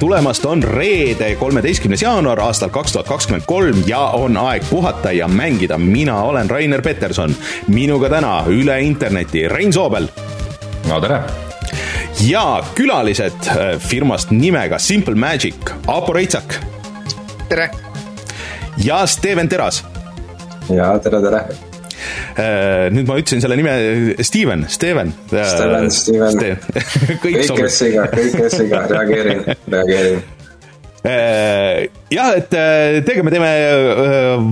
tulemast, on reede, kolmeteistkümnes jaanuar aastal kaks tuhat kakskümmend kolm ja on aeg puhata ja mängida. mina olen Rainer Peterson, minuga täna üle interneti Rein Soobel. no tere ja külalised äh, firmast nimega Simple Magic, Aapo Reitsak. tere! ja Steven Teras. ja tere, tere! Äh, nüüd ma ütlesin selle nime, Steven, Steven. Äh, Steven, Steven. kõik, kõik siga, kõik siga, reageerin, reageerin jah, et teiega me teeme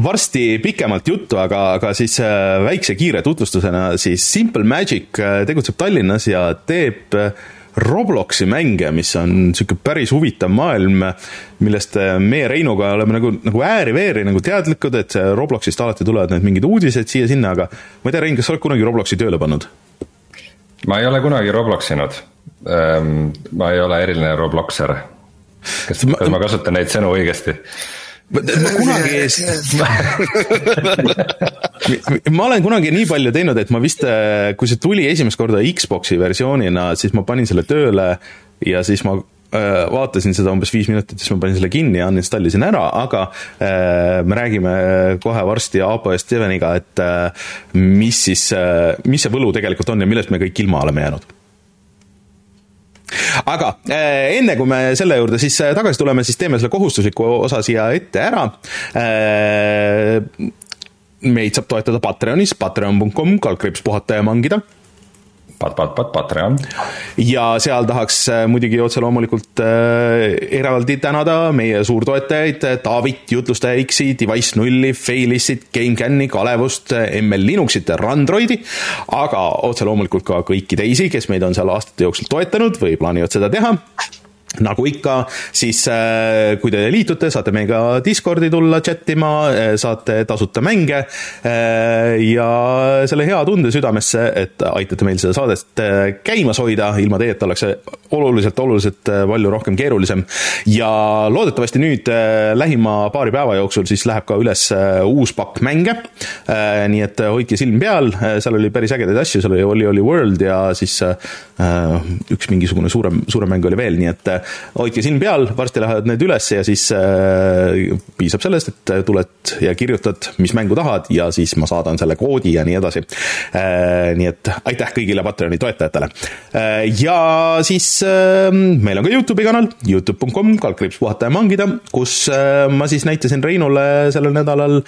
varsti pikemalt juttu, aga, aga siis väikse kiire tutvustusena siis Simple Magic tegutseb Tallinnas ja teeb Robloksi mänge, mis on niisugune päris huvitav maailm, millest meie Reinuga oleme nagu, nagu ääri-veeri nagu teadlikud, et Robloksist alati tulevad need mingid uudised siia-sinna, aga ma ei tea, Rein, kas sa oled kunagi Robloksi tööle pannud? ma ei ole kunagi Robloksinud. Ehm, ma ei ole eriline Robloxer. kas, kas ma kasutan neid sõnu õigesti? ma kunagi ma olen kunagi nii palju teinud, et ma vist, kui see tuli esimest korda Xbox'i versioonina, siis ma panin selle tööle ja siis ma äh, vaatasin seda umbes viis minutit, siis ma panin selle kinni ja uninstallisin ära, aga äh, me räägime kohe varsti Aapo ja Steveniga, et äh, mis siis, mis see võlu tegelikult on ja millest me kõik ilma oleme jäänud aga äh, enne kui me selle juurde siis äh, tagasi tuleme, siis teeme selle kohustusliku osa siia ette ära. Äh, meid saab toetada Patreonis, patreon.com, kaldkriips puhata ja mangida pat, pat, pat, Patreon. ja seal tahaks äh, muidugi otse loomulikult äh, eraldi tänada meie suurtoetajaid, Taavit, Jutlustaja X-i, Device nulli, Failissit, GameCami, Kalevust, ML Linuxit ja Randroidi, aga otse loomulikult ka kõiki teisi, kes meid on seal aastate jooksul toetanud või plaanivad seda teha nagu ikka, siis äh, kui te liitute, saate meiega Discordi tulla chat ima, äh, saate tasuta mänge äh, ja selle hea tunde südamesse, et aitate meil seda saadet käimas hoida, ilma teieta oleks see oluliselt, oluliselt palju rohkem keerulisem. ja loodetavasti nüüd lähima paari päeva jooksul siis läheb ka üles uus pakk mänge. nii et hoidke silm peal, seal oli päris ägedaid asju, seal oli Oli Oli World ja siis üks mingisugune suurem, suurem mäng oli veel, nii et hoidke silm peal, varsti lähevad need üles ja siis äh, piisab sellest, et tuled ja kirjutad, mis mängu tahad ja siis ma saadan selle koodi ja nii edasi äh,. nii et aitäh kõigile Patreoni toetajatele äh,. ja siis äh, meil on ka Youtube'i kanal, Youtube.com, kaldkriips puhata ja mangida, kus ma siis näitasin Reinule sellel nädalal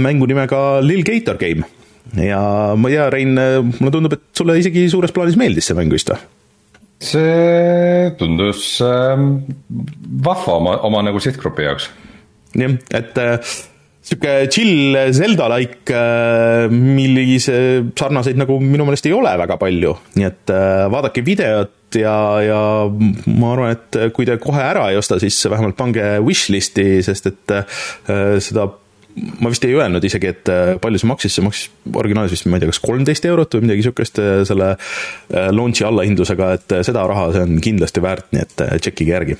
mängu nimega Lil Gator Game ja ma ei tea, Rein, mulle tundub, et sulle isegi suures plaanis meeldis see mäng vist või? See tundus äh, vahva oma, oma nagu sihtgrupi jaoks. jah, et äh, sihuke chill Zelda-like äh,, millise sarnaseid nagu minu meelest ei ole väga palju, nii et äh, vaadake videot ja, ja ma arvan, et kui te kohe ära ei osta, siis vähemalt pange wishlist'i, sest et äh, seda ma vist ei öelnud isegi, et äh, palju see maksis, see maksis originaalis vist, ma ei tea, kas kolmteist eurot või midagi sihukest äh, selle äh, launch'i allahindlusega, et seda raha see on kindlasti väärt, nii et tšekkige järgi.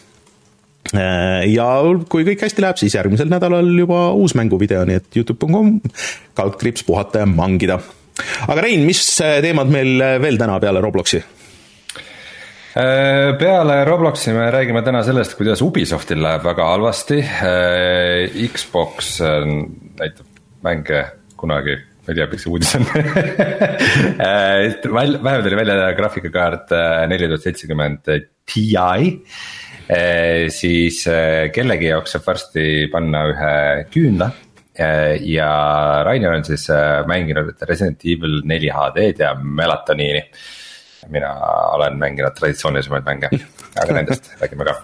ja kui kõik hästi läheb, siis järgmisel nädalal juba uus mänguvideo, nii et Youtube.com, kaldkriips puhata ja mangida. aga Rein, mis teemad meil veel täna peale Robloksi? Äh, peale Robloksi me räägime täna sellest, kuidas Ubisoftil läheb väga halvasti. Äh, Xbox äh, näitab mänge kunagi, ma ei tea, mis see uudis on vähemalt tuli välja graafikakaart neli tuhat seitsekümmend Ti. siis kellegi jaoks saab varsti panna ühe küünla ja Rainer on siis mänginud Resident Evil neli HD-d ja Melatoniini mina olen mänginud traditsioonilisemaid mänge, aga nendest räägime ka.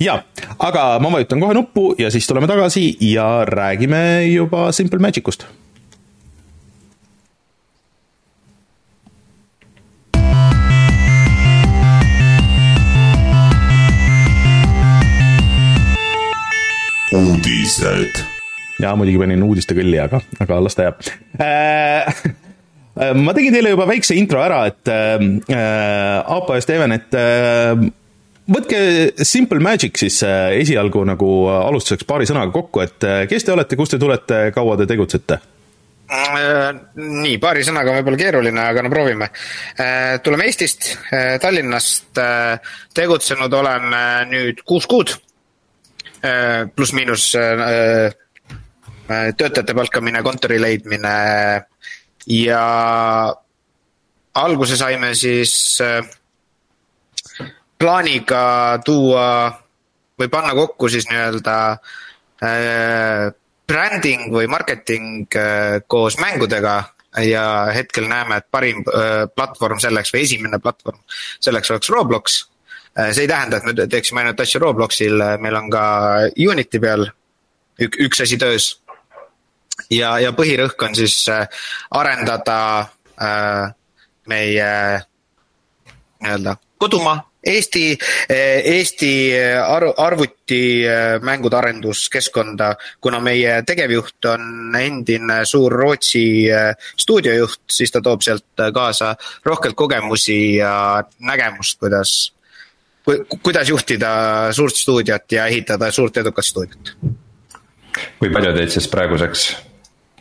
Ja, aga ma vajutan kohe nuppu ja siis tuleme tagasi ja räägime juba Simple Magic ust uudised. ja muidugi panin uudiste kõlli, aga, aga las ta jääb. Äh, ma tegin teile juba väikse intro ära, et äh, äh Aapo ja Steven, et äh, võtke Simple Magic siis äh, esialgu nagu alustuseks paari sõnaga kokku, et äh, kes te olete, kust te tulete, kaua te tegutsete? nii, paari sõnaga on võib-olla keeruline, aga no proovime. tuleme Eestist, Tallinnast. tegutsenud olen nüüd kuus kuud. pluss-miinus töötajate palkamine, kontori leidmine ja alguse saime siis plaaniga tuua või panna kokku siis nii-öelda äh, branding või marketing äh, koos mängudega ja hetkel näeme, et parim äh, platvorm selleks või esimene platvorm selleks oleks Roblox. see ei tähenda, et me teeksime ainult asju Robloxil, meil on ka Unity peal ük, üks asi töös. Ja, ja põhirõhk on siis arendada äh, meie nii-öelda kodumaa Eesti, eh, Eesti arv, arvutimängude arenduskeskkonda, kuna meie tegevjuht on endine suur Rootsi stuudiojuht, siis ta toob sealt kaasa rohkelt kogemusi ja nägemust, kuidas, kuidas juhtida suurt stuudiot ja ehitada suurt edukat stuudiot. kui palju teid siis praeguseks?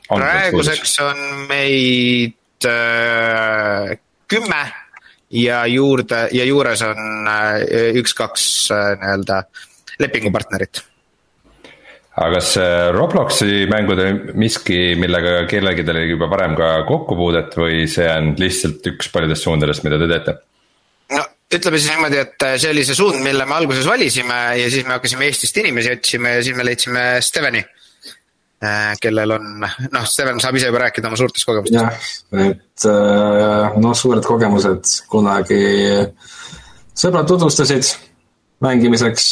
Praeguseks on meid äh, kümme ja juurde ja juures on äh, üks-kaks äh, nii-öelda lepingupartnerit. Aga kas äh, Robloksi mängud on miski, millega kellelgi oli juba varem ka kokkupuudet või see on lihtsalt üks paljudest suundadest, mida te teete? no ütleme siis niimoodi, et see oli see suund, mille me alguses valisime ja siis me hakkasime Eestist inimesi otsima ja siis me leidsime Steveni. Äh, kellel on, noh, Steven saab ise juba rääkida oma suurtest kogemustest. jah, et äh, noh, suured kogemused kunagi sõbrad tutvustasid mängimiseks,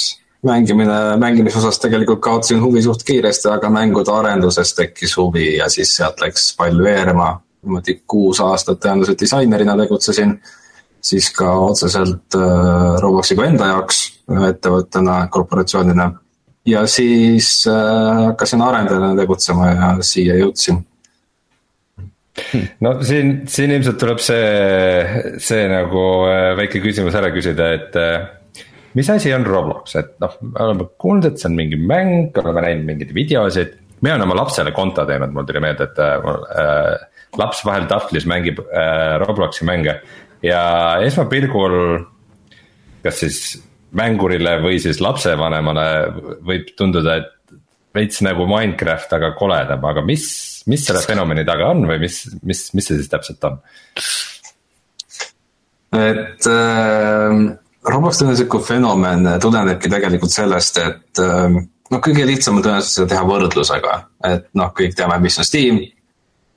mängimine, mängimise osas tegelikult kaotasin huvi suht kiiresti, aga mängude arenduses tekkis huvi ja siis sealt läks pall veerema. niimoodi kuus aastat tõenäoliselt disainerina tegutsesin, siis ka otseselt äh, Robloxiga enda jaoks ettevõttena, korporatsioonina ja siis äh, hakkasin arendajana tegutsema ja siia jõudsin no siin, siin ilmselt tuleb see, see nagu äh, väike küsimus ära küsida, et äh, mis asi on Roblox, et noh, me oleme kuulnud, et see on mingi mäng, oleme näinud mingeid videosid. mina olen oma lapsele konto teinud, mul tuli meelde, et äh, laps vahel tahvlis mängib äh, Robloksi mänge ja esmapilgul. kas siis mängurile või siis lapsevanemale võib tunduda, et veits nagu Minecraft, aga koledam, aga mis, mis selle fenomeni taga on või mis, mis, mis see siis täpselt on? et äh, Roblox on sihuke fenomen, tulenebki tegelikult sellest, et äh, noh, kõige lihtsam on tõenäoliselt seda teha võrdlusega, et noh, kõik teame, mis on Steam,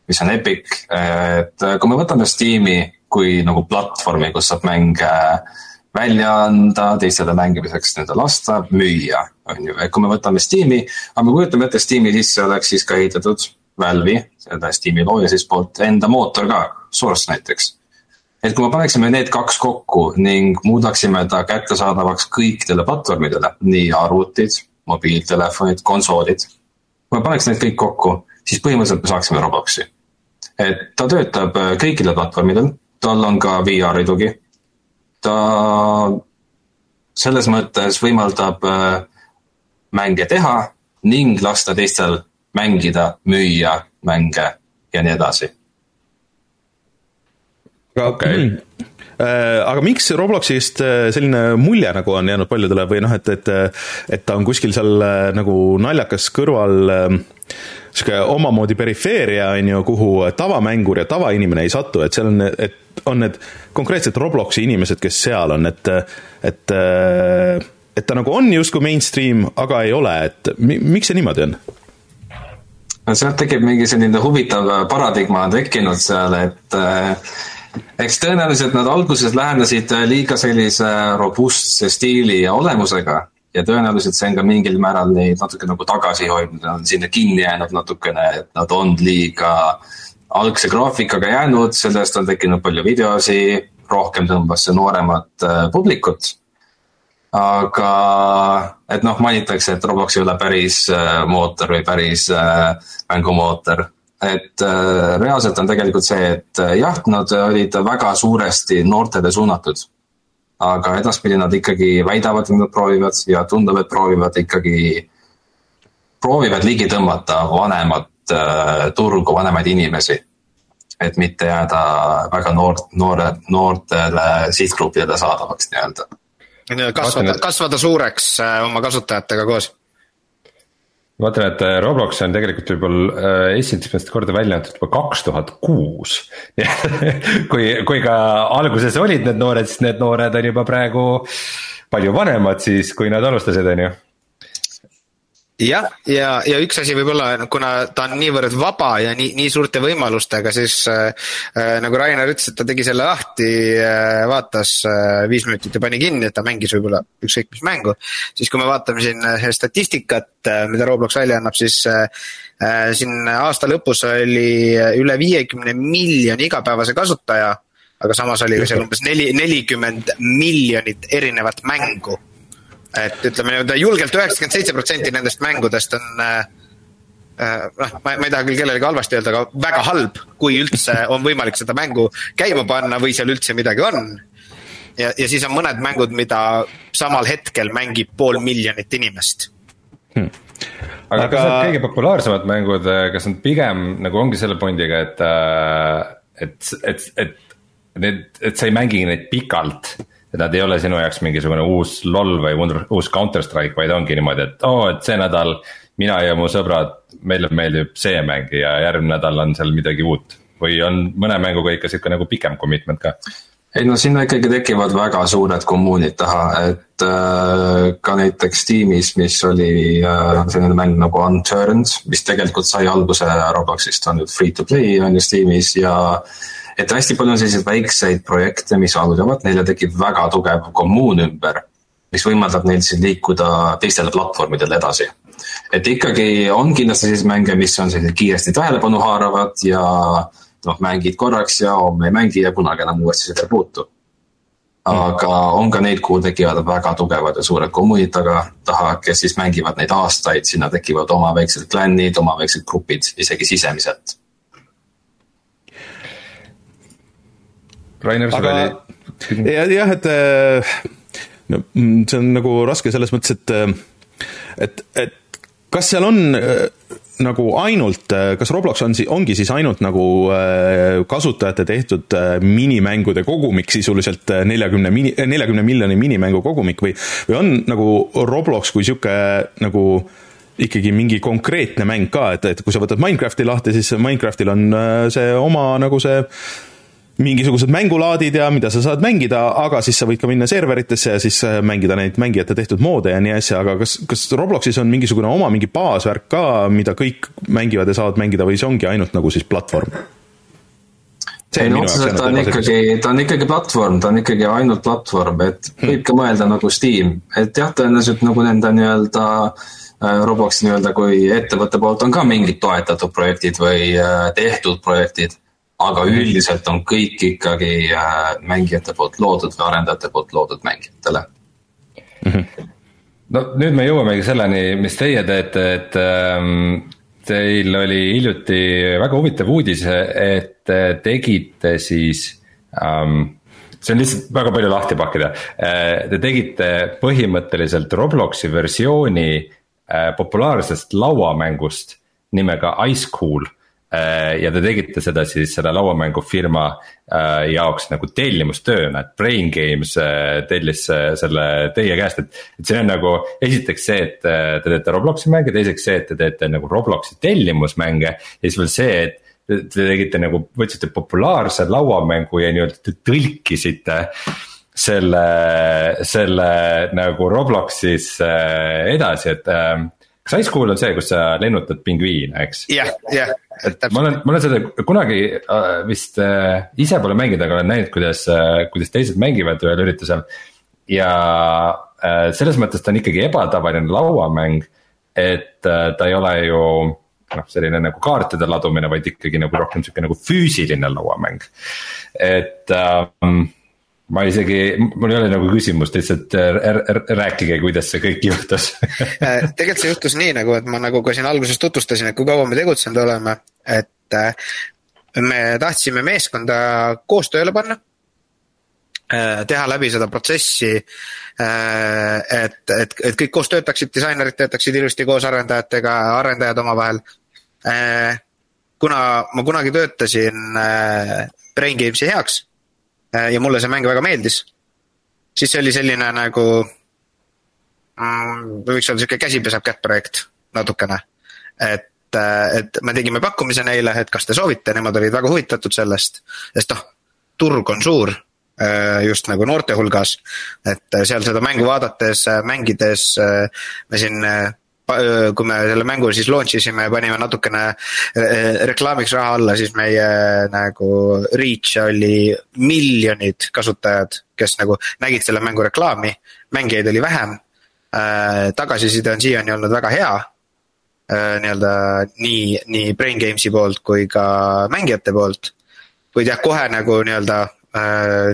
mis on Epic, et kui me võtame Steam'i kui nagu platvormi, kus saab mänge äh, välja anda, teistele mängimiseks nii-öelda lasta, müüa, on ju, et kui me võtame Steam'i, aga me kujutame ette, Steam'i sisse oleks siis ka ehitatud Valve'i, seda Steam'i looja siis poolt enda mootor ka, Source näiteks. et kui me paneksime need kaks kokku ning muudaksime ta kättesaadavaks kõikidele platvormidele, nii arvutid, mobiiltelefonid, konsoolid. kui me paneks need kõik kokku, siis põhimõtteliselt me saaksime Robloksi. et ta töötab kõikidel platvormidel, tal on ka VR-i tugi ta selles mõttes võimaldab äh, mänge teha ning lasta teistel mängida, müüa mänge ja nii edasi. okei okay. Äh, aga miks Robloxist äh, selline mulje nagu on jäänud paljudele või noh, et, et et ta on kuskil seal nagu naljakas kõrval niisugune omamoodi perifeeria, on ju, kuhu tavamängur ja tavainimene ei satu, et seal on, et on need konkreetselt Robloksi inimesed, kes seal on, et, et et ta nagu on justkui mainstream, aga ei ole, et miks see niimoodi on? no sealt tekib mingi selline huvitav paradigma tekkinud seal, et äh, eks tõenäoliselt nad alguses lähenesid liiga sellise robustse stiili ja olemusega ja tõenäoliselt see on ka mingil määral neid natuke nagu tagasi hoidnud, nad on sinna kinni jäänud natukene, et nad on liiga äh, algse graafikaga jäänud, sellest on tekkinud palju videosi, rohkem tõmbas see nooremat äh, publikut. aga et noh, mainitakse, et Roblox ei ole päris äh, mootor või päris äh, mängumootor. et reaalselt on tegelikult see, et jah, nad olid väga suuresti noortele suunatud. aga edaspidi nad ikkagi väidavad, et nad proovivad ja tundub, et proovivad ikkagi, proovivad ligi tõmmata vanemat äh, turgu, vanemaid inimesi. et mitte jääda väga noort, noore, noortele sihtgruppidele saadavaks nii-öelda. kasvada, kasvada suureks äh, oma kasutajatega koos ma vaatan, et äh, Roblox on tegelikult võib-olla äh, esimest korda välja antud juba kaks tuhat kuus. kui, kui ka alguses olid need noored, siis need noored on juba praegu palju vanemad siis, kui nad alustasid, on ju jah, ja, ja üks asi võib-olla, kuna ta on niivõrd vaba ja nii, nii suurte võimalustega, siis äh, äh, nagu Rainer ütles, et ta tegi selle lahti äh,, vaatas äh, viis minutit ja pani kinni, et ta mängis võib-olla ükskõik mis mängu. siis kui me vaatame siin äh, statistikat äh,, mida Roblox välja annab, siis äh, äh, siin aasta lõpus oli üle viiekümne miljoni igapäevase kasutaja, aga samas oli ka seal umbes neli, nelikümmend miljonit erinevat mängu et ütleme nii-öelda julgelt üheksakümmend seitse protsenti nendest mängudest on äh, äh, noh, ma, ma ei taha küll kellelegi halvasti öelda, aga väga halb, kui üldse on võimalik seda mängu käima panna või seal üldse midagi on. ja, ja siis on mõned mängud, mida samal hetkel mängib pool miljonit inimest hmm. aga, aga kas need kõige populaarsemad mängud, äh, kas nad pigem nagu ongi selle pundiga, et, et, et, et need, et sa ei mängi neid pikalt et nad ei ole sinu jaoks mingisugune uus LOL või uus Counter Strike, vaid ongi niimoodi, et oo oh,, et see nädal. mina ja mu sõbrad, meile meeldib see mäng ja järgmine nädal on seal midagi uut või on mõne mänguga ikka sihuke nagu pikem commitment ka? ei no sinna ikkagi tekivad väga suured kommuunid taha, et äh, ka näiteks tiimis, mis oli äh, selline mäng nagu Unturned, mis tegelikult sai alguse Robloxist, on nüüd free to play on ju Steamis ja äh, et hästi palju on selliseid väikseid projekte, mis algavad, neile tekib väga tugev kommuun ümber, mis võimaldab neil siis liikuda teistele platvormidele edasi. et ikkagi on kindlasti selliseid mänge, mis on sellised kiiresti tähelepanu haaravad ja noh, mängid korraks ja homme ei mängi ja kunagi enam uuesti seda ei puutu. aga on ka neid, kuhu tekivad väga tugevad ja suured kommuunid taga, taha, kes siis mängivad neid aastaid, sinna tekivad oma väiksed klännid, oma väiksed grupid, isegi sisemiselt Rainer, sul oli. jah, et äh, no mm, see on nagu raske selles mõttes, et, äh, et, et kas seal on äh, nagu ainult, kas Roblox on, ongi siis ainult nagu kasutajate tehtud minimängude kogumik sisuliselt neljakümne mini, neljakümne miljoni minimängu kogumik või, või on nagu Roblox kui sihuke nagu ikkagi mingi konkreetne mäng ka, et, et kui sa võtad Minecrafti lahti, siis Minecraftil on see oma nagu see mingisugused mängulaadid ja mida sa saad mängida, aga siis sa võid ka minna serveritesse ja siis äh, mängida neid mängijate tehtud moode ja nii asja, aga kas, kas Robloxis on mingisugune oma mingi baasvärk ka, mida kõik mängivad ja saavad mängida või see ongi ainult nagu siis platvorm? ei no otseselt ta on ikkagi, ta on ikkagi platvorm, ta on ikkagi ainult platvorm, et hmm. võib ka mõelda nagu Steam, et jah, tõenäoliselt nagu nende nii-öelda äh, Robloxi nii-öelda kui ettevõtte poolt on ka mingid toetatud projektid või äh, tehtud projektid aga üldiselt on kõik ikkagi äh, mängijate poolt loodud või arendajate poolt loodud mängijatele mm. -hmm. no nüüd me jõuamegi selleni, mis teie teete, et ähm, teil oli hiljuti väga huvitav uudis, et tegite siis ähm, see on lihtsalt väga palju lahti pakkida. Äh, te tegite põhimõtteliselt Robloksi versiooni äh, populaarsest lauamängust nimega Ice Cool Äh, ja te tegite seda siis selle lauamängufirma äh, jaoks nagu tellimustööna, et Brain Games äh, tellis selle teie käest, et. et see on nagu esiteks see, et te teete Robloksi mänge, teiseks see, et te teete nagu Robloksi tellimusmänge ja siis veel see, et te tegite nagu, võtsite populaarse lauamängu ja nii-öelda tõlkisite selle, selle nagu Robloxis edasi, et kas High School on see, kus sa lennutad pingviine, eks? jah, jah. Et ma olen, ma olen seda kunagi äh, vist äh, ise pole mänginud, aga olen näinud, kuidas äh,, kuidas teised mängivad ühel üritusel. ja selles mõttes ta on ikkagi ebatavaline lauamäng, et ta ei ole ju noh, selline nagu kaartide ladumine, vaid ikkagi nagu rohkem sihuke nagu füüsiline lauamäng. et ähm, ma isegi, mul ei ole nagu küsimust, lihtsalt äh, rääkige, kuidas see kõik juhtus äh, tegelikult see juhtus nii nagu, et ma nagu ka siin alguses tutvustasin, et kui kaua me tegutsenud oleme, et äh, me tahtsime meeskonda koos tööle panna. teha läbi seda protsessi, et, et, et kõik koos töötaksid, disainerid töötaksid ilusti koos arendajatega, arendajad omavahel kuna ma kunagi töötasin Brain Games'i heaks ja mulle see mäng väga meeldis, siis see oli selline nagu mm,, võiks öelda sihuke käsi peseb kätt projekt natukene. et, et me tegime pakkumise neile, et kas te soovite, nemad olid väga huvitatud sellest, sest noh, turg on suur just nagu noorte hulgas. et seal seda mängu vaadates, mängides me siin kui me selle mängu siis launch isime ja panime natukene reklaamiks raha alla, siis meie nagu reach oli miljonid kasutajad, kes nagu nägid selle mängu reklaami. mängijaid oli vähem. tagasiside on siiani olnud väga hea. nii-öelda nii, nii Brain Games'i poolt kui ka mängijate poolt. kuid jah, kohe nagu nii-öelda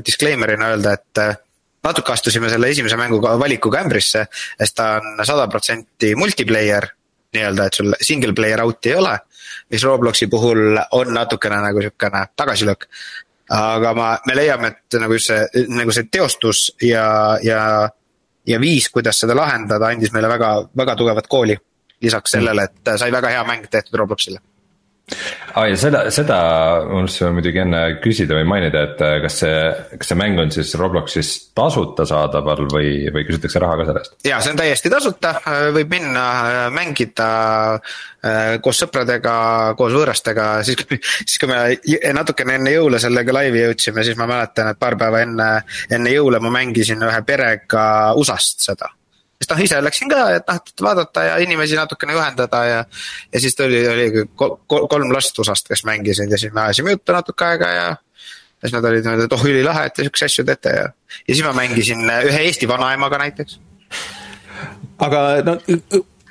disclaimer'ina öelda, et natuke astusime selle esimese mänguga valikuga ämbrisse, sest ta on sada protsenti multiplayer. nii-öelda, et sul single player out'i ei ole, mis Robloksi puhul on natukene nagu sihukene tagasilöök. aga ma, me leiame, et nagu just see, nagu see teostus ja, ja, ja viis, kuidas seda lahendada, andis meile väga, väga tugevat kooli. lisaks sellele, et sai väga hea mäng tehtud Robloksile aa ah, ja seda, seda unustasin muidugi enne küsida või mainida, et äh, kas see, kas see mäng on siis Robloxis tasuta saadaval või, või küsitakse raha ka selle eest? ja see on täiesti tasuta, äh, võib minna äh, mängida koos sõpradega, koos võõrastega, siis kui, siis kui me natukene enne jõule sellega laivi jõudsime, siis ma mäletan, et paar päeva enne, enne jõule ma mängisin ühe perega USA-st seda sest noh, ise läksin ka, et noh, et vaadata ja inimesi natukene juhendada ja. ja siis tuli, oli kolm last USA-st, kes mängisid ja siis me ajasime juttu natuke aega ja. ja siis nad olid niimoodi, et oh ülilahe, et te siukseid asju teete ja, ja siis ma mängisin ühe Eesti vanaemaga näiteks aga no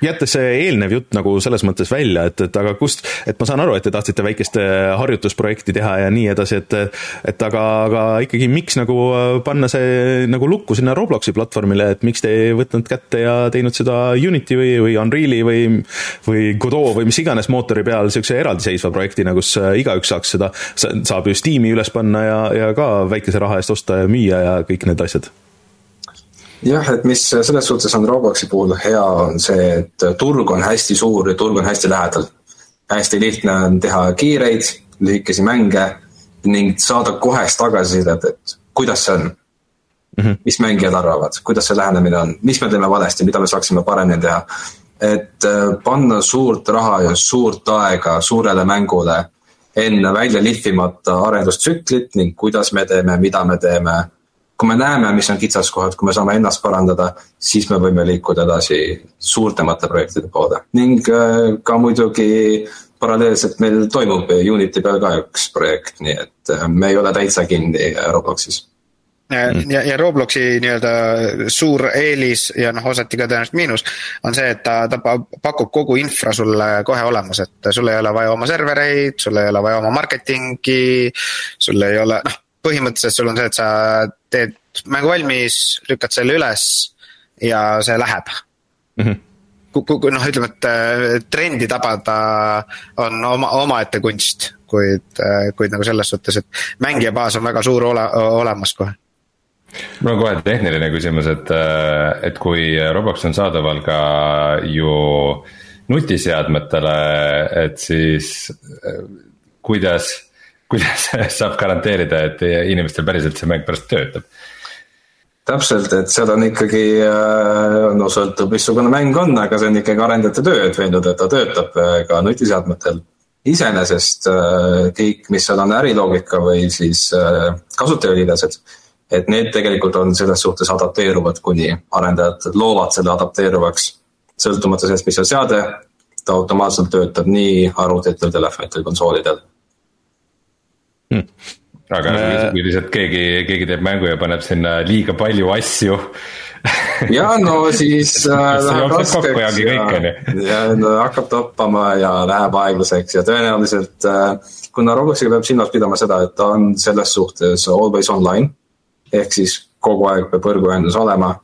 jättes see eelnev jutt nagu selles mõttes välja, et, et aga kust, et ma saan aru, et te tahtsite väikest äh, harjutusprojekti teha ja nii edasi, et et aga, aga ikkagi, miks nagu äh, panna see nagu lukku sinna Robloksi platvormile, et miks te ei võtnud kätte ja teinud seda Unity või, või Unreali või või Godot või mis iganes mootori peal niisuguse eraldiseisva projektina, kus äh, igaüks saaks seda, saab ju Steam'i üles panna ja, ja ka väikese raha eest osta ja müüa ja kõik need asjad jah, et mis selles suhtes on Robloksi puhul hea, on see, et turg on hästi suur ja turg on hästi lähedal. hästi lihtne on teha kiireid, lühikesi mänge ning saada kohest tagasisidet, et kuidas see on mm. -hmm. mis mängijad arvavad, kuidas see lähenemine on, mis me teeme valesti, mida me saaksime paremini teha. et äh, panna suurt raha ja suurt aega suurele mängule enne välja lihvimata arendustsüklit ning kuidas me teeme, mida me teeme kui me näeme, mis on kitsaskohad, kui me saame ennast parandada, siis me võime liikuda edasi suurtemate projektide poole ning äh, ka muidugi paralleelselt meil toimub Unity peal ka üks projekt, nii et äh, me ei ole täitsa kinni Robloxis ja, ja Robloksi nii-öelda suur eelis ja noh, osati ka tõenäoliselt miinus. on see, et ta, ta pakub kogu infra sulle kohe olemas, et sul ei ole vaja oma servereid, sul ei ole vaja oma marketingi. sul ei ole, noh, põhimõtteliselt sul on see, et sa teed mängu valmis, lükkad selle üles ja see läheb mm. -hmm kui noh, ütleme, et äh, trendi tabada on oma, omaette kunst, kuid, äh, kuid nagu selles suhtes, et mängijabaas on väga suur ole, olemas kohe mul on kohe tehniline küsimus, et, äh, et kui Roblox on saadaval ka ju nutiseadmetele, et siis kuidas kuidas saab garanteerida, et inimestel päriselt see mäng pärast töötab? täpselt, et seal on ikkagi, äh, no sõltub, missugune mäng on, aga see on ikkagi arendajate töö, et veenduda, et ta töötab äh, ka nutiseadmetel. iseenesest äh, kõik, mis seal on äriloogika või siis kasutajaliidesed, et need tegelikult on selles suhtes adapteeruvad, kuni arendajad loovad selle adapteeruvaks. sõltumata sellest, mis on seade, ta automaatselt töötab nii arvutitel, telefonitel, konsoolidel hmm.. aga kui lihtsalt keegi, keegi teeb mängu ja paneb sinna liiga palju asju ja no siis äh, läheb raskeks ja, ja no, hakkab toppama ja läheb aeglaseks ja tõenäoliselt äh, kuna Robloxiga peab silmas pidama seda, et ta on selles suhtes always online. ehk siis kogu aeg peab võrguühendus olema.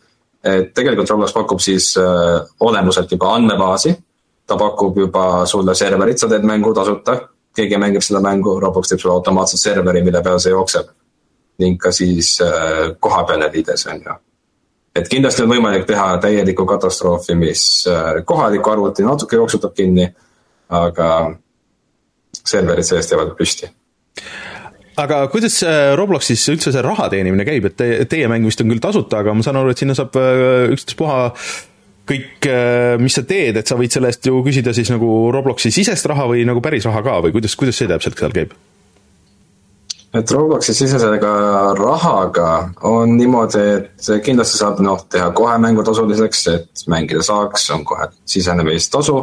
et tegelikult Roblox pakub siis äh, olemuselt juba andmebaasi. ta pakub juba sulle serverit, sa teed mängu tasuta keegi mängib seda mängu, Roblox teeb sulle automaatselt serveri, mille peal see jookseb. ning ka siis äh, kohapealne liides on ju. et kindlasti on võimalik teha täielikku katastroofi, mis äh, kohaliku arvuti natuke jooksutab kinni. aga serverid sellest jäävad püsti aga kuidas Robloxis üldse see raha teenimine käib, et te, teie mäng vist on küll tasuta, aga ma saan aru, et sinna saab äh, ükstaspuha kõik, äh, mis sa teed, et sa võid selle eest ju küsida siis nagu Robloxi sisest raha või nagu päris raha ka või kuidas, kuidas see täpselt seal käib? et Robloxi sisesega rahaga on niimoodi, et kindlasti saab noh, teha kohe mängu tasuliseks, et mängida saaks, on kohe sisenemistasu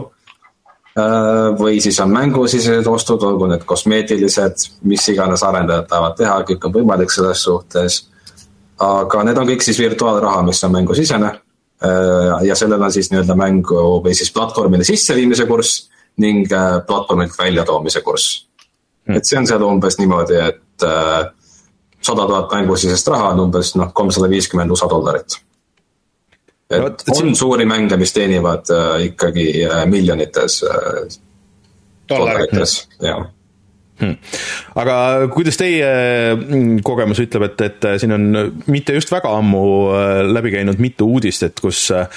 Äh, või siis on mängusisesed ostud, olgu need kosmeetilised, mis iganes arendajad tahavad teha, kõik on võimalik selles suhtes. aga need on kõik siis virtuaalraha, mis on mängusisene. Äh, ja sellel on siis nii-öelda mängu või siis platvormile sisseviimise kurss ning äh, platvormilt väljatoomise kurss. Hmm.. et see on seal umbes niimoodi, et sada tuhat mängusisest raha on umbes noh, kolmsada viiskümmend USA dollarit. Et no, on siin... suuri mänge, mis teenivad äh, ikkagi äh, miljonites äh, dollarites, jah Hmm. aga kuidas teie mm, kogemus ütleb, et, et siin on mitte just väga ammu äh, läbi käinud mitu uudist, et kus äh,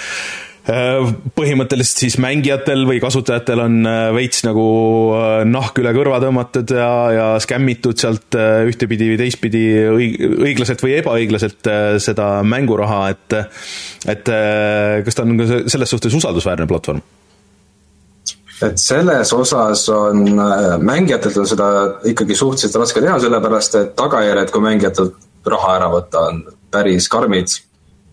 Äh, põhimõtteliselt siis mängijatel või kasutajatel on äh, veits nagu äh, nahk üle kõrva tõmmatud ja, ja skämmitud sealt ühtepidi või teistpidi õig-, õiglaselt või ebaõiglaselt seda mänguraha, et et kas ta on ka selles suhtes usaldusväärne platvorm? Et selles osas on, mängijatelt on seda ikkagi suhteliselt raske teha, sellepärast et tagajärjed, kui mängijatelt raha ära võtta, on päris karmid.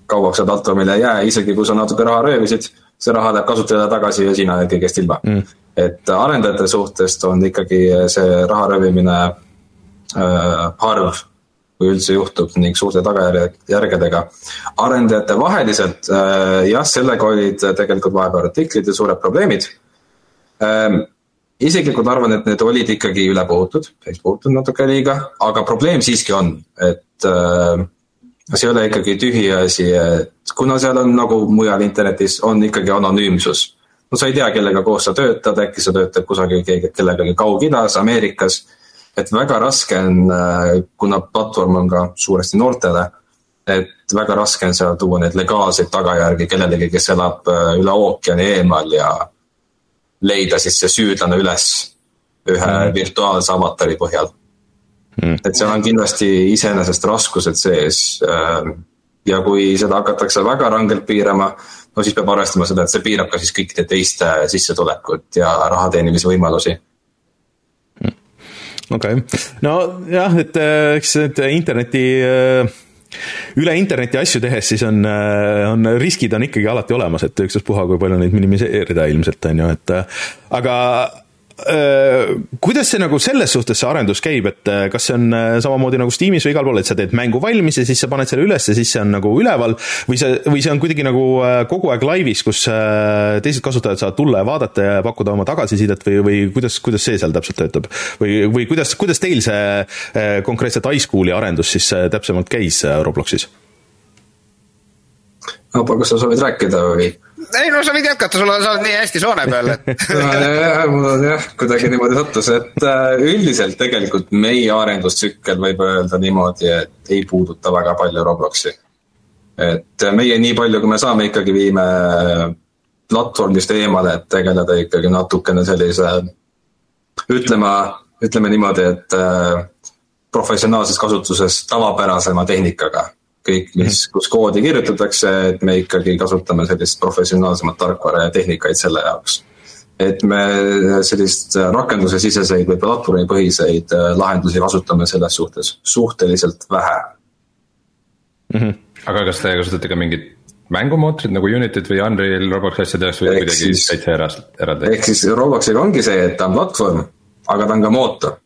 Kauaks sa platvormile ei jää, isegi kui sa natuke raha röövisid, see raha läheb kasutajale tagasi ja sina jääd kõigest ilma. Mm.. et arendajate suhtest on ikkagi see raha röövimine äh, harv, kui üldse juhtub ning suurte tagajärgedega. arendajate vaheliselt äh, jah, sellega olid tegelikult vahepeal artiklid ja suured probleemid isiklikult arvan, et need olid ikkagi üle puhutud, päris puhutud natuke liiga, aga probleem siiski on, et äh, see ei ole ikkagi tühiasi, et kuna seal on nagu mujal internetis, on ikkagi anonüümsus. no sa ei tea, kellega koos sa töötad, äkki sa töötad kusagil kellegagi Kaug-Idas, Ameerikas. et väga raske on, kuna platvorm on ka suuresti noortele, et väga raske on seal tuua neid legaalseid tagajärgi kellelegi, kes elab äh, üle ookeani eemal ja leida siis see süüdlane üles ühe mm. virtuaalse avatari põhjal mm.. et seal on kindlasti iseenesest raskused sees. Ähm, ja kui seda hakatakse väga rangelt piirama, no siis peab arvestama seda, et see piirab ka siis kõikide teiste sissetulekut ja raha teenimise võimalusi mm. okei okay., nojah, et äh, eks need interneti äh, üle interneti asju tehes, siis on, äh, on riskid on ikkagi alati olemas, et ükstaspuha, kui palju neid minimiseerida ilmselt, on ju, et aga Äh, kuidas see nagu selles suhtes see arendus käib, et äh, kas see on äh, samamoodi nagu Steamis või igal pool, et sa teed mängu valmis ja siis sa paned selle üles ja siis see on nagu üleval või see, või see on kuidagi nagu kogu aeg laivis, kus teised kasutajad saavad tulla ja vaadata ja pakkuda oma tagasisidet või, või kuidas, kuidas see seal täpselt töötab? või, või kuidas, kuidas teil see konkreetselt iSchool'i arendus siis täpsemalt käis Robloxis? Aba, kas sa soovid rääkida või? ei no sa võid jätkata, sul on, sa oled nii hästi soone peal, et jah, mul on jah, kuidagi niimoodi sattus, et äh, üldiselt tegelikult meie arendustsükkel võib öelda niimoodi, et ei puuduta väga palju Robloksi. et meie nii palju, kui me saame, ikkagi viime platvormist eemale, et tegeleda ikkagi natukene sellise ütleme, ütleme niimoodi, et äh, professionaalses kasutuses tavapärasema tehnikaga kõik, mis, kus koodi kirjutatakse, et me ikkagi kasutame sellist professionaalsemat tarkvara ja tehnikaid selle jaoks. et me sellist rakenduse siseseid või platvormipõhiseid äh, lahendusi kasutame selles suhtes suhteliselt vähe mm. -hmm. aga kas te kasutate ka mingit mängumootorit nagu Unityt või Unreal Robloxi asjadeks või kuidagi täitsa eraldi? ehk siis Robloxiga ongi see, et ta on platvorm, aga ta on ka mootor.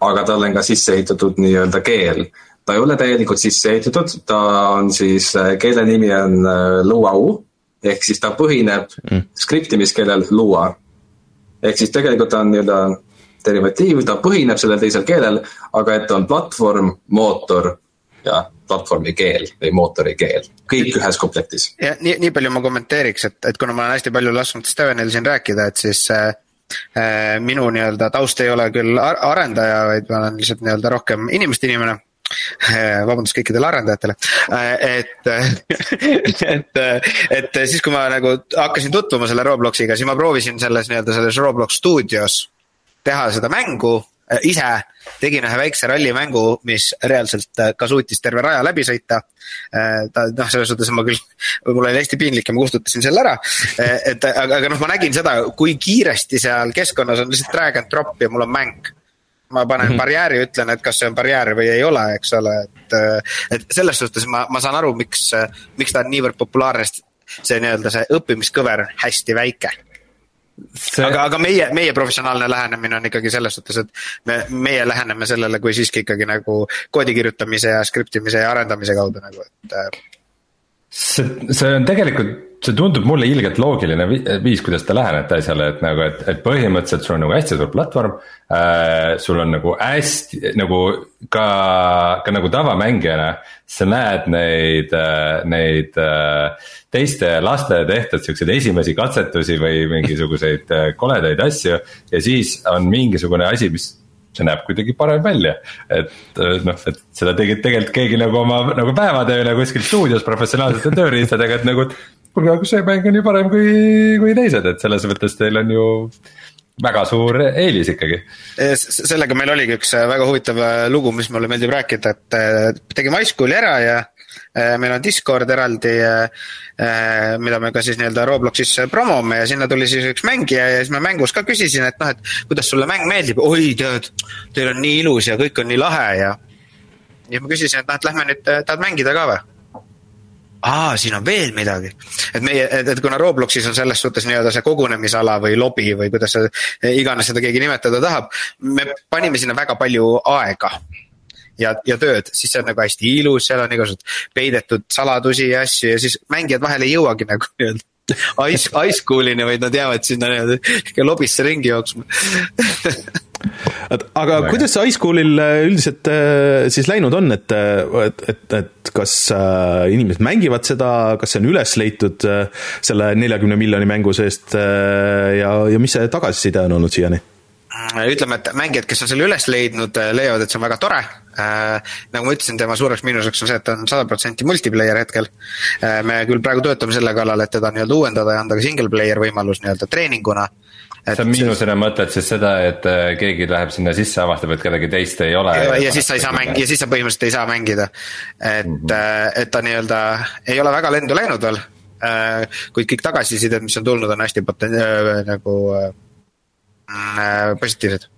aga tal on ka sisse ehitatud nii-öelda keel ta ei ole täielikult sisse ehitatud, ta on siis, äh, keele nimi on äh, Luau. ehk siis ta põhineb mm. skriptimiskeelel Lua. ehk siis tegelikult ta on nii-öelda derivatiiv, ta põhineb sellel teisel keelel, aga et on platvorm, mootor ja platvormi keel või mootori keel, kõik ühes komplektis. ja nii, nii palju ma kommenteeriks, et, et kuna ma olen hästi palju lasknud Stevenil siin rääkida, et siis äh, äh minu nii-öelda taust ei ole küll arendaja, vaid ma olen lihtsalt nii-öelda rohkem inimeste inimene vabandust kõikidele arendajatele, eh, et, et, et siis, kui ma nagu hakkasin tutvuma selle Robloxiga, siis ma proovisin selles nii-öelda selles Roblox stuudios teha seda mängu äh, ise tegin ühe väikse rallimängu, mis reaalselt äh, ka suutis terve raja läbi sõita. Äh, ta noh, selles suhtes ma küll, mul oli hästi piinlik ja ma kustutasin selle ära. Äh, et aga, aga noh, ma nägin seda, kui kiiresti seal keskkonnas on lihtsalt drag and drop ja mul on mäng ma panen mm -hmm. barjääri, ütlen, et kas see on barjäär või ei ole, eks ole, et, et selles suhtes ma, ma saan aru, miks, miks ta on niivõrd populaarne, sest see nii-öelda see õppimiskõver on hästi väike see... aga, aga meie, meie professionaalne lähenemine on ikkagi selles suhtes, et me, meie läheneme sellele kui siiski ikkagi nagu koodi kirjutamise ja skript imise ja arendamise kaudu nagu, et. Äh, see, see on tegelikult see tundub mulle ilgelt loogiline viis, kuidas te lähenete asjale, et nagu, et, et põhimõtteliselt sul on nagu hästi suur platvorm äh,. sul on nagu hästi nagu ka, ka nagu tavamängijana, sa näed neid äh,, neid äh, teiste laste tehtud siukseid esimesi katsetusi või mingisuguseid äh, koledaid asju. ja siis on mingisugune asi, mis see näeb kuidagi parem välja. et äh, noh, et seda tegi tegelikult keegi nagu oma nagu päevatööna kuskil stuudios professionaalsete tööriistadega, et nagu kuulge, aga see mäng on ju parem kui, kui teised, et selles mõttes teil on ju väga suur eelis ikkagi. sellega meil oligi üks äh, väga huvitav äh, lugu, mis mulle meeldib rääkida, et äh, tegime high school'i ära ja meil on Discord eraldi, mida me ka siis nii-öelda Robloxis promome ja sinna tuli siis üks mängija ja siis ma mängus ka küsisin, et noh, et kuidas sulle mäng meeldib, oi tead, teil on nii ilus ja kõik on nii lahe ja. ja ma küsisin, et noh, et lähme nüüd, tahad mängida ka või? Aa, siin on veel midagi. et meie, et, et kuna Robloxis on selles suhtes nii-öelda see kogunemisala või lobi või kuidas sa iganes seda keegi nimetada tahab. me panime sinna väga palju aega ja, ja tööd, siis see on nagu hästi ilus, seal on igasugused peidetud saladusi ja asju ja siis mängijad vahel ei jõuagi nagu nii-öelda ice, ice cool'ini, vaid nad jäävad sinna nii-öelda lobisse ringi jooksma aga Väga. kuidas see iSchoolil äh, üldiselt äh, siis läinud on, et, äh, et, et, et kas inimesed mängivad seda, kas see on üles leitud selle neljakümne miljoni mängu seest ja, ja mis see tagasiside on olnud siiani? ütleme, et mängijad, kes on selle üles leidnud, leiavad, et see on väga tore nagu ma ütlesin, tema suureks miinuseks on see, et ta on sada protsenti multiplayer hetkel me küll praegu töötame selle kallal, et teda nii-öelda uuendada ja anda ka single player võimalus nii-öelda treeninguna äh, sa miinusena mõtled siis seda, et äh, keegi läheb sinna sisse, avastab, et kedagi teist ei ole. ja, ja siis sa ei saa mängida, ja siis sa põhimõtteliselt ei saa mängida. et mm, -hmm. et ta nii-öelda ei ole väga lendu läinud veel. Äh, kuid kõik tagasisided, mis on tulnud, on hästi poten-, nagu positiivsed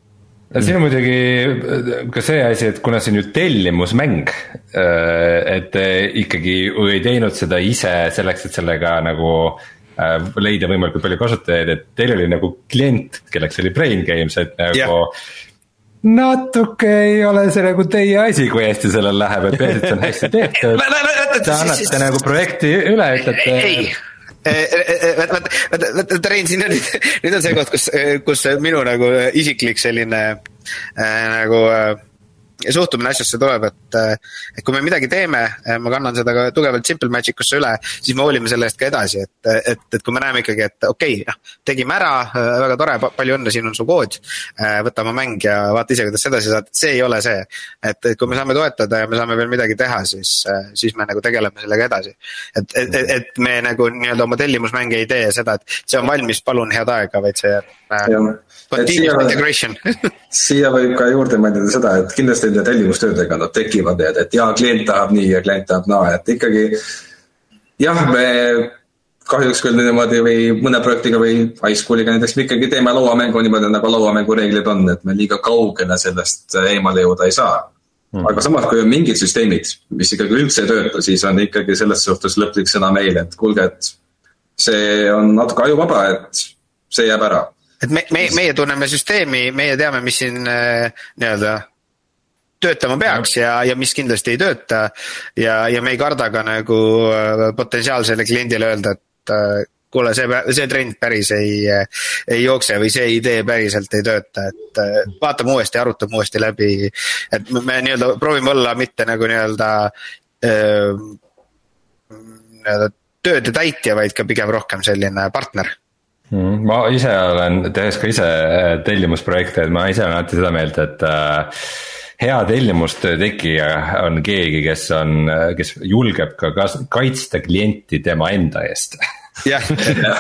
siin on muidugi ka see asi, et kuna see on ju tellimusmäng, et ikkagi ei teinud seda ise selleks, et sellega nagu leida võimalikult palju kasutajaid, et teil oli nagu klient, kelleks oli Brain Games, et nagu yeah. natuke ei ole see nagu teie asi, kui hästi sellel läheb, et peaasi, et see on hästi tehtud. Te annate nagu projekti üle, ütlete. ei, vaata, vaata, vaata, Rein, siin on, nüüd on see koht, kus, kus minu nagu isiklik selline äh, nagu äh, suhtumine asjasse tuleb, et, et kui me midagi teeme, ma kannan seda ka tugevalt Simple Magic usse üle, siis me hoolime selle eest ka edasi, et, et, et kui me näeme ikkagi, et okei okay,, noh, tegime ära, väga tore, palju õnne, siin on su kood. võta oma mäng ja vaata ise, kuidas edasi saad, see ei ole see. et, et kui me saame toetada ja me saame veel midagi teha, siis, siis me nagu tegeleme sellega edasi. et, et, et me nagu nii-öelda oma tellimusmänge ei tee seda, et see on valmis, palun head aega, vaid see äh, integration siia võib ka juurde mainida seda, et kindlasti nende tellimustöödega nad tekivad need, et jaa, klient tahab nii ja klient tahab naa, et ikkagi. jah, me kahjuks küll niimoodi või mõne projektiga või high school'iga näiteks me ikkagi teeme lauamängu niimoodi, nagu lauamängu reeglid on, et me liiga kaugele sellest eemale jõuda ei saa Hmm. aga samas, kui on mingid süsteemid, mis ikkagi üldse ei tööta, siis on ikkagi selles suhtes lõplik sõna meile, et kuulge, et see on natuke ajuvaba, et see jääb ära et me, me, meie tunneme süsteemi, meie teame, mis siin äh, nii-öelda töötama peaks ja, ja mis kindlasti ei tööta. ja, ja me ei karda ka nagu äh, potentsiaalsele kliendile öelda, et äh, kuule, see, see trend päris ei, ei jookse või see idee päriselt ei tööta, et vaatame uuesti, arutame uuesti läbi. et me nii-öelda proovime olla mitte nagu nii-öelda nii-öelda tööde täitja, vaid ka pigem rohkem selline partner ma ise olen, tehes ka ise äh, tellimusprojekte, et ma ise olen alati seda meelt, et äh, hea tellimustöö tegija on keegi, kes on, äh, kes julgeb ka kaitsta klienti tema enda eest.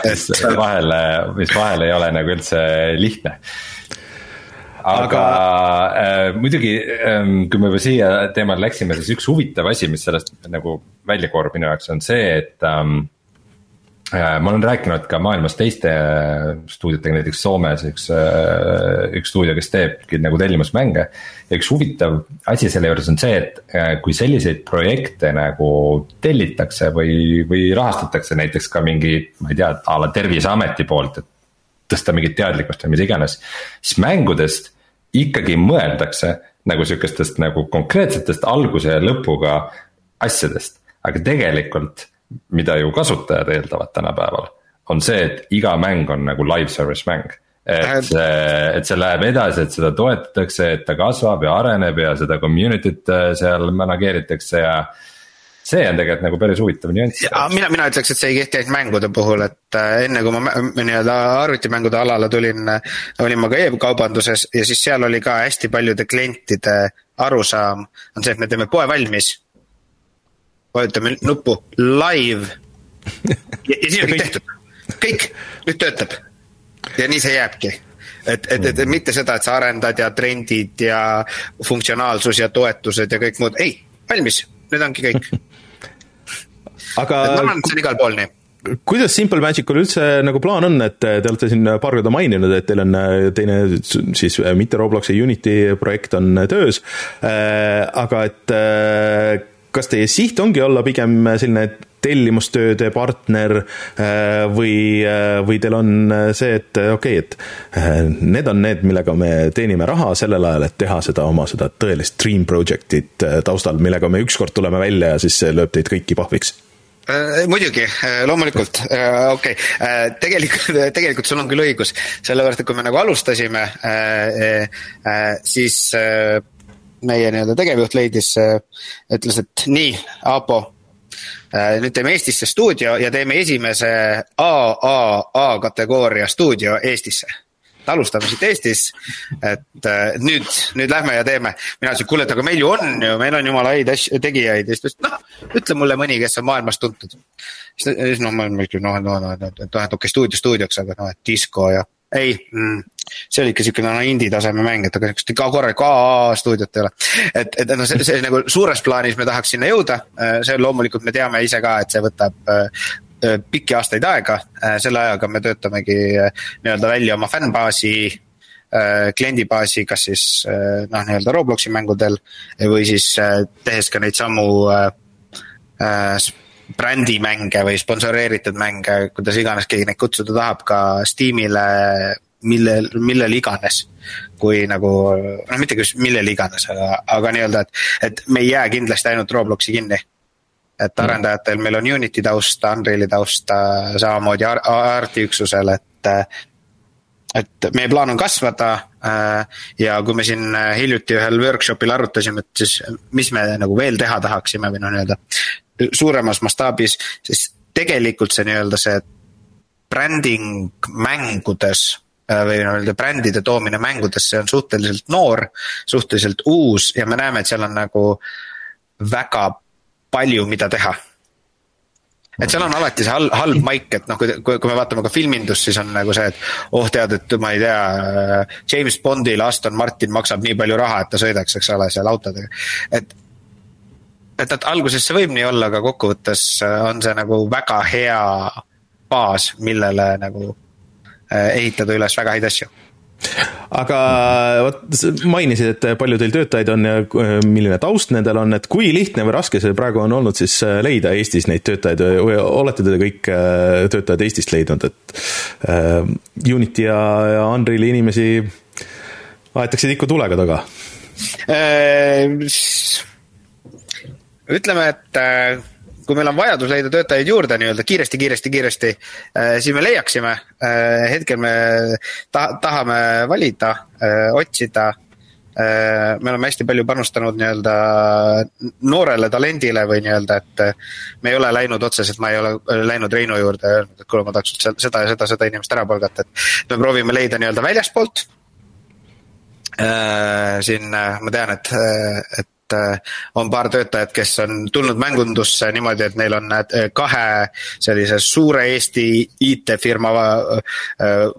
mis vahel, mis vahel ei ole nagu üldse lihtne aga äh, muidugi äh, kui me juba siia teemale läksime, siis üks huvitav asi, mis sellest nagu välja koorub minu jaoks on see, et ähm, äh,. Ma olen rääkinud ka maailmas teiste stuudiotega, näiteks Soomes üks äh,, üks stuudio, kes teebki nagu tellimusmänge. ja üks huvitav asi selle juures on see, et äh, kui selliseid projekte nagu tellitakse või, või rahastatakse näiteks ka mingi, ma ei tea, a la terviseameti poolt, et tõsta mingit teadlikkust või mida iganes, siis mängudest ikkagi mõeldakse nagu sihukestest nagu konkreetsetest alguse ja lõpuga asjadest. aga tegelikult, mida ju kasutajad eeldavad tänapäeval, on see, et iga mäng on nagu live service mäng et see, et see läheb edasi, et seda toetatakse, et ta kasvab ja areneb ja seda community't äh, seal manageeritakse ja see on tegelikult nagu päris huvitav nüanss. mina, mina ütleks, et see ei kehti ainult mängude puhul, et äh, enne kui ma nii-öelda arvutimängude alale tulin, äh, olin ma ka e-kaubanduses ja siis seal oli ka hästi paljude klientide arusaam on see, et me teeme poe valmis. Vajutame nuppu live. Ja, ja siis on kõik tehtud, kõik, nüüd töötab. Ja nii see jääbki. Et, et, et mitte seda, et sa arendad ja trendid ja funktsionaalsus ja toetused ja kõik muud, ei, valmis, nüüd ongi kõik. Aga. ma arvan, et see on igal pool nii. kuidas Simple Magicul üldse nagu plaan on, et te olete siin paar korda maininud, et teil on äh, teine siis äh, mitte Robloksi Unity projekt on töös, äh, aga et kas teie siht ongi olla pigem selline tellimustööde partner või, või teil on see, et okei okay,, et need on need, millega me teenime raha sellel ajal, et teha seda oma seda tõelist dream project'it taustal, millega me ükskord tuleme välja ja siis see lööb teid kõiki pahviks. Äh, muidugi, äh, loomulikult, äh, okei. Okay., tegelikult, tegelikult sul on küll õigus, sellepärast et kui me nagu alustasime, siis meie nii-öelda tegevjuht leidis, ütles, et nii, Aapo, nüüd teeme Eestisse stuudio ja teeme esimese AAA kategooria stuudio Eestisse et alustame siit Eestis. et äh, nüüd, nüüd lähme ja teeme. mina ütlesin, kuule, et aga meil ju on ju, meil on jumala häid asju, tegijaid ja siis ta ütles, noh, ütle mulle mõni, kes on maailmas tuntud. siis noh, ma ütlesin, noh, noh, noh, et noh, et okei okay, stuudio stuudioks, aga noh, et disko ja ei mm,, see oli ikka siukene no, indie taseme mäng, et aga siukest korralikku AA stuudiot ei ole. et, et noh, see, see nagu suures plaanis me tahaks sinna jõuda, äh, see loomulikult me teame ise ka, et see võtab äh, Äh, pikki aastaid aega, äh, selle ajaga me töötamegi äh, nii-öelda välja oma fännbaasi kliendibaasi, kas siis noh, nii-öelda Robloksi mängudel või siis tehes ka neid samu brändimänge või sponsoreeritud mänge, kuidas iganes keegi neid kutsuda tahab, ka Steamile, millel, millel iganes. kui nagu, noh mitte just millel iganes, aga, aga nii-öelda, et, et me ei jää kindlasti ainult Robloksi kinni et mm. arendajatel meil on Unity taust, Unreali taust, samamoodi Arti üksusel, et. et meie plaan on kasvada äh, ja kui me siin hiljuti ühel workshop'il arutasime, et siis mis me nagu veel teha tahaksime või noh, nii-öelda. Suuremas mastaabis, siis tegelikult see nii-öelda see bränding mängudes äh, või nii-öelda brändide toomine mängudesse on suhteliselt noor, suhteliselt uus ja me näeme, et seal on nagu väga palju, mida teha et seal on alati see halb, halb maik, et noh, kui, kui, kui me vaatame ka filmindust, siis on nagu see, et oh, tead, et ma ei tea, James Bondile Aston Martin maksab nii palju raha, et ta sõidaks, eks ole, seal autodega, et. Et, et alguses see võib nii olla, aga kokkuvõttes on see nagu väga hea baas, millele nagu eh, ehitada üles väga häid asju aga vot mainisid, et palju teil töötajaid on ja äh, milline taust nendel on, et kui lihtne või raske see praegu on olnud siis äh, leida Eestis neid töötajaid või olete te kõik äh, töötajad Eestist leidnud, et Unity ja, ja Unreali inimesi aetakse ikka tulega taga? Ütleme, et kui meil on vajadus leida töötajaid juurde nii-öelda kiiresti, kiiresti, kiiresti, äh, siis me leiaksime. Äh, hetkel me ta-, tahame valida, äh, otsida. me oleme hästi palju panustanud nii-öelda noorele talendile või nii-öelda, et me ei ole läinud otseselt, ma ei ole läinud Reinu juurde ja öelnud, et kuule, ma tahaks seda ja seda, seda inimest ära palgata, et me proovime leida nii-öelda väljaspoolt siin ma tean, et, et et äh, on paar töötajat, kes on tulnud mängundusse niimoodi, et neil on äh, kahe sellise suure Eesti IT-firma äh,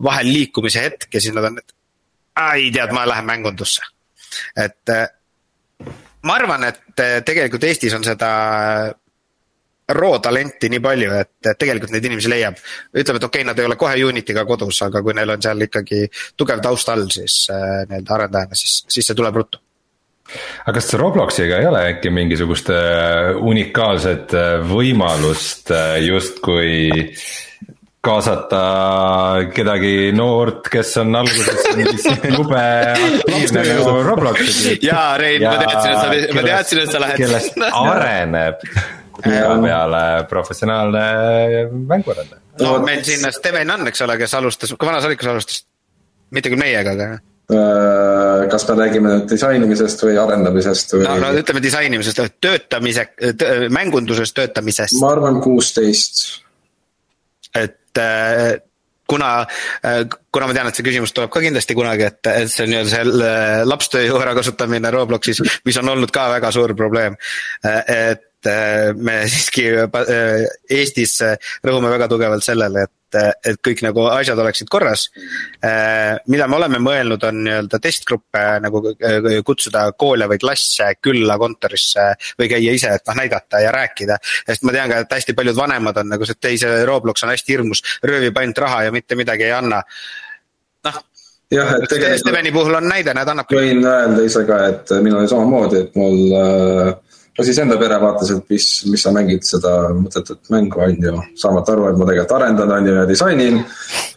vahel liikumise hetk ja siis nad on, et ai tead, ma lähen mängundusse. et ma arvan, et tegelikult Eestis on seda roo-talenti nii palju, et, tegelikult neid inimesi leiab. ütleme, et okei okay,, nad ei ole kohe Unity'ga kodus, aga kui neil on seal ikkagi tugev taust all, siis nii-öelda arendajana, siis, siis see tuleb ruttu aga kas Robloxiga ei ole äkki mingisugust unikaalset võimalust justkui kaasata kedagi noort, kes on alguses jube aktiivne nagu Robloxis. jaa, Rein, ma teadsin, et sa, ma teadsin, et sa lähed. kellest areneb ja peale professionaalne mänguarendaja. no meil siin Steven on, eks ole, kes alustas, kui vana sa olid, kui sa alustasid? mitte küll meiega, aga. Äh, kas me räägime nüüd disainimisest või arendamisest või? no, no ütleme disainimisest, töötamise, mängundusest töötamisest. ma arvan kuusteist. et äh, kuna, äh, kuna ma tean, et see küsimus tuleb ka kindlasti kunagi, et, et see nii-öelda see lapstööjõu ärakasutamine Robloxis, mis on olnud ka väga suur probleem. et me siiski Eestis rõhume väga tugevalt sellele, et, et kõik nagu asjad oleksid korras. Äh, mida me oleme mõelnud, on nii-öelda testgruppe nagu äh, kutsuda koole või klasse külla kontorisse või käia ise, et noh näidata ja rääkida. sest ma tean ka, et hästi paljud vanemad on nagu see, et ei, see Roblox on hästi hirmus, röövib ainult raha ja mitte midagi ei anna. noh jah, et tegelikult. Steveni puhul on näide, näed annab. võin öelda ise ka, et minul oli samamoodi, et mul äh, no siis enda pere vaatas, et mis, mis sa mängid seda mõttetut mängu, on ju. saamata aru, et ma tegelikult arendan, on ju, ja disainin.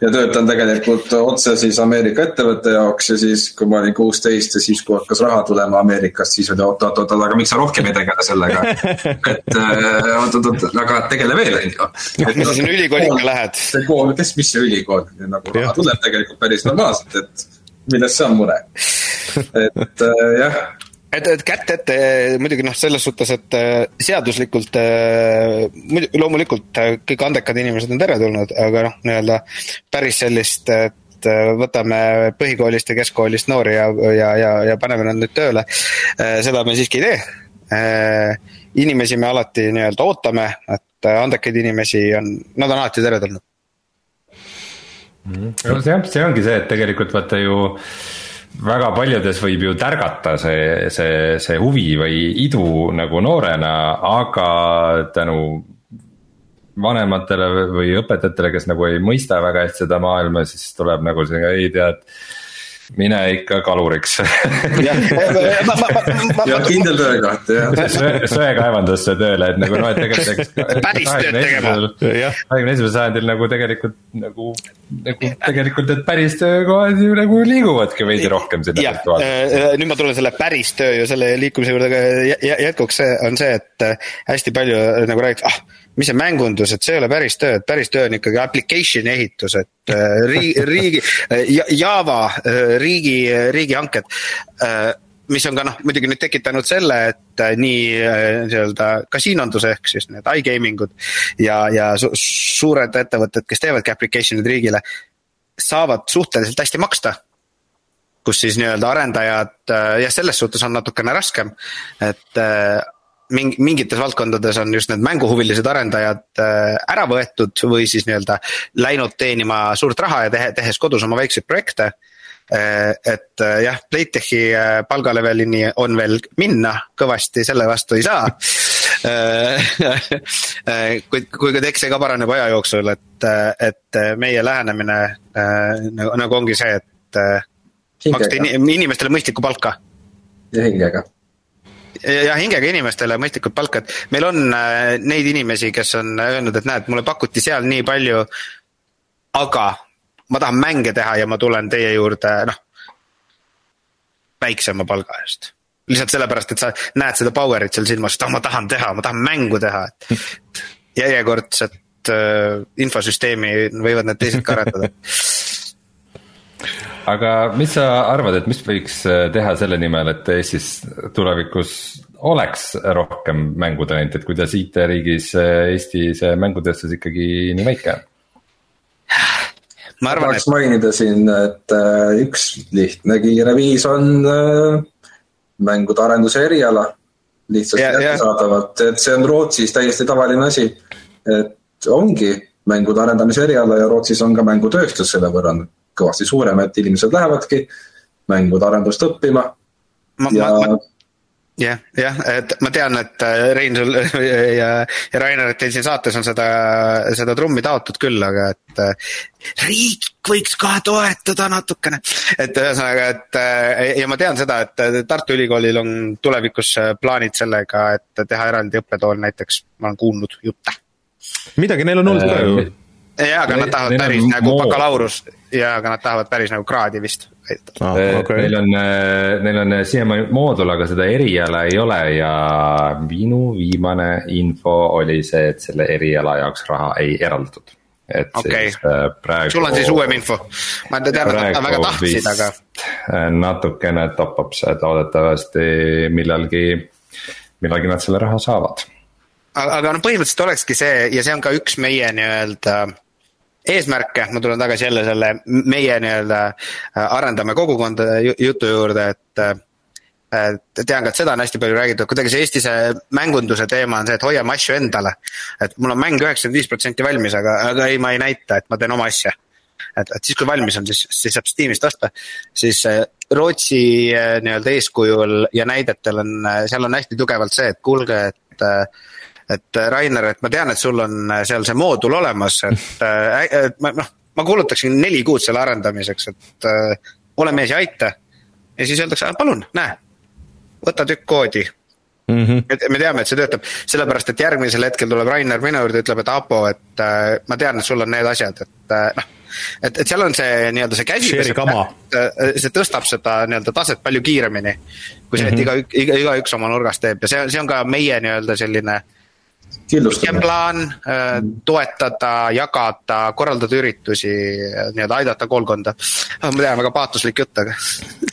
ja töötan tegelikult otse siis Ameerika ettevõtte jaoks ja siis, kui ma olin kuusteist ja siis, kui hakkas raha tulema Ameerikast, siis oli oot, oot, oot, aga miks sa rohkem ei tegele sellega. et äh, oot, oot, oot, aga tegele veel, on ju. mis sa sinna ülikooliga lähed? see kool, kes, mis see ülikool, nagu raha tuleb tegelikult päris normaalselt, et milles see on mure. et äh, jah et, et kätt ette muidugi noh, selles suhtes, et äh, seaduslikult äh, muidugi loomulikult äh, kõik andekad inimesed on teretulnud, aga noh, nii-öelda päris sellist, et võtame põhikoolist ja keskkoolist noori ja, ja, ja, ja paneme nad nüüd tööle. seda me siiski ei tee. inimesi me alati nii-öelda ootame, et andekaid inimesi on, nad on alati teretulnud. Mm. see on, see ongi see, et tegelikult vaata ju väga paljudes võib ju tärgata see, see, see huvi või idu nagu noorena, aga tänu vanematele või õpetajatele, kes nagu ei mõista väga hästi seda maailma, siis tuleb nagu see, ei tead mine ikka kaluriks ja kindel töökoht jah. söekaevandusse tööle, et nagu noh, et tegelikult. päris tööd tegema. kahekümne esimesel sajandil nagu tegelikult nagu, nagu tegelikult need päris töökohad ju nagu liiguvadki veidi rohkem sinna virtuaalselt. Äh, äh, nüüd ma tulen selle päris töö ja selle liikumise juurde jätkuks, see on see, et äh, hästi palju nagu räägitakse, ah mis see mängundus, et see ei ole päris töö, et päris töö on ikkagi application'i ehitus, et riigi, riigi, Java riigi, riigihanked mis on ka noh, muidugi nüüd tekitanud selle, et nii nii-öelda kasiinondus ehk siis need iGaming ud ja, ja su suured ettevõtted, kes teevadki application'id riigile, saavad suhteliselt hästi maksta. kus siis nii-öelda arendajad, jah, selles suhtes on natukene raskem, et mingi, mingites valdkondades on just need mänguhuvilised arendajad äh, ära võetud või siis nii-öelda läinud teenima suurt raha ja tehe, tehes kodus oma väikseid projekte. Äh, et äh, jah, Playtechi palgalevelini on veel minna, kõvasti selle vastu ei saa kuid, kui ka tech see ka paraneb aja jooksul, et, et meie lähenemine nagu, nagu ongi see, et maksta inimestele mõistlikku palka. ja hingega ja hingega inimestele mõistlikult palka, et meil on äh, neid inimesi, kes on öelnud, et näed, mulle pakuti seal nii palju. aga ma tahan mänge teha ja ma tulen teie juurde, noh. väiksema palga eest, lihtsalt sellepärast, et sa näed seda power'it seal silmas, et ah, ma tahan teha, ma tahan mängu teha, et järjekordset äh, infosüsteemi võivad need teised ka arendada aga mis sa arvad, et mis võiks äh, teha selle nimel, et Eestis tulevikus oleks rohkem mängutalenti, et kuidas IT-riigis äh, Eesti see mängutööstus ikkagi nii väike on? ma arvan, et. mainida siin, et äh, üks lihtne kiire viis on mängude arenduse eriala. lihtsasti kättesaadavalt, et see on Rootsis täiesti tavaline asi. et ongi mängude arendamise eriala ja Rootsis on ka mängutööstus selle võrra kõvasti suurem, et inimesed lähevadki mängude arendust õppima ma, ja ma, ma jah, jah, et ma tean, et äh, Rein sul ja, ja Rainer, et teil siin saates on seda, seda trummi taotud küll, aga et äh, riik võiks ka toetada natukene. et ühesõnaga, et äh, ja ma tean seda, et Tartu Ülikoolil on tulevikus plaanid sellega, et teha eraldi õppetool näiteks, ma olen kuulnud jutte. midagi neil on olnud ka ju. Jaa, aga nad tahavad päris nagu bakalaureus ja, aga nad tahavad päris nagu kraadi vist ah,. Okay. Neil on, neil on siiamaani moodul, aga seda eriala ei ole ja minu viimane info oli see, et selle eriala jaoks raha ei eraldatud. et okay. siis äh, praegu. sul on siis uuem info, ma tean, et nad väga tahtsid, aga. Äh, natukene top-up see, et loodetavasti millalgi, millalgi nad selle raha saavad aga, aga no põhimõtteliselt olekski see ja see on ka üks meie nii-öelda eesmärke, ma tulen tagasi jälle selle meie nii-öelda äh, arendame kogukonda jutu juurde, et äh, tean ka, et seda on hästi palju räägitud, kuidagi see Eesti see mängunduse teema on see, et hoiame asju endale. et mul on mäng üheksakümmend viis protsenti valmis, aga, aga ei, ma ei näita, et ma teen oma asja. et, et siis, kui valmis on, siis, siis saab Steamist osta. siis äh, Rootsi nii-öelda eeskujul ja näidetel on, seal on hästi tugevalt see, et kuulge, et et äh, Rainer, et ma tean, et sul on äh, seal see moodul olemas, et, äh, et ma noh, ma kulutaksin neli kuud selle arendamiseks, et äh, ole mees ja aita. ja siis öeldakse, palun, näe, võta tükk koodi mm. -hmm. me teame, et see töötab, sellepärast et järgmisel hetkel tuleb Rainer minu juurde, ütleb, et Apo, et äh, ma tean, et sul on need asjad, et äh, noh et, et seal on see nii-öelda see käsi, see tõstab seda nii-öelda taset palju kiiremini. kui see, et mhm. iga, iga, igaüks oma nurgas teeb ja see, see on ka meie nii-öelda selline äh, pikem plaan äh, toetada, jagada, korraldada üritusi, nii-öelda aidata koolkonda. ma tean, väga paatuslik jutt, aga.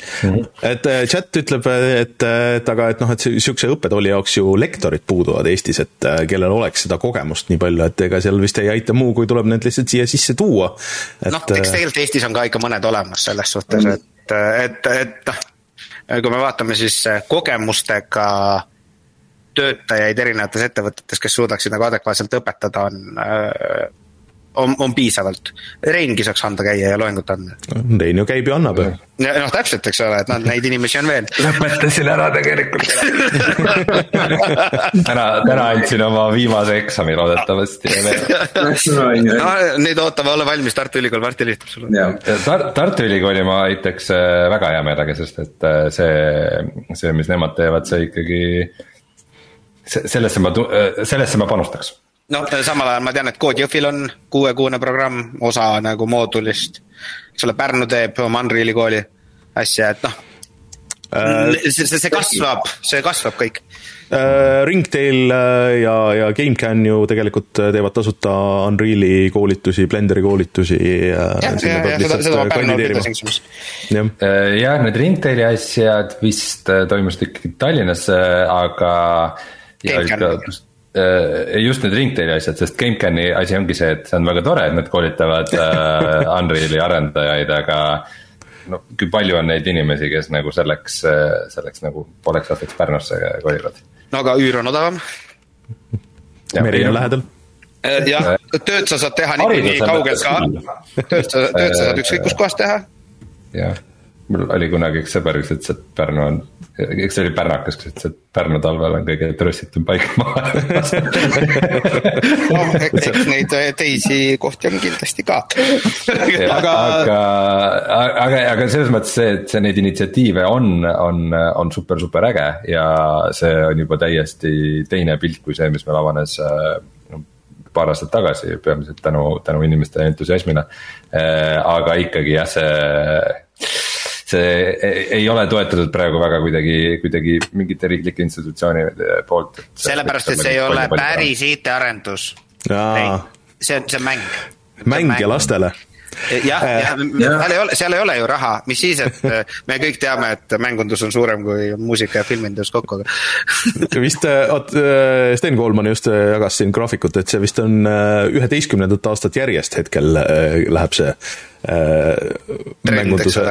et äh, chat ütleb, et, et aga, et noh, et sihukese õppetooli jaoks ju lektorid puuduvad Eestis, et äh, kellel oleks seda kogemust nii palju, et ega seal vist ei aita muu, kui tuleb need lihtsalt siia sisse tuua. noh, eks tegelikult Eestis on ka ikka mõned olemas selles suhtes, et, et, et noh, kui me vaatame siis kogemustega töötajaid erinevates ettevõtetes, kes suudaksid nagu adekvaatselt õpetada, on äh, on, on piisavalt. Reingi saaks anda käia ja loengut anda. Rein ju käib ja annab ju. noh, täpselt, eks ole, et noh, neid inimesi on veel. lõpetasin ära tegelikult täna, täna andsin oma viimase eksami loodetavasti no nüüd ootame, ole valmis, Tartu Ülikool varsti helistab sulle. Tar-, Tartu Ülikooli ma aitaks äh, väga hea meelega, sest et äh, see, see, mis nemad teevad, see ikkagi sellesse ma, sellesse ma panustaks. noh, samal ajal ma tean, et Code Jõhvil on kuuekuune programm, osa nagu moodulist. eks ole, Pärnu teeb oma Unreali kooli asja, et noh äh,. see, see, see kasvab, see kasvab kõik äh,. Ringtail äh, ja, ja GameCAN ju tegelikult teevad tasuta Unreali koolitusi, Blenderi koolitusi. jah, need Ringtaili asjad vist toimusid ikkagi Tallinnas, aga ja ikka äh, just need ringtaili asjad, sest GameCami asi ongi see, et see on väga tore, et nad koolitavad äh, Unreali arendajaid, aga no kui palju on neid inimesi, kes nagu selleks, äh, selleks nagu pooleks aastaks Pärnusse kolivad? no aga üür on odavam. meri on lähedal. jah, tööd sa saad teha niikuinii kaugelt ka, tööd sa, tööd sa saad ükskõik kus kohas teha. jah mul oli kunagi üks sõber, kes ütles, et Pärnu on, eks see oli pärnakas, kes ütles, et Pärnu talvel on kõige trööstitum paik maailmas noh, eks neid teisi kohti on kindlasti ka aga, aga, aga, aga selles mõttes see, et see neid initsiatiive on, on, on super, super äge ja see on juba täiesti teine pilt kui see, mis meil avanes no, paar aastat tagasi, peamiselt tänu, tänu inimeste entusiasmile. aga ikkagi jah, see see ei ole toetatud praegu väga kuidagi, kuidagi mingite riiklike institutsioonide poolt. sellepärast, et see ei ole päris IT-arendus. see on, see on mäng. mäng ja lastele jah, jah, seal ei ole, seal ei ole ju raha, mis siis, et äh, me kõik teame, et mängundus on suurem kui muusika ja filmindus kokku, aga. vist, oot, äh, Sten Koolman just jagas siin graafikut, et see vist on üheteistkümnendat aastat järjest hetkel läheb see mängunduse,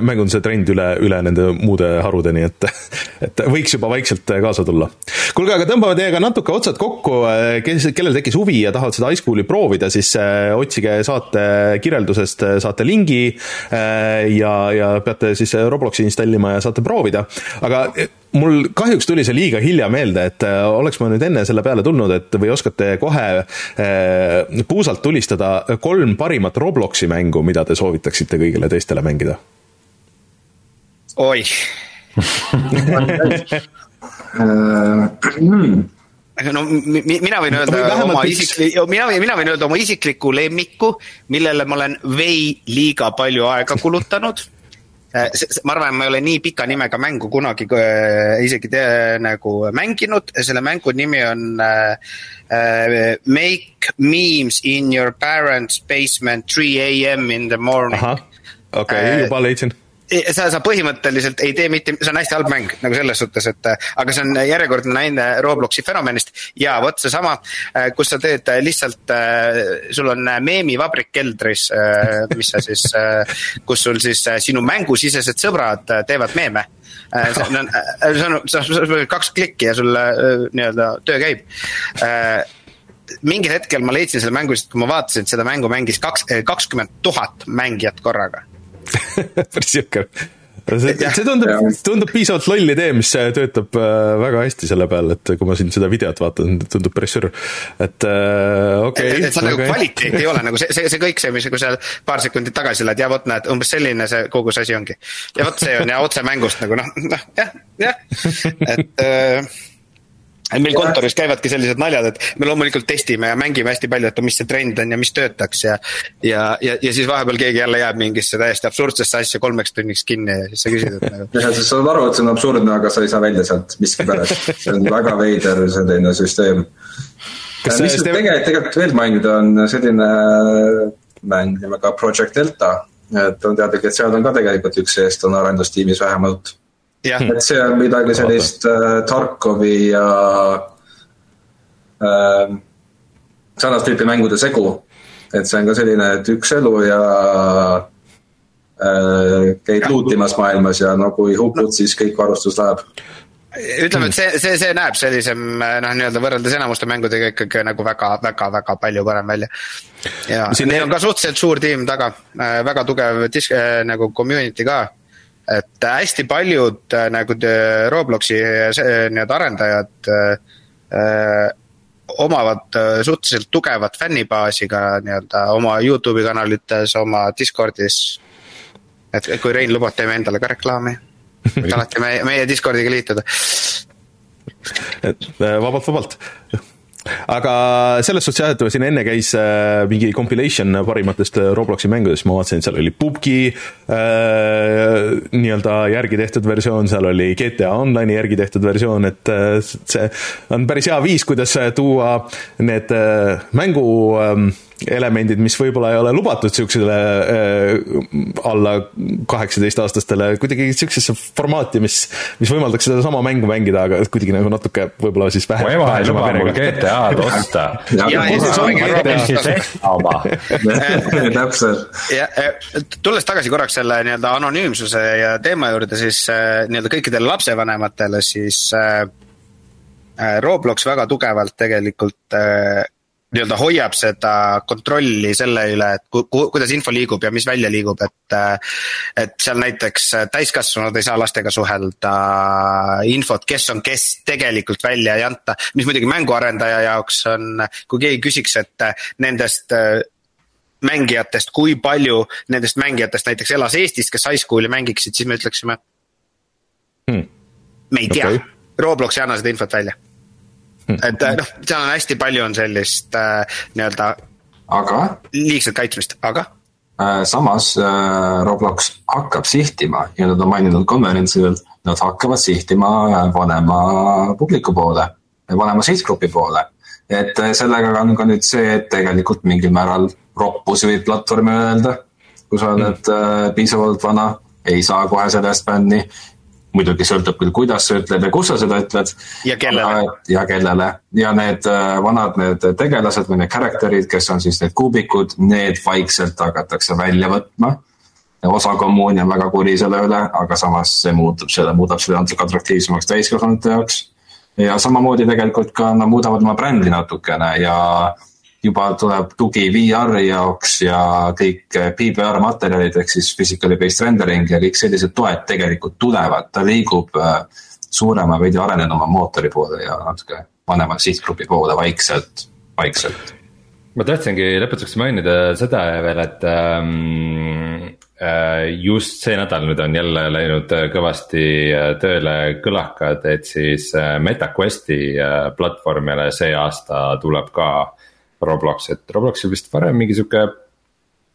mängunduse trend üle, üle nende muude harudeni, et, et võiks juba vaikselt kaasa tulla. kuulge, aga tõmbame teiega natuke otsad kokku, kes, kellel tekkis huvi ja tahavad seda Icecool'i proovida, siis otsige saate kirjeldusest, saate lingi ja, ja peate siis Robloksi installima ja saate proovida, aga mul kahjuks tuli see liiga hilja meelde, et äh, oleks ma nüüd enne selle peale tulnud, et või oskate kohe äh, puusalt tulistada kolm parimat Robloksi mängu, mida te soovitaksite kõigile teistele mängida? oi. Aga no mina võin öelda oma isikliku, mina, mina võin öelda oma isikliku lemmiku, millele ma olen vei liiga palju aega kulutanud ma arvan, ma ei ole nii pika nimega mängu kunagi äh, isegi te, nagu mänginud, selle mängu nimi on äh, äh, Make memes in your parents basement three am in the morning. okei okay, äh,, juba leidsin sa, sa põhimõtteliselt ei tee mitte, see on hästi halb mäng nagu selles suhtes, et aga see on järjekordne näide Robloksi fenomenist. Ja vot seesama, kus sa teed lihtsalt, sul on meemivabrik keldris, mis sa siis, kus sul siis sinu mängusisesed sõbrad teevad meeme. See on, see on, see on kaks klikki ja sul nii-öelda töö käib. Mingil hetkel ma leidsin selle mängu, sest kui ma vaatasin, et seda mängu mängis kaks, kakskümmend tuhat mängijat korraga päris jõhker. See, see tundub, tundub piisavalt loll idee, mis töötab äh, väga hästi selle peal, et kui ma siin seda videot vaatan, tundub päris sür, et äh, okei. Okay,. et see nagu kvaliteet ei ole nagu see, see, see kõik see, mis nagu seal paar sekundit tagasi lähed ja vot näed, umbes selline see kogu see asi ongi. ja vot see on ja otse mängust nagu noh, noh jah, jah, et äh, meil kontoris käivadki sellised naljad, et me loomulikult testime ja mängime hästi palju, et mis see trend on ja mis töötaks ja. ja, ja, ja siis vahepeal keegi jälle jääb mingisse täiesti absurdsesse asja kolmeks tunniks kinni ja siis sa küsid, et nagu. jah, sa saad aru, et see on absurdne, aga sa ei saa välja sealt miskipärast, see on väga veider selline süsteem. mis nüüd tegelikult, tegelikult veel mainida, on selline mäng nimega Project Delta, et on teada, et seal on ka tegelikult üks eestlane arendustiimis vähemalt et see on midagi sellist äh, Tarkovi ja äh, sarnast tüüpi mängude segu. et see on ka selline, et üks elu ja äh, käid luutimas maailmas ja no kui hukkud, siis kõik varustus läheb ütleme, et see, see, see näeb sellisem noh, nii-öelda võrreldes enamuste mängudega ikkagi nagu väga, väga, väga palju parem välja. ja Siin neil on ka suhteliselt suur tiim taga, äh, väga tugev disk, äh, nagu community ka et hästi paljud äh, nagu Robloksi äh, nii-öelda arendajad äh, omavad suhteliselt tugevat fännibaasi ka nii-öelda oma Youtube'i kanalites, oma Discordis. et kui Rein lubab, teeme endale ka reklaami. alati meie, meie Discordiga liituda. et vabalt, vabalt aga selles suhtes jah, et siin enne käis äh, mingi compilation parimatest äh, Robloksi mängudest, ma vaatasin, seal oli PUBG äh, nii-öelda järgi tehtud versioon, seal oli GTA Online'i järgi tehtud versioon, et äh, see on päris hea viis, kuidas tuua need äh, mängu äh, elemendid, mis võib-olla ei ole lubatud niisugusele äh, alla kaheksateistaastastele, kuidagi niisugusesse formaati, mis, mis võimaldaks sedasama mängu mängida, aga kuidagi nagu natuke võib-olla siis vähem. mu ema ei luba mul GTA-d osta. täpselt. tulles tagasi korraks selle nii-öelda anonüümsuse ja teema juurde, siis äh, nii-öelda kõikidele lapsevanematele, siis äh, äh, Roblox väga tugevalt tegelikult äh, nii-öelda hoiab seda kontrolli selle üle, et ku, ku, kuidas info liigub ja mis välja liigub, et. et seal näiteks täiskasvanud ei saa lastega suhelda, infot, kes on kes, tegelikult välja ei anta. mis muidugi mänguarendaja jaoks on, kui keegi küsiks, et nendest mängijatest, kui palju nendest mängijatest näiteks elas Eestis, kes high school'i mängiksid, siis me ütleksime hmm.. me ei tea okay., Roblox ei anna seda infot välja et äh, noh, seal on hästi palju on sellist äh, nii-öelda. aga? liigset kaitsmist, aga äh,? samas äh, Roblox hakkab sihtima ja nad on maininud konverentsidel, nad hakkavad sihtima vanema publiku poole, vanema sihtgrupi poole. et äh, sellega on ka nüüd see, et tegelikult mingil määral roppus võib platvormi öelda, kui sa oled mm. äh, piisavalt vana, ei saa kohe selle eest bänni muidugi sõltub küll, kuidas sa ütled ja kus sa seda ütled. ja kellele. ja kellele ja need äh, vanad need tegelased või need character'id, kes on siis need kuubikud, need vaikselt hakatakse välja võtma. osa kommuuni on väga kuri selle üle, aga samas see muutub selle, muudab selle natuke atraktiivsemaks täiskasvanute jaoks. ja samamoodi tegelikult ka nad muudavad oma brändi natukene ja juba tuleb tugi VR-i jaoks ja kõik PBR materjalid ehk siis physically based rendering ja kõik sellised toed tegelikult tulevad, ta liigub äh, suurema, veidi arenenuma mootori poole ja natuke vanema sihtgrupi poole vaikselt, vaikselt. ma tahtsingi lõpetuseks mainida seda veel, et ähm, äh, just see nädal nüüd on jälle läinud kõvasti äh, tööle kõlakad, et siis MetaQuesti platvormile see aasta tuleb ka Roblox, et Robloxil vist varem mingi sihuke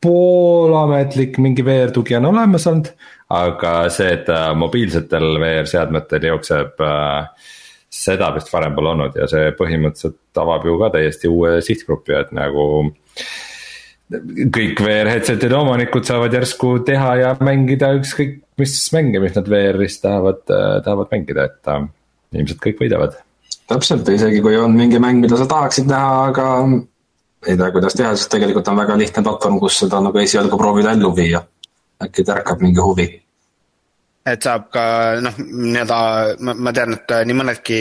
poolametlik mingi VR tugi on olemas olnud. aga see, et ta mobiilsetel VR seadmetel jookseb äh,, seda vist varem pole olnud ja see põhimõtteliselt avab ju ka täiesti uue sihtgrupi, et nagu kõik VR headset'ide omanikud saavad järsku teha ja mängida ükskõik mis mänge, mis nad VR-is tahavad, äh, tahavad mängida, et äh, ilmselt kõik võidavad. täpselt, isegi kui on mingi mäng, mida sa tahaksid näha, aga ei tea, kuidas teha, sest tegelikult on väga lihtne platvorm, kus seda nagu esialgu proovida ellu viia. äkki tärkab mingi huvi. et saab ka noh, nii-öelda ma, ma tean, et nii mõnedki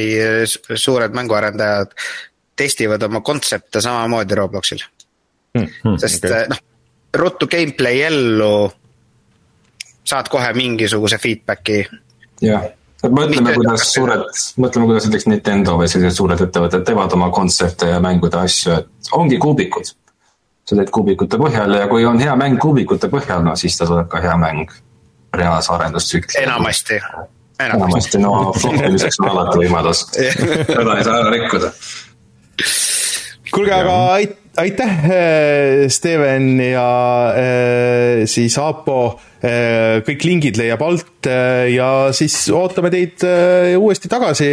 suured mänguarendajad testivad oma kontsepte samamoodi Robloxil hmm,. Hmm, sest okay. noh, ruttu gameplay ellu, saad kohe mingisuguse feedback'i. jah et mõtleme, kuidas suured, mõtleme, kuidas näiteks Nintendo või sellised suured ettevõtted teevad oma kontsepte ja mängude asju, et ongi kuubikud. sa teed kuubikute põhjal ja kui on hea mäng kuubikute põhjal, no siis ta tuleb ka hea mäng reaalse arendustsükli. enamasti. enamasti, no floppimiseks on alati võimalus seda ei saa ära rikkuda. kuulge, aga aitäh, eh, Steven ja äh, siis Aapo. Äh, kõik lingid leiab alt äh, ja siis ootame teid äh, uuesti tagasi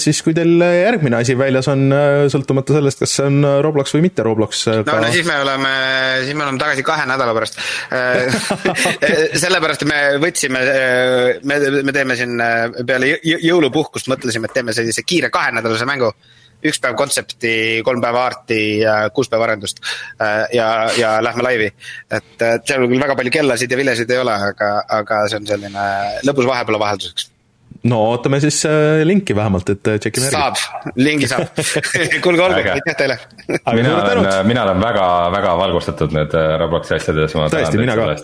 siis, kui teil järgmine asi väljas on, sõltumata sellest, kas see on Roblox või mitte Roblox. no, no siis me oleme, siis me oleme tagasi kahe nädala pärast. Sellepärast me võtsime, me, me teeme siin peale jõulupuhkust mõtlesime, et teeme sellise kiire kahenädalase mängu üks päev kontsepti, kolm päeva arti ja kuus päeva arendust. Äh, ja, ja lähme laivi. et seal küll väga palju kellasid ja vilesid ei ole, aga, aga see on selline lõbus vahepeal vahelduseks no ootame siis äh, linki vähemalt, et äh, tšekime järgi. saab, lingi saab. Kuulge, olgu, aitäh teile. Mina olen, mina olen väga, väga valgustatud nüüd Robloksi asjades. tõesti, mina ka.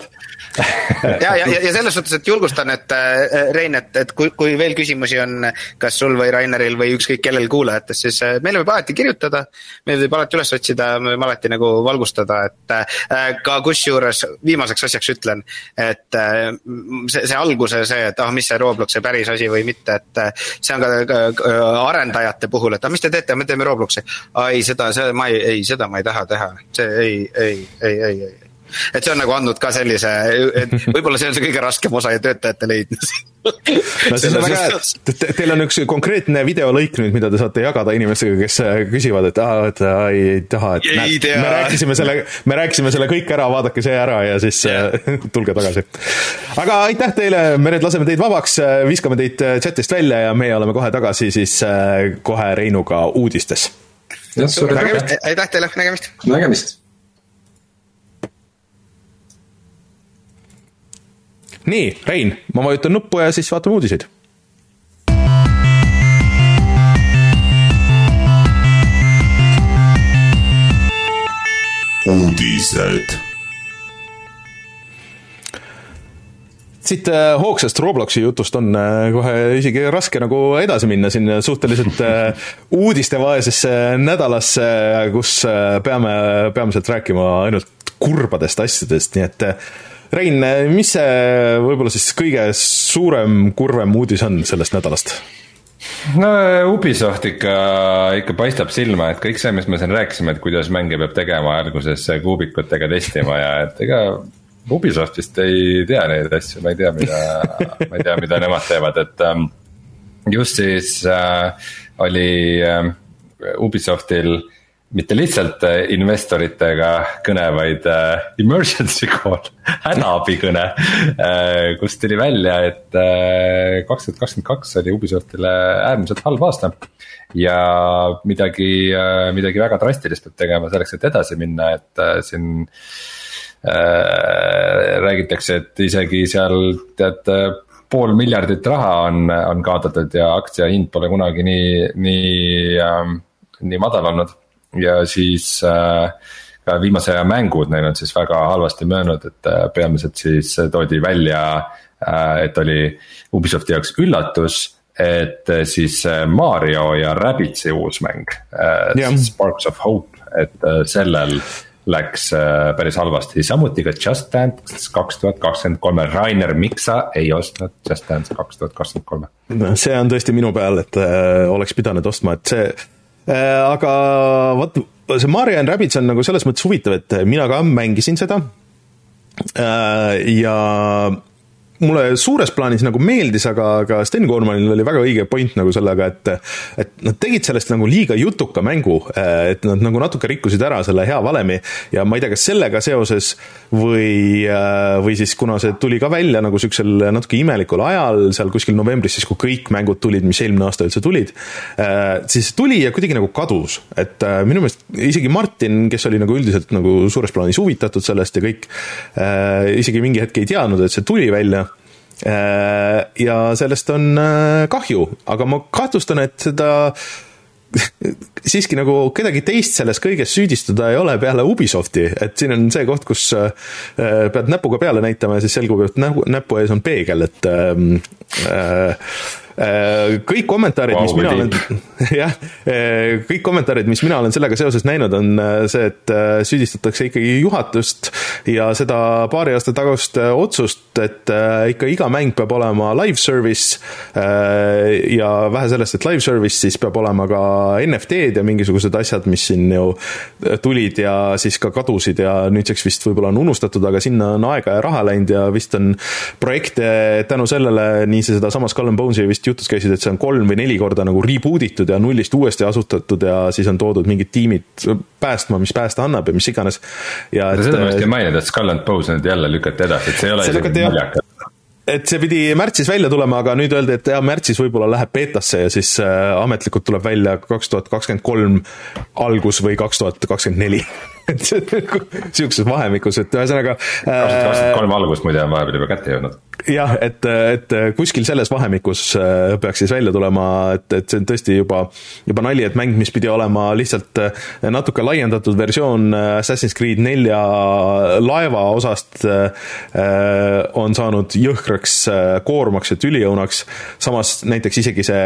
ja, ja, ja selles suhtes, et julgustan, et äh, Rein, et, et kui, kui veel küsimusi on, kas sul või Raineril või ükskõik kellel kuulajatest, siis äh, meile võib alati kirjutada. meil võib alati üles otsida, me võime alati nagu valgustada, et äh, ka kusjuures viimaseks asjaks ütlen, et see, see alguse see, et ah, mis see Robloksi päris asi või mitte, et see on ka arendajate puhul, et ah, mis te teete, me teeme Robloksi. ei, seda, see, ma ei, ei, seda ma ei taha teha, see ei, ei, ei, ei, ei et see on nagu andnud ka sellise, et võib-olla see on see kõige raskem osa ja töötajate leidmine no siis on väga hea, et teil on üks konkreetne videolõik nüüd, mida te saate jagada inimestega, kes küsivad, et aa, et aa, ei, ei taha, et ei näed, me rääkisime selle, me rääkisime selle kõik ära, vaadake see ära ja siis yeah. tulge tagasi. aga aitäh teile, me nüüd laseme teid vabaks, viskame teid chat'ist välja ja meie oleme kohe tagasi siis kohe Reinuga uudistes. aitäh teile, nägemist! nägemist! Nii, Rein, ma vajutan nuppu ja siis vaatame uudiseid. uudised siit äh, hoogsast Robloksi jutust on äh, kohe isegi raske nagu edasi minna siin suhteliselt äh, uudistevaesesse nädalasse, kus peame peamiselt rääkima ainult kurbadest asjadest, nii et Rein, mis see võib-olla siis kõige suurem kurvem uudis on sellest nädalast? no Ubisoft ikka, ikka paistab silma, et kõik see, mis me siin rääkisime, et kuidas mänge peab tegema alguses kuubikutega testima ja et ega Ubisoft vist ei tea neid asju, ma ei tea, mida ma ei tea, mida nemad teevad, et ähm, just siis äh, oli äh, Ubisoftil mitte lihtsalt äh, investoritega kõne, vaid äh, emergency call, hädaabikõne äh,. kust tuli välja, et äh, kaks tuhat kakskümmend kaks oli Ubisoftile äärmiselt halb aasta. ja midagi äh,, midagi väga drastilist peab tegema selleks, et edasi minna, et äh, siin äh,. räägitakse, et isegi seal tead pool miljardit raha on, on kaotatud ja aktsia hind pole kunagi nii, nii äh,, nii madal olnud ja siis äh, ka viimase aja mängud neil on siis väga halvasti möönud, et äh, peamiselt siis toodi välja äh,, et oli Ubisofti jaoks üllatus et siis Mario ja Rabbitsi uus mäng Sparks of Hope, et sellel läks päris halvasti, samuti ka Just Dance kaks tuhat kakskümmend kolme, Rainer, miks sa ei ostnud Just Dance kaks tuhat kakskümmend kolme? see on tõesti minu peal, et äh, oleks pidanud ostma, et see aga vot see Mario and Rabbids on nagu selles mõttes huvitav, et mina ka mängisin seda. Äh, ja mulle suures plaanis nagu meeldis, aga, aga Sten Koormanil oli väga õige point nagu sellega, et et nad tegid sellest nagu liiga jutuka mängu, et nad nagu natuke rikkusid ära selle hea valemi ja ma ei tea, kas sellega seoses või, või siis kuna see tuli ka välja nagu niisugusel natuke imelikul ajal, seal kuskil novembris, siis kui kõik mängud tulid, mis eelmine aasta üldse tulid, siis tuli ja kuidagi nagu kadus, et minu meelest isegi Martin, kes oli nagu üldiselt nagu suures plaanis huvitatud sellest ja kõik, isegi mingi hetk ei teadnud, et see tuli välja ja sellest on äh, kahju, aga ma kahtlustan, et seda siiski nagu kedagi teist selles kõiges süüdistada ei ole peale Ubisofti, et siin on see koht, kus äh, pead näpuga peale näitama ja siis selgub, et näpu, näpu ees on peegel, et ähm, äh, Äh, kõik kommentaarid wow,, mis mina olen, jah, äh, kõik kommentaarid, mis mina olen sellega seoses näinud, on äh, see, et süüdistatakse ikkagi juhatust ja seda paari aasta tagust otsust, et ikka iga mäng peab olema live service ja vähe sellest, et live service, siis peab olema ka NFT-d ja mingisugused asjad, mis siin ju tulid ja siis ka kadusid ja nüüdseks vist võib-olla on unustatud, aga sinna on aega ja raha läinud ja vist on projekte tänu sellele, nii see sedasama Skull and Bones'i vist jutus käisid, et see on kolm või neli korda nagu reboot itud ja nullist uuesti asutatud ja siis on toodud mingid tiimid päästma, mis päästa annab ja mis iganes. ja et. seda ma just ei maininud, et Skull and Bones nüüd jälle lükati edasi, et see ei ole isegi naljakas et see pidi märtsis välja tulema, aga nüüd öeldi, et jaa, märtsis võib-olla läheb beetasse ja siis äh, ametlikult tuleb välja kaks tuhat kakskümmend kolm algus või kaks tuhat kakskümmend neli nagu sihukeses vahemikus, et ühesõnaga. kakskümmend kolm algust muide on vahepeal juba kätte jõudnud. jah, et, et kuskil selles vahemikus äh, peaks siis välja tulema, et, et see on tõesti juba, juba nali, et mäng, mis pidi olema lihtsalt äh, natuke laiendatud versioon äh, Assassin's Creed nelja laeva osast, on saanud jõhkraks koormaks ja tüliõunaks. samas näiteks isegi see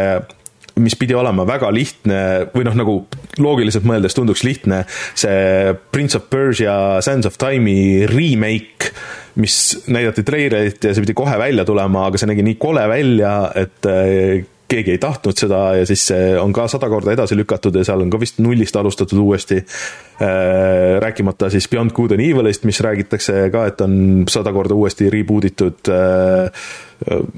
mis pidi olema väga lihtne või noh, nagu loogiliselt mõeldes tunduks lihtne, see Prince of Persia Sands of Time'i remake, mis näidati treilerit ja see pidi kohe välja tulema, aga see nägi nii kole välja, et äh, keegi ei tahtnud seda ja siis see on ka sada korda edasi lükatud ja seal on ka vist nullist alustatud uuesti. Äh, rääkimata siis Beyond Good and Evilist, mis räägitakse ka, et on sada korda uuesti reboot itud äh,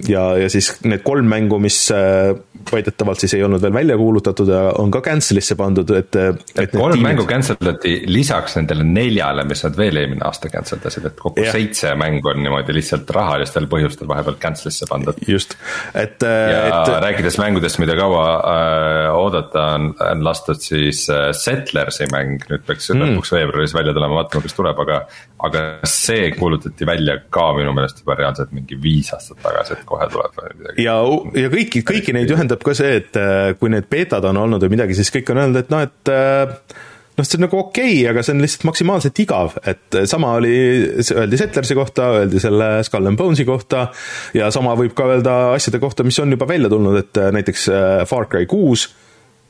ja, ja siis need kolm mängu, mis äh, väidetavalt siis ei olnud veel välja kuulutatud ja on ka cancel'isse pandud, et, et kolm tiimid... mängu cancel dati lisaks nendele neljale, mis nad veel eelmine aasta cancel dasid, et kokku yeah. seitse mängu on niimoodi lihtsalt rahalistel põhjustel vahepeal cancel'isse pandud. just, et. ja et... rääkides mängudest, mida kaua äh, oodata on, on lastud siis äh, Settlersi mäng, nüüd peaks mm. lõpuks veebruaris välja tulema, vaatame, kas tuleb, aga aga see kuulutati välja ka minu meelest juba reaalselt mingi viis aastat tagasi, et kohe tuleb midagi. ja, ja kõiki, kõiki neid ühendab ka see, et äh, kui need beetad on olnud või midagi, siis kõik on öelnud, et noh, et äh, noh, see on nagu okei okay,, aga see on lihtsalt maksimaalselt igav, et äh, sama oli, öeldi Settlersi kohta, öeldi selle Skull and Bones'i kohta ja sama võib ka öelda asjade kohta, mis on juba välja tulnud, et näiteks Far Cry kuus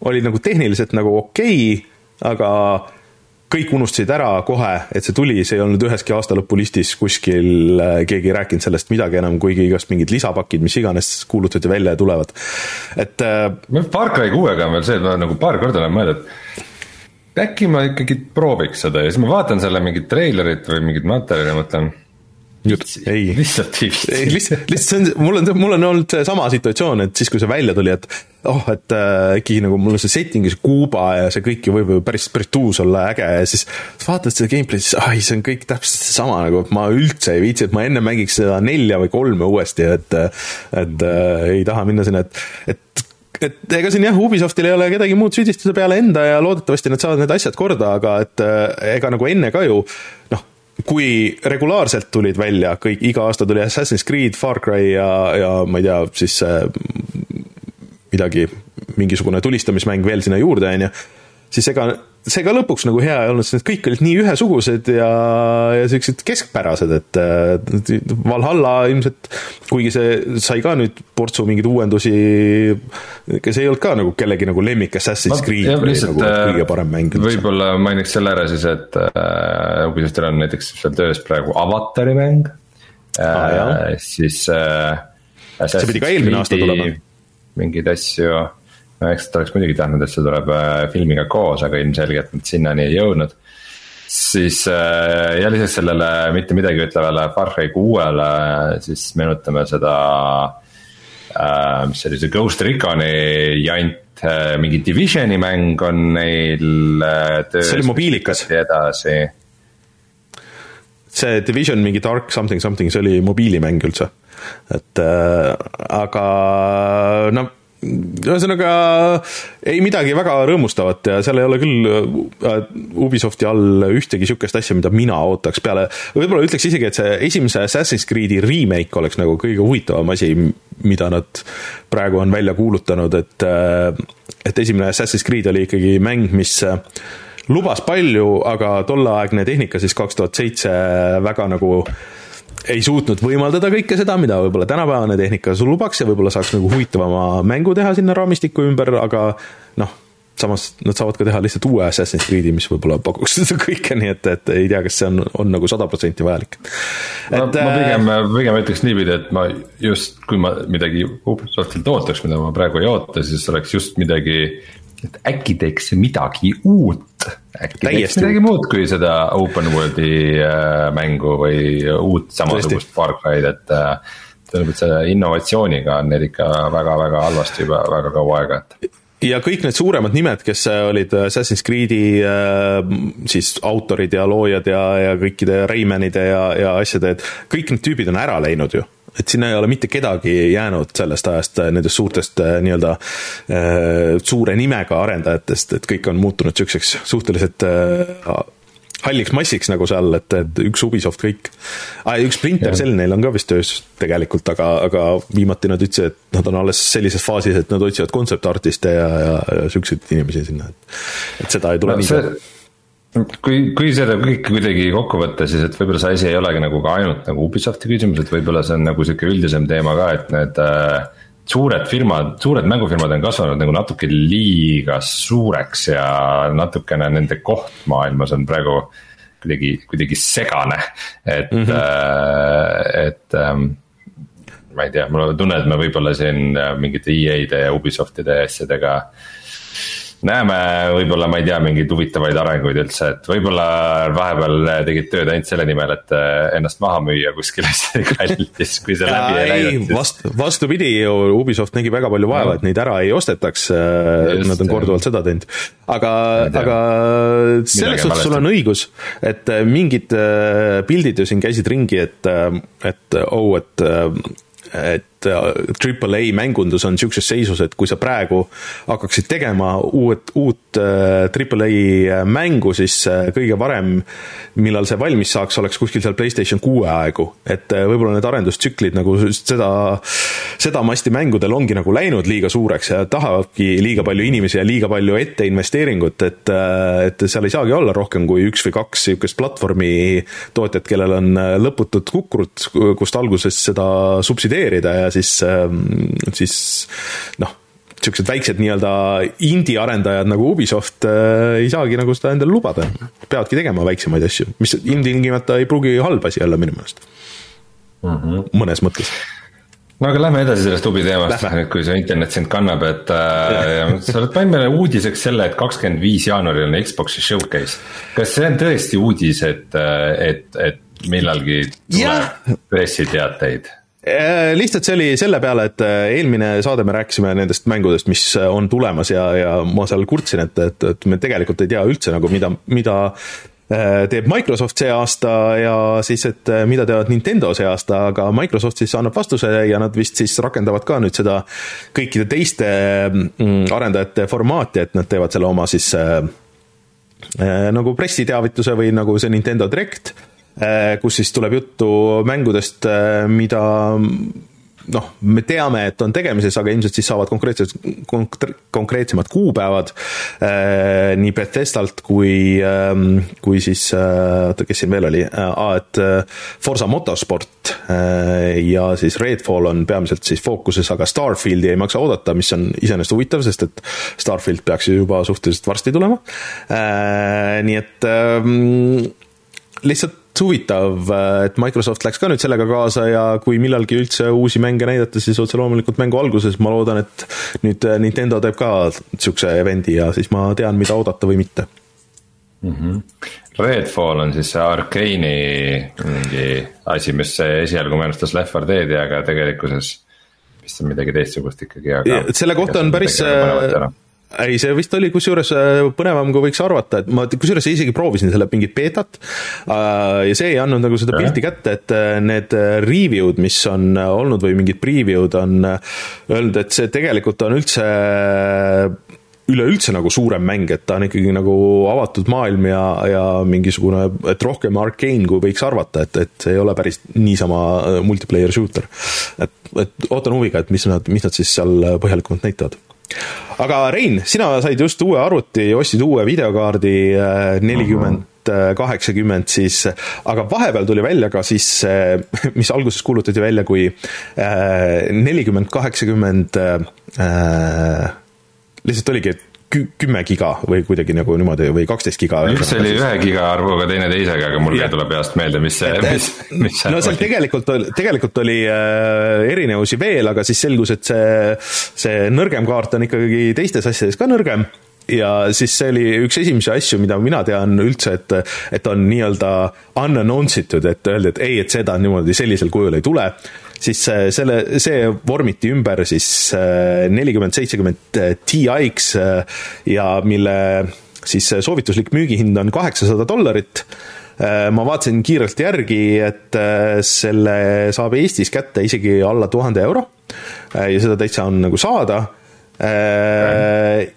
oli nagu tehniliselt nagu okei okay,, aga kõik unustasid ära kohe, et see tuli, see ei olnud üheski aastalõpulistis kuskil, äh, keegi ei rääkinud sellest midagi enam, kuigi igast mingid lisapakid, mis iganes kuulutati välja ja tulevad, et. Äh, Far Cry kuuega on veel see, et ma nagu paar korda olen mõelnud, et äkki ma ikkagi prooviks seda ja siis ma vaatan selle mingit treilerit või mingit materjali ja mõtlen ei, lihtsalt ei viitsi ei. lihtsalt, lihtsalt see on, mul on, mul on olnud seesama situatsioon, et siis, kui see välja tuli, et oh, et äh, äkki nagu mul on see setting, see Kuuba ja see kõik ju võib ju päris, päris tuus olla äge ja siis vaatad seda gameplay'd, siis ai, see on kõik täpselt seesama nagu, et ma üldse ei viitsi, et ma enne mängiks seda nelja või kolme uuesti, et et äh, ei taha minna sinna, et, et et ega siin jah, Ubisoftil ei ole kedagi muud süüdistada peale enda ja loodetavasti nad saavad need asjad korda, aga et äh, ega nagu enne ka ju noh, kui regulaarselt tulid välja kõik, iga aasta tuli Assassin's Creed, Far Cry ja, ja ma ei tea, siis äh, midagi, mingisugune tulistamismäng veel sinna juurde, on ju, siis ega see ka lõpuks nagu hea ei olnud, sest need kõik olid nii ühesugused ja, ja siuksed keskpärased, et äh, Valhalla ilmselt, kuigi see sai ka nüüd portsu mingeid uuendusi, ega see ei olnud ka nagu kellegi nagu lemmik Assassin's Creed jah, või lihtsalt, nagu äh, kõige parem mäng võib-olla mainiks selle ära siis, et äh, Ubisoftil on näiteks seal töös praegu avatari mäng Aa, jah. äh,. siis äh,. See pidi ka eelmine aasta tulema.. mingeid asju, eks ta oleks muidugi tahtnud, et see tuleb äh, filmiga koos, aga ilmselgelt nad sinnani ei jõudnud. siis äh, ja lisaks sellele mitte midagi ütlevale Far Cry kuuele, siis meenutame seda äh, mis see oli, see Ghost Reconi jant äh,, mingi Divisioni mäng on neil äh, töös. See oli mobiilikas. edasi, see Division mingi Dark something something, see oli mobiilimäng üldse. et äh, aga no ühesõnaga ei midagi väga rõõmustavat ja seal ei ole küll äh, Ubisofti all ühtegi sihukest asja, mida mina ootaks peale, võib-olla ütleks isegi, et see esimese Assassin's Creed'i remake oleks nagu kõige huvitavam asi, mida nad praegu on välja kuulutanud, et äh, et esimene Assassin's Creed oli ikkagi mäng, mis äh, lubas palju, aga tolleaegne tehnika siis kaks tuhat seitse väga nagu ei suutnud võimaldada kõike seda, mida võib-olla tänapäevane tehnika sul lubaks ja võib-olla saaks nagu huvitavama mängu teha sinna raamistiku ümber, aga noh, samas nad saavad ka teha lihtsalt uue Assassin's Creed'i, mis võib-olla pakuks seda kõike, nii et, et ei tea, kas see on, on nagu sada protsenti vajalik. ma, ma pigem, pigem ütleks niipidi, et ma just, kui ma midagi Ubisoftilt ootaks, mida ma praegu ei oota, siis oleks just midagi, et äkki teeks midagi uut. äkki teeks Täiesti midagi muud kui seda open world'i äh, mängu või uut samasugust Far Cry'd, et äh, tundub, et selle innovatsiooniga on neil ikka väga-väga halvasti juba väga kaua aega, et ja kõik need suuremad nimed, kes olid Assassin's Creed'i äh, siis autorid ja loojad ja, ja kõikide Raymanide ja, ja asjade, et kõik need tüübid on ära läinud ju. Et sinna ei ole mitte kedagi jäänud sellest ajast äh, nendest suurtest äh, nii-öelda äh, suure nimega arendajatest, et kõik on muutunud niisuguseks suhteliselt äh, halliks massiks nagu seal, et, et üks Ubisoft kõik ah,. üks Splinter Cell neil on ka vist töös tegelikult, aga, aga viimati nad ütlesid, et nad on alles sellises faasis, et nad otsivad kontseptartiste ja, ja, ja siukseid inimesi sinna, et. et seda ei tule no, no, see kui, kui seda kõike kuidagi kokku võtta, siis et võib-olla see asi ei olegi nagu ka ainult nagu Ubisofti küsimus, et võib-olla see on nagu sihuke üldisem teema ka, et need äh, suured firmad, suured mängufirmad on kasvanud nagu natuke liiga suureks ja natukene nende koht maailmas on praegu kuidagi, kuidagi segane, et mm, -hmm. et ähm, ma ei tea, mul on tunne, et me võib-olla siin äh, mingite EA-de ja Ubisoftide asjadega näeme võib-olla, ma ei tea, mingeid huvitavaid arenguid üldse, et võib-olla vahepeal tegid tööd ainult selle nimel, et äh, ennast maha müüa kuskile kallis, kui see läbi ei läinud. vastu, vastupidi ju, Ubisoft nägi väga palju vaeva, et neid ära ei ostetaks. Just, Nad on korduvalt seda teinud, aga aga selles on suhtes sul on õigus, et äh, mingid pildid ju siin käisid ringi, et, et oh, et et Triple A mängundus on niisuguses seisus, et kui sa praegu hakkaksid tegema uut, uut äh, Triple A mängu, siis äh, kõige varem, millal see valmis saaks, oleks kuskil seal Playstation kuue aegu. et äh, võib-olla need arendustsüklid nagu seda, sedamasti mängudel ongi nagu läinud liiga suureks ja tahavadki liiga palju inimesi ja liiga palju etteinvesteeringut, et, et seal ei saagi olla rohkem kui üks või kaks niisugust platvormi tootjat, kellel on äh, lõputud kukrud, kust alguses seda subsideerida ja siis, siis noh, niisugused väiksed nii-öelda indie-arendajad nagu Ubisoft äh, ei saagi nagu seda endale lubada. peavadki tegema väiksemaid asju, mis ilmtingimata ei pruugi halb asi olla minu meelest mm. -hmm. mõnes mõttes. no aga lähme edasi sellest huvi teemast, kui see internet sind kannab, et äh, sa oled pannud meile uudiseks selle, et kakskümmend viis jaanuaril on Xbox'i showcase. kas see on tõesti uudis, et, et, et millalgi tuleb pressiteateid Äh, lihtsalt see oli selle peale, et äh, eelmine saade me rääkisime nendest mängudest, mis äh, on tulemas ja, ja ma seal kurtsin, et, et, et me tegelikult ei tea üldse nagu, mida, mida teeb Microsoft see aasta ja siis, et mida teevad Nintendo see aasta, aga Microsoft siis annab vastuse ja nad vist siis rakendavad ka nüüd seda kõikide teiste mm, arendajate formaati, et nad teevad selle oma siis äh, nagu pressiteavituse või nagu see Nintendo Direct. Äh, kus siis tuleb juttu mängudest, äh, mida noh, me teame, et on tegemises, aga ilmselt siis saavad konkreetsed, konkreetsemad kuupäevad äh, nii Bethesdalt kui äh,, kui siis äh,, oota, kes siin veel oli äh,, et äh, Forsa Motorsport äh, ja siis Redfall on peamiselt siis fookuses, aga Starfieldi ei maksa oodata, mis on iseenesest huvitav, sest et Starfield peaks ju juba suhteliselt varsti tulema äh,. nii et äh, lihtsalt huvitav, et Microsoft läks ka nüüd sellega kaasa ja kui millalgi üldse uusi mänge näidata, siis otse loomulikult mängu alguses, ma loodan, et nüüd Nintendo teeb ka niisuguse event'i ja siis ma tean, mida oodata või mitte mm. -hmm. Redfall on siis see Arkeeni mingi asi, mis esialgu meenutas Left 4 Dead'i, aga tegelikkuses vist on midagi teistsugust ikkagi, aga. selle kohta on päris ei, see vist oli kusjuures äh, põnevam, kui võiks arvata, et ma kusjuures isegi proovisin selle mingit beetat äh, ja see ei andnud nagu seda pilti kätte, et äh, need review'd, mis on olnud või mingid preview'd on öelnud, et see tegelikult on üldse üleüldse nagu suurem mäng, et ta on ikkagi nagu avatud maailm ja, ja mingisugune, et rohkem arcane, kui võiks arvata, et, et see ei ole päris niisama multiplayer shooter. et, et ootan huviga, et mis nad, mis nad siis seal põhjalikumalt näitavad aga Rein, sina said just uue arvuti, ostsid uue videokaardi äh, nelikümmend kaheksakümmend siis, aga vahepeal tuli välja ka siis, mis alguses kuulutati välja kui äh, nelikümmend kaheksakümmend äh, lihtsalt oligi, et kümme giga või kuidagi nagu niimoodi või kaksteist giga. üks oli ühe giga arvuga, teine teisega, aga mul ei tule peast meelde, mis see, mis, mis see no seal tegelikult, tegelikult oli äh, erinevusi veel, aga siis selgus, et see, see nõrgem kaart on ikkagi teistes asjades ka nõrgem. Ja siis see oli üks esimesi asju, mida mina tean üldse, et, et on nii-öelda unannounced itud, et öeldi, et ei, et seda niimoodi sellisel kujul ei tule siis selle, see vormiti ümber siis äh, nelikümmend, seitsekümmend Ti-ks äh, ja mille siis soovituslik müügihind on kaheksasada dollarit. Äh, ma vaatasin kiirelt järgi, et selle saab Eestis kätte isegi alla tuhande euro. Ja seda täitsa on nagu saada.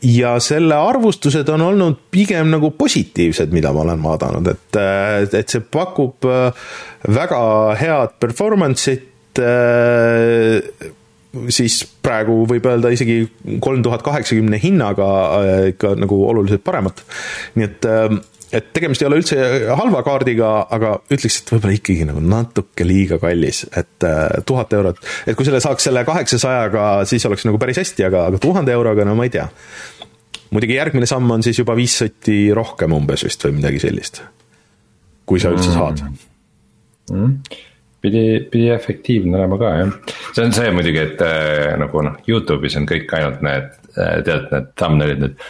Ja selle arvustused on olnud pigem nagu positiivsed, mida ma olen vaadanud, et, et see pakub väga head performance'it, Äh, siis praegu võib öelda isegi kolm tuhat kaheksakümne hinnaga äh, ikka nagu oluliselt paremat. nii et, äh, et tegemist ei ole üldse halva kaardiga, aga ütleks, et võib-olla ikkagi nagu natuke liiga kallis, et tuhat eurot, et kui selle saaks selle kaheksasajaga, siis oleks nagu päris hästi, aga, aga tuhande euroga, no ma ei tea. muidugi järgmine samm on siis juba viis sotti rohkem umbes vist või midagi sellist. kui sa üldse saad mm. -hmm pidi, pidi efektiivne olema ka jah, see on see muidugi, et äh, nagu noh, Youtube'is on kõik ainult need äh,, tead need thumbnail'id, need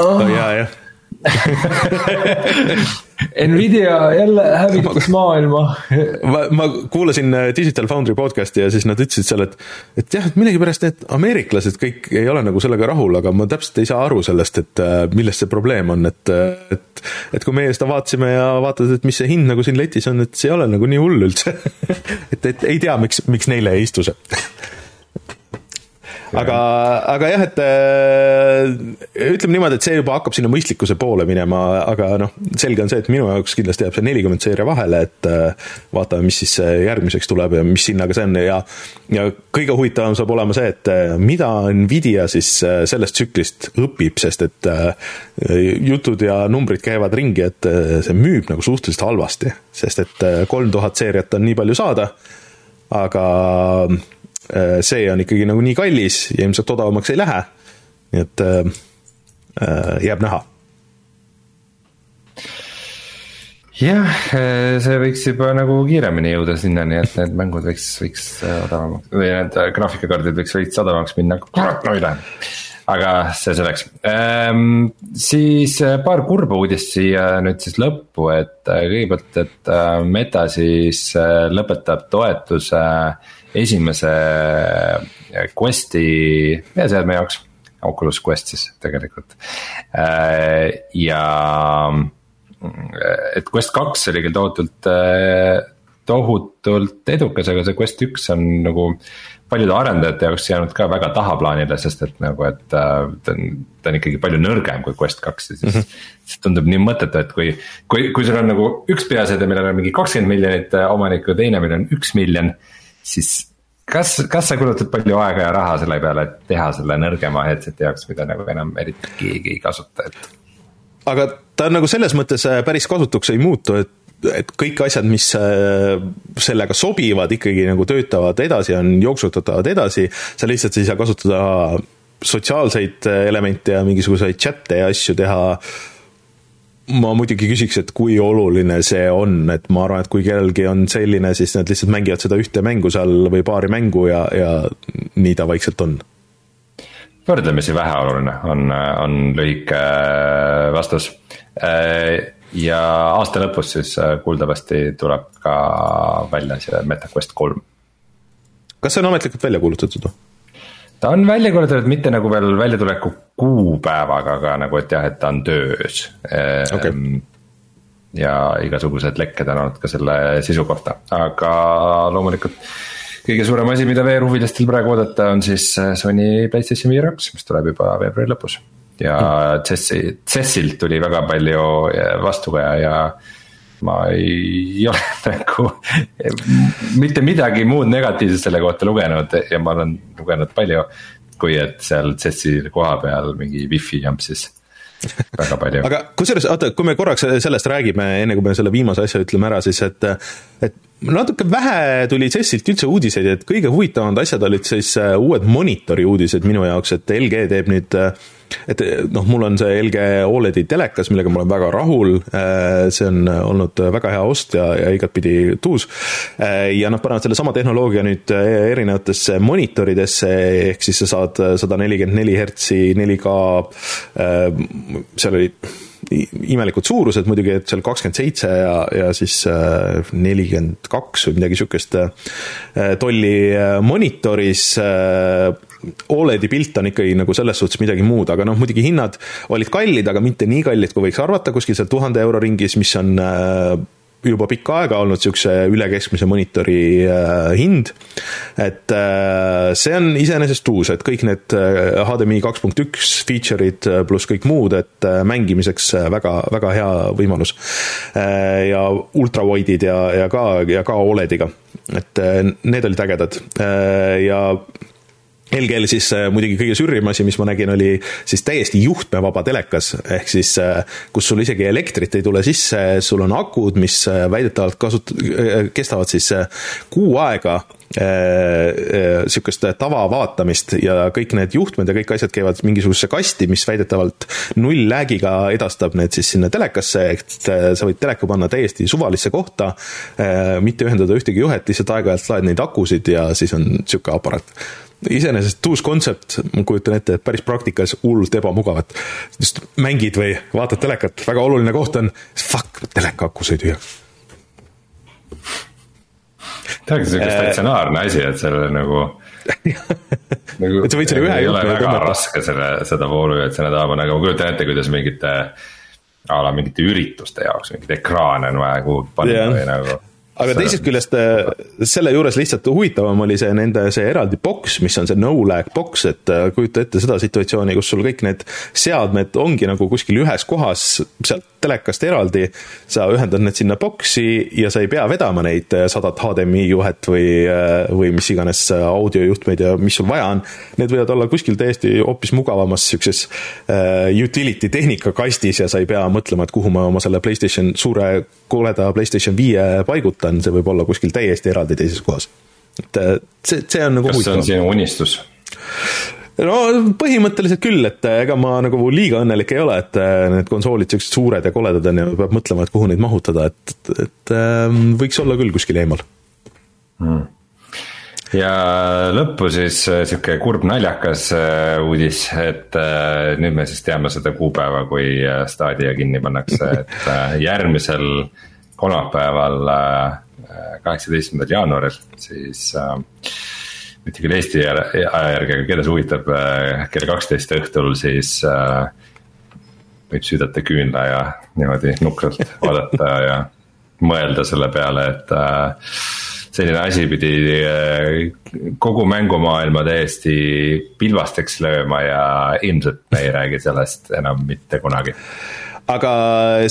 oh.. oh jaa, jah Nvidia jälle hävitas maailma. Ma, ma kuulasin äh, Digital Foundry podcast'i ja siis nad ütlesid seal, et, et jah, et millegipärast need ameeriklased kõik ei ole nagu sellega rahul, aga ma täpselt ei saa aru sellest, et äh, milles see probleem on, et, äh, et, et kui meie seda vaatasime ja vaatad, et mis see hind nagu siin letis on, et see ei ole nagu nii hull üldse. Et, et ei tea, miks, miks neile ei istu see aga, aga jah, et äh, ütleme niimoodi, et see juba hakkab sinna mõistlikkuse poole minema, aga noh, selge on see, et minu jaoks kindlasti jääb see nelikümmend seeria vahele, et äh, vaatame, mis siis järgmiseks tuleb ja mis hinnaga see on. Ja ja kõige huvitavam saab olema see, et äh, mida Nvidia siis sellest tsüklist õpib, sest et jutud ja numbrid käivad ringi, et see müüb nagu suhteliselt halvasti, sest et kolm tuhat seeriat on nii palju saada, aga Äh, see on ikkagi nagu nii kallis ja ilmselt odavamaks ei lähe. nii et äh, äh, jääb näha. jah, see võiks juba nagu kiiremini jõuda sinnani, et need mängud võiks, võiks odavamaks või need graafikakaardid võiks veits odavamaks minna, kurat no lähe aga see selleks ähm,. siis äh, paar kurba uudist siia nüüd siis lõppu, et äh, kõigepealt, et äh, Meta siis lõpetab toetuse esimese Questi veeseadme jaoks. Oculus Quest siis tegelikult ja et Quest kaks oli küll tohutult, tohutult edukas, aga see Quest üks on nagu paljude arendajate jaoks jäänud ka väga tahaplaanile, sest et nagu, et ta on, ta on ikkagi palju nõrgem kui Quest kaks ja siis mm. -hmm. siis tundub nii mõttetu, et kui, kui, kui sul on nagu üks peaseade, millel on mingi kakskümmend miljonit omanikku, teine, millel on üks miljon. Siis kas, kas sa kulutad palju aega ja raha selle peale, et teha selle nõrgema headset'i jaoks, mida nagu enam eriti keegi ei kasuta, et? Aga ta nagu selles mõttes äh, päris kasutuks ei muutu, et et kõik asjad, mis äh, sellega sobivad, ikkagi nagu töötavad edasi, on jooksutatavad edasi, sa lihtsalt ei saa kasutada sotsiaalseid elemente ja mingisuguseid chat'e ja asju teha ma muidugi küsiks, et kui oluline see on, et ma arvan, et kui kellelgi on selline, siis nad lihtsalt mängivad seda ühte mängu seal või paari mängu ja, ja nii ta vaikselt on. võrdlemisi väheoluline on, on lühike vastus ja aasta lõpus siis äh, kuuldavasti tuleb ka välja see MetaQuest kolm. kas see on ametlikult välja kuulutatud või? ta on välja kuulutatud mitte nagu veel väljatuleku kuupäevaga, aga nagu, et jah, et ta on töös. Okay.. Ehm, ja igasugused lekked on olnud ka selle sisu kohta, aga loomulikult kõige suurem asi, mida VR-huvilistel praegu oodata, on siis äh, Sony PlayStation VR kaks, mis tuleb juba veebruari lõpus. Ja CES-i, CES-ilt tuli väga palju vastukaja ja ma ei ole nagu mitte midagi muud negatiivset selle kohta lugenud ja ma olen lugenud palju. Kui et seal CES-i koha peal mingi wifi jampsis väga palju. aga kusjuures, oota, kui me korraks sellest räägime, enne kui me selle viimase asja ütleme ära, siis et, et natuke vähe tuli CES-ilt üldse uudiseid, et kõige huvitavamad asjad olid siis äh, uued monitori uudised minu jaoks, et LG teeb nüüd äh, et noh, mul on see LG Oledi telekas, millega ma olen väga rahul, äh, see on olnud väga hea ost ja, ja igatpidi tuus. Äh, ja noh, panevad sellesama tehnoloogia nüüd erinevatesse monitoridesse, ehk siis sa saad sada nelikümmend neli hertsi 4K, seal oli imelikud suurused muidugi, et seal kakskümmend seitse ja, ja siis nelikümmend kaks või midagi sihukest tolli monitoris Oledi pilt on ikkagi nagu selles suhtes midagi muud, aga noh, muidugi hinnad olid kallid, aga mitte nii kallid, kui võiks arvata, kuskil seal tuhande euro ringis, mis on äh, juba pikka aega olnud niisuguse üle keskmise monitori äh, hind. et äh, see on iseenesest uus, et kõik need HDMI kaks punkt üks feature'id pluss kõik muud, et mängimiseks väga, väga hea võimalus. ja ultrawide'id ja, ja ka, ja ka Olediga, et need olid ägedad ja LG-l siis äh, muidugi kõige sürrim asi, mis ma nägin, oli siis täiesti juhtmevaba telekas, ehk siis äh, kus sul isegi elektrit ei tule sisse, sul on akud, mis äh, väidetavalt kasut-, kestavad siis kuu aega sihukest tavavaatamist ja kõik need juhtmed ja kõik asjad käivad mingisugusesse kasti, mis väidetavalt null lag'iga edastab need siis sinna telekasse, et sa võid teleka panna täiesti suvalisse kohta, mitte ühendada ühtegi juhet, lihtsalt aeg-ajalt laed neid akusid ja siis on sihuke aparaat iseenesest uus kontsept, ma kujutan ette, et päris praktikas hullult ebamugav, et just mängid või vaatad telekat, väga oluline koht on, fuck, teleka aku sai tühjaks. ta ongi siuke statsionaarne asi, et selle nagu nagu, et sa võid selle ühe juhtme väga tõmmata. raske selle, seda voolujööd sinna taha panna, aga ma kujutan ette, kuidas mingite a la mingite ürituste jaoks mingeid ekraane on vaja kuhugi panna yeah. või nagu aga teisest küljest äh, selle juures lihtsalt huvitavam oli see nende see eraldi boks, mis on see no lag boks, et äh, kujuta ette seda situatsiooni, kus sul kõik need seadmed ongi nagu kuskil ühes kohas, sealt telekast eraldi, sa ühendad need sinna boksi ja sa ei pea vedama neid äh, sadat HDMI juhet või, või mis iganes audiojuhtmeid ja mis sul vaja on. Need võivad olla kuskil täiesti hoopis mugavamas siukses uh, utility tehnika kastis ja sa ei pea mõtlema, et kuhu ma oma selle Playstation, suure koleda Playstation viie paigutan see võib olla kuskil täiesti eraldi teises kohas. et see, see on nagu kas huvitav. see on sinu unistus? No põhimõtteliselt küll, et äh, ega ma nagu liiga õnnelik ei ole, et äh, need konsoolid siuksed suured ja koledad on ja peab mõtlema, et kuhu neid mahutada, et, et ähm, võiks olla küll kuskil eemal. Hmm.. ja lõppu siis äh, sihuke kurb naljakas äh, uudis, et äh, nüüd me siis teame seda kuupäeva, kui Stadia kinni pannakse, et järgmisel kolmapäeval, kaheksateistkümnendal jaanuaril siis mitte küll Eesti aja järgi, aga keda see huvitab, kell kaksteist õhtul siis võib süüdata küünla ja niimoodi nukralt vaadata ja mõelda selle peale, et selline asi pidi äh, kogu mängumaailma täiesti pilbasteks lööma ja ilmselt me ei räägi sellest enam mitte kunagi aga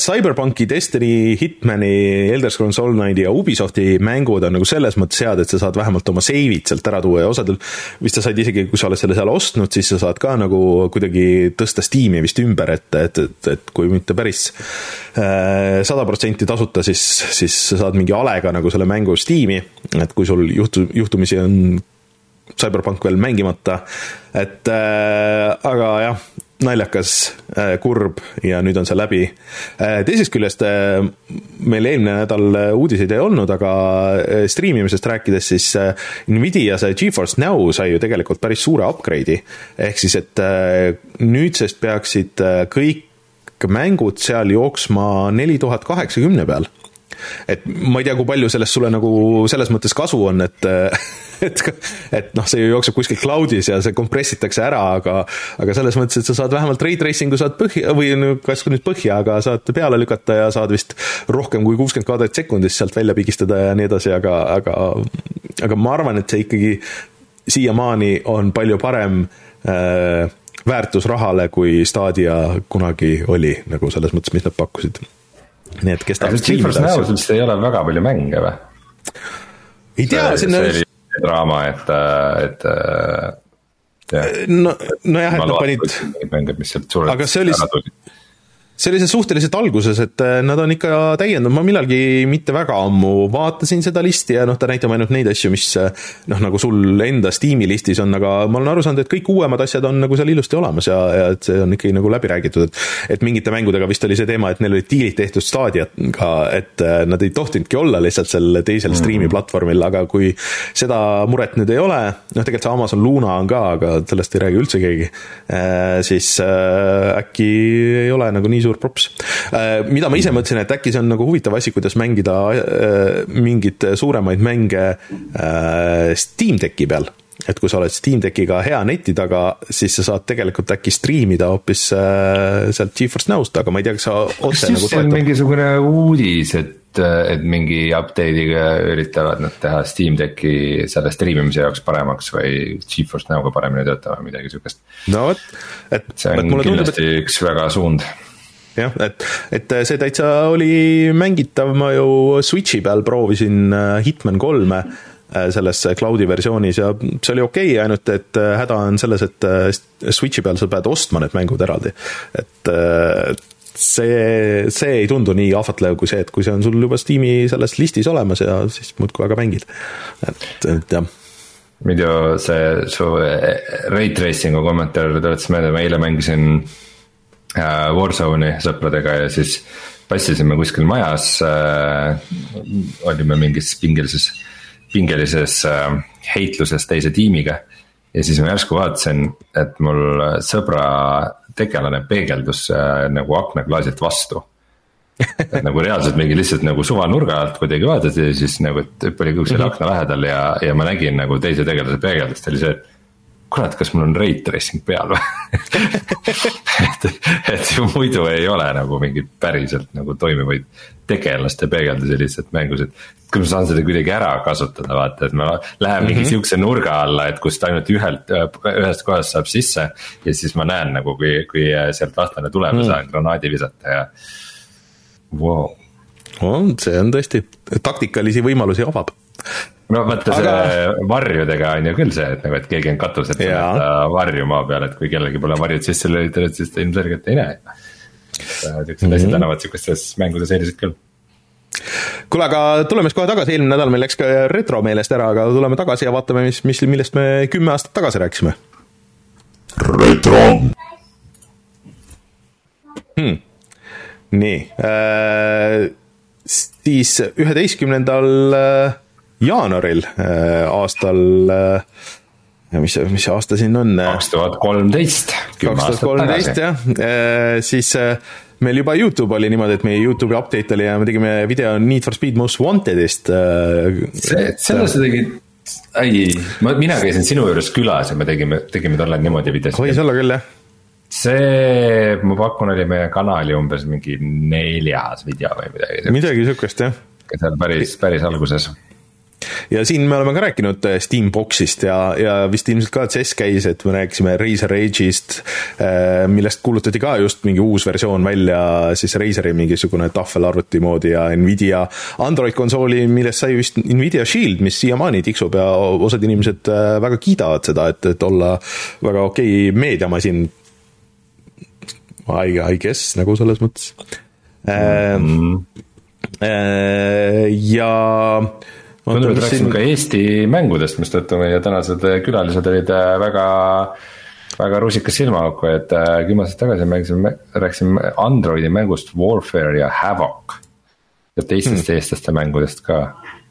CyberPunki, Destiny, Hitmani, Elder Scrolls Online'i ja Ubisofti mängud on nagu selles mõttes head, et sa saad vähemalt oma save'id sealt ära tuua ja osadel vist sa said isegi, kui sa oled selle seal ostnud, siis sa saad ka nagu kuidagi tõsta Steam'i vist ümber, et, et, et, et kui mitte päris äh, sada protsenti tasuta, siis, siis sa saad mingi alega nagu selle mängu Steam'i, et kui sul juhtu, juhtumisi on Cyberpunk veel mängimata, et äh, aga jah, naljakas, äh, kurb ja nüüd on see läbi. Äh, teisest küljest äh, meil eelmine nädal uudiseid ei olnud, aga striimimisest rääkides, siis Nvidia see Geforce Now sai ju tegelikult päris suure upgrade'i. ehk siis, et nüüdsest peaksid kõik mängud seal jooksma neli tuhat kaheksakümne peal et ma ei tea, kui palju sellest sulle nagu selles mõttes kasu on, et et, et noh, see ju jookseb kuskil cloud'is ja see kompressitakse ära, aga aga selles mõttes, et sa saad vähemalt ray tracing'u saad põhja või kas nüüd põhja, aga saad peale lükata ja saad vist rohkem kui kuuskümmend kaadrit sekundis sealt välja pigistada ja nii edasi, aga, aga aga ma arvan, et see ikkagi siiamaani on palju parem äh, väärtus rahale, kui Stadia kunagi oli, nagu selles mõttes, mis nad pakkusid nii et kes tahab striimida asju. vist ei ole väga palju mänge või? ei tea, sinna. see oli draama, et, et. no, nojah, et nad panid. mänge, mis sealt suurelt aga see oli, sellises suhteliselt alguses, et äh, nad on ikka täiendanud, ma millalgi mitte väga ammu vaatasin seda listi ja noh, ta näitab ainult neid asju, mis äh, noh, nagu sul enda Steam'i listis on, aga ma olen aru saanud, et kõik uuemad asjad on nagu seal ilusti olemas ja, ja et see on ikkagi nagu läbi räägitud, et et mingite mängudega vist oli see teema, et neil olid diilid tehtud staadiaga, et äh, nad ei tohtinudki olla lihtsalt sel teisel mm -hmm. striimi platvormil, aga kui seda muret nüüd ei ole, noh, tegelikult see Amazon Luna on ka, aga sellest ei räägi üldse keegi, siis äkki ei ole nagu nii suur props. Äh, mida ma ise mõtlesin, et äkki see on nagu huvitav asi, kuidas mängida äh, mingeid suuremaid mänge äh, Steam Decki peal et kui sa oled Steam Deckiga hea neti taga, siis sa saad tegelikult äkki striimida hoopis äh, sealt Geforce Now'st, aga ma ei tea, kas sa otse nagu toetad. mingisugune uudis, et, et mingi update'iga üritavad nad teha Steam Decki selle striimimise jaoks paremaks või Geforce Now'ga paremini töötama, midagi sihukest. no vot, et. see on kindlasti tundub, et... üks väga suund jah, et, et see täitsa oli mängitav, ma ju Switchi peal proovisin äh, Hitman kolme äh, selles cloud'i versioonis ja see oli okei okay,, ainult et äh, häda on selles, et Switchi peal sa pead ostma need mängud eraldi. et see, see ei tundu nii ahvatlev kui see, et kui see on sul juba Steam'i selles listis olemas ja siis muudkui aga mängid, et, et jah. Muidu see su rate racing'u kommentaar tuletas meelde, ma eile mängisin Äh, Warzone'i sõpradega ja siis passisime kuskil majas äh,. olime mingis pingelises, pingelises äh, heitluses teise tiimiga. ja siis ma järsku vaatasin, et mul sõbra tegelane peegeldus äh, nagu aknaklaasilt vastu et nagu reaalselt mingi lihtsalt nagu suvanurga alt kuidagi vaadati ja siis nagu, et hüpp oli kuskil mm -hmm. akna lähedal ja, ja ma nägin nagu teise tegelase peegeldust, oli see, et kurat, kas mul on ray tracing peal või et, et ju muidu ei ole nagu mingit päriselt nagu toimivaid tegelaste peegeldusi lihtsalt mängus, et. kui ma saan seda kuidagi ära kasutada, vaata, et ma lähen mingi mm -hmm. sihukese nurga alla, et kust ainult ühelt, ühest kohast saab sisse. ja siis ma näen nagu, kui, kui sealt vastane tuleb mm, -hmm. saan granaadi visata ja wow.. on, see on tõesti, taktikalisi võimalusi avab no vaata aga... see varjudega on ju küll see, et nagu, et keegi on katusel varju maa peal, et kui kellelgi pole varjud sisse lülitatud, siis ta ilmselgelt ei näe. siuksed asjad mhm. annavad siukestes mängudes eeliseid küll kuule, aga tuleme siis kohe tagasi, eelmine nädal meil läks ka retro meelest ära, aga tuleme tagasi ja vaatame, mis, mis, millest me kümme aastat tagasi rääkisime. retro hmm.. nii äh,, siis üheteistkümnendal äh, jaanuaril aastal mis see, mis see aasta siin on? kaks tuhat kolmteist. kaks tuhat kolmteist jah, siis meil juba Youtube oli niimoodi, et meie Youtube'i update oli ja me tegime video Need for Speed Most Wanted'ist. see, selle sa tegid, ei, ma, mina käisin sinu juures külas ja me tegime, tegime tollal niimoodi videosid. võis olla küll jah see, ma pakun, oli meie kanali umbes mingi neljas video või midagi. midagi sihukest jah. seal päris, päris alguses ja siin me oleme ka rääkinud äh, Steamboxist ja, ja vist ilmselt ka CS käis, et me rääkisime Razer Edge'ist, äh, millest kuulutati ka just mingi uus versioon välja, siis Razeri mingisugune tahvelarvuti moodi ja Nvidia Android konsooli, millest sai vist Nvidia Shield, mis siiamaani tiksub ja osad inimesed äh, väga kiidavad seda, et, et olla väga okei okay meediamasin I, I guess nagu selles mõttes mm. -hmm. ja tundub, et rääkisime siin... ka Eesti mängudest, mistõttu meie tänased külalised olid äh, väga, väga rusikas silmaauku, et äh, kümme aastat tagasi mängisime, rääkisime Androidi mängust Warfare ja Havoc. ja teistest hmm. eestlaste mängudest ka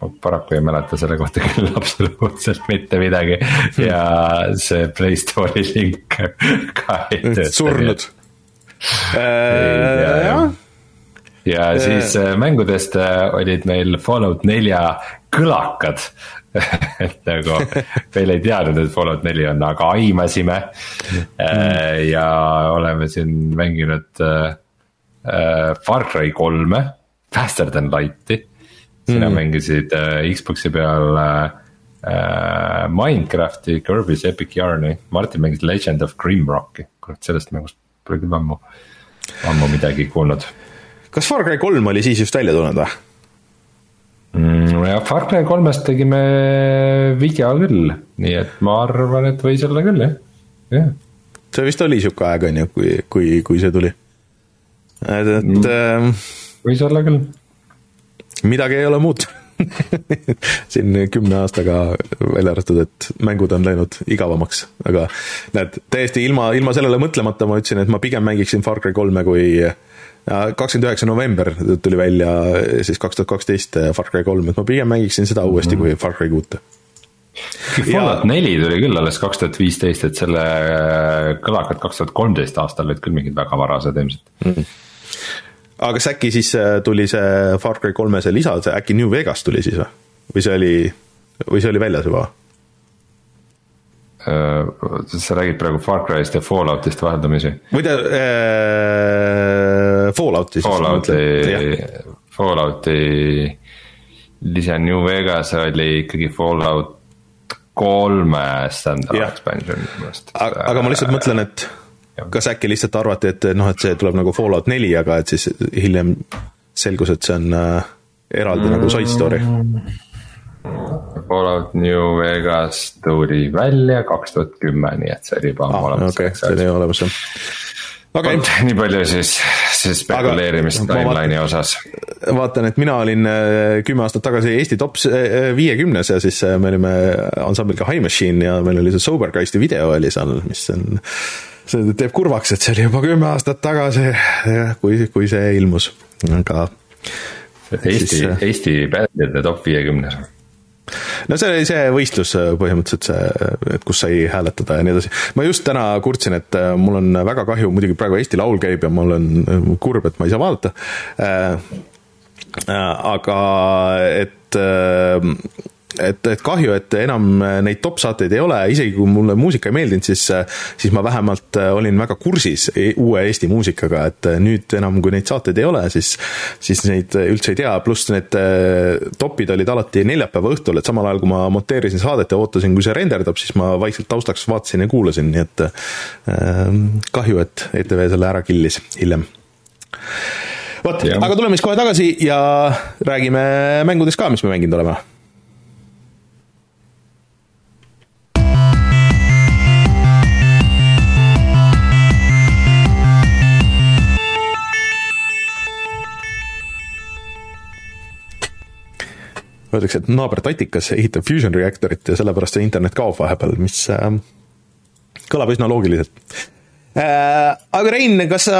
ma paraku ei mäleta selle kohta küll absoluutselt mitte midagi ja see Play Store'i link ka ei tööta. surnud Äh, jah ja äh. siis äh, mängudest olid meil Fallout nelja kõlakad et nagu veel ei teadnud, et Fallout neli on, aga aimasime mm.. ja oleme siin mänginud Far Cry kolme, Faster than light'i. sina mm. mängisid Xbox'i peal Minecrafti, Kirby's Epic Yarn'i, Martin mängis Legend of Grimrocki, kurat sellest mängust pole küll ammu, ammu midagi kuulnud. Kas Far Cry kolm oli siis just välja tulnud või? mm,. jah, Far Cry kolmest tegime video küll, nii et ma arvan, et võis olla küll jah, jah. see vist oli sihuke aeg, on ju, kui, kui, kui see tuli. et, et mm,. Ähm, võis olla küll. midagi ei ole muutunud siin kümne aastaga välja arvatud, et mängud on läinud igavamaks, aga näed, täiesti ilma, ilma sellele mõtlemata ma ütlesin, et ma pigem mängiksin Far Cry kolme kui kakskümmend üheksa november tuli välja siis kaks tuhat kaksteist Far Cry kolm, et ma pigem mängiksin seda uuesti mm -hmm. kui Far Cry kuute. Fallout neli tuli küll alles kaks tuhat viisteist, et selle kõlakad kaks tuhat kolmteist aastal olid küll mingid väga varased ilmselt mm. -hmm aga kas äkki siis äh, tuli see Far Cry kolme see lisa, see äkki New Vegas tuli siis või? või see oli, või see oli väljas juba? Äh, sa räägid praegu Far Cry'st ja Falloutist vaheldumisi? ta äh,, Fallouti. Fallouti, Fallouti lisa New Vegas oli ikkagi Fallout kolme stand-alone expansion. aga, aga ma lihtsalt mõtlen, et kas äkki lihtsalt arvati, et noh, et see tuleb nagu Fallout neli, aga et siis hiljem selgus, et see on äh, eraldi mm. nagu side story? Fallout New Vegas tuli välja kaks tuhat kümme, nii et see oli juba ah, olemas. okei okay,, see oli olemas jah okay.. nii palju siis, siis spekuleerimist timeline'i osas. vaatan, et mina olin äh, kümme aastat tagasi Eesti top äh, viiekümnes ja siis me olime ansambliga High Machine ja meil oli see Sobergeisti video oli seal, mis on see teeb kurvaks, et see oli juba kümme aastat tagasi, kui, kui see ilmus, aga. Eesti siis..., äh, Eesti bändide top viiekümnes no see oli see võistlus äh, põhimõtteliselt see, et kus sai hääletada ja nii edasi. ma just täna kurtsin, et äh, mul on väga kahju, muidugi praegu Eesti Laul käib ja ma olen kurb, et ma ei saa vaadata äh,. aga et äh, et, et kahju, et enam neid top saateid ei ole, isegi kui mulle muusika ei meeldinud, siis, siis ma vähemalt olin väga kursis e-, uue Eesti muusikaga, et nüüd enam, kui neid saateid ei ole, siis, siis neid üldse ei tea, pluss need äh, topid olid alati neljapäeva õhtul, et samal ajal, kui ma monteerisin saadet ja ootasin, kui see renderdab, siis ma vaikselt taustaks vaatasin ja kuulasin, nii et äh, kahju, et ETV selle ära killis hiljem. Vot, aga tuleme siis kohe tagasi ja räägime mängudest ka, mis me mänginud oleme öeldakse, et naaber Tatikas ehitab fusion reaktorit ja sellepärast see internet kaob vahepeal, mis äh, kõlab üsna loogiliselt Äh, aga Rein, kas sa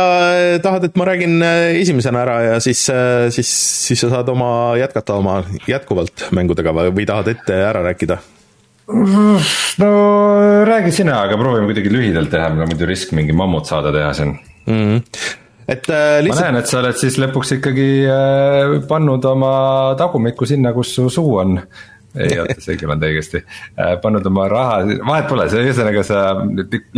tahad, et ma räägin äh, esimesena ära ja siis, äh, siis, siis sa saad oma, jätkata oma jätkuvalt mängudega või, või tahad ette ära rääkida? no räägi sina, aga proovime kuidagi lühidalt teha, meil on muidu risk mingi mammut saada teha siin mm. -hmm. Et äh, lihtsalt. ma näen, et sa oled siis lõpuks ikkagi äh, pannud oma tagumikku sinna, kus su suu on ei oota, see küll on õigesti, äh, pannud oma raha, vahet pole, see ühesõnaga sa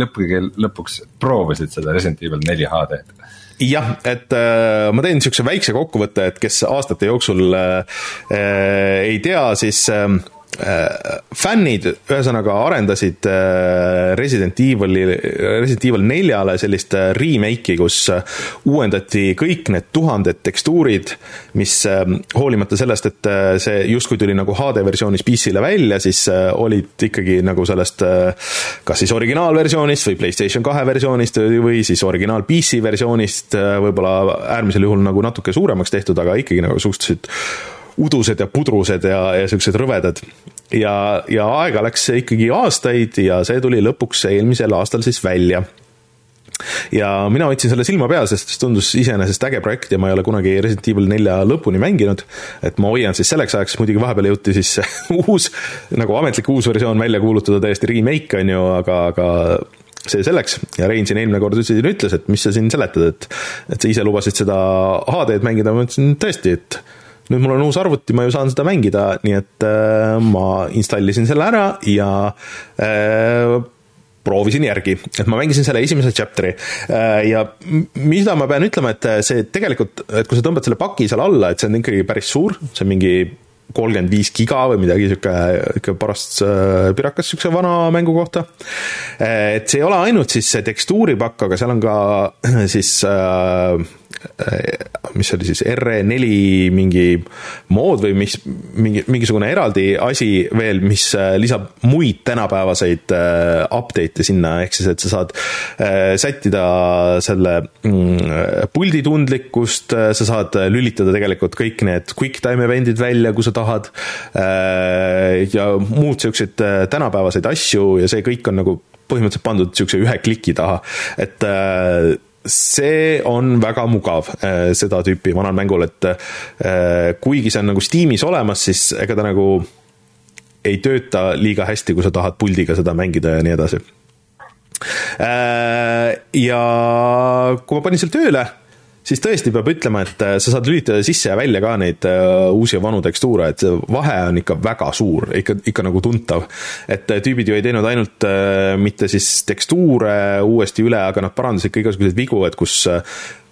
lõpugi lõpuks proovisid seda Resident Evil neli HD-d jah, et äh, ma teen niisuguse väikse kokkuvõtte, et kes aastate jooksul äh, äh ei tea, siis Äh, fännid ühesõnaga arendasid äh, Resident Evil'i, Resident Evil neljale sellist äh, remake'i, kus uuendati kõik need tuhanded tekstuurid, mis hoolimata sellest, et see justkui tuli nagu HD-versioonis PC-le välja, siis olid ikkagi nagu sellest kas siis originaalversioonist või PlayStation kahe versioonist või siis originaal PC versioonist võib-olla äärmisel juhul nagu natuke suuremaks tehtud, aga ikkagi nagu suhteliselt udused ja pudrused ja, ja siuksed rõvedad. ja, ja aega läks ikkagi aastaid ja see tuli lõpuks eelmisel aastal siis välja ja mina hoidsin selle silma peal, sest see tundus iseenesest äge projekt ja ma ei ole kunagi Resident Evil nelja lõpuni mänginud. et ma hoian siis selleks ajaks, muidugi vahepeal jõuti siis uus, nagu ametlik uus versioon välja kuulutada, täiesti remake on ju, aga, aga see selleks ja Rein siin eelmine kord ütles, ütles, et mis sa siin seletad, et et sa ise lubasid seda HD-d mängida, ma ütlesin tõesti, et nüüd mul on uus arvuti, ma ju saan seda mängida, nii et äh, ma installisin selle ära ja äh, proovisin järgi, et ma mängisin selle esimese chapter'i äh, ja mida ma pean ütlema, et see tegelikult, et kui sa tõmbad selle paki seal alla, et see on ikkagi päris suur, see on mingi kolmkümmend viis giga või midagi sihuke, ikka parast äh, pirakas siukse vana mängu kohta. Äh, et see ei ole ainult siis see tekstuuripakk, aga seal on ka siis äh, mis see oli siis, RE4 mingi mood või mis, mingi, mingisugune eraldi asi veel, mis äh, lisab muid tänapäevaseid äh, update'e sinna, ehk siis, et sa saad äh, sättida selle mm, puldi tundlikkust, sa saad lülitada tegelikult kõik need quick time event'id välja, kui sa tahad, ja muud siukseid tänapäevaseid asju ja see kõik on nagu põhimõtteliselt pandud niisuguse ühe kliki taha, et see on väga mugav, äh, seda tüüpi vanal mängul, et äh, kuigi see on nagu Steamis olemas, siis ega ta nagu ei tööta liiga hästi, kui sa tahad puldiga seda mängida ja nii edasi. Äh, ja kui ma panin selle tööle siis tõesti peab ütlema, et äh, sa saad lülitada sisse ja välja ka neid äh, uusi ja vanu tekstuure, et see vahe on ikka väga suur, ikka, ikka nagu tuntav. et äh, tüübid ju ei teinud ainult mitte siis tekstuure uuesti üle, aga nad parandasid ka igasuguseid vigu, et kus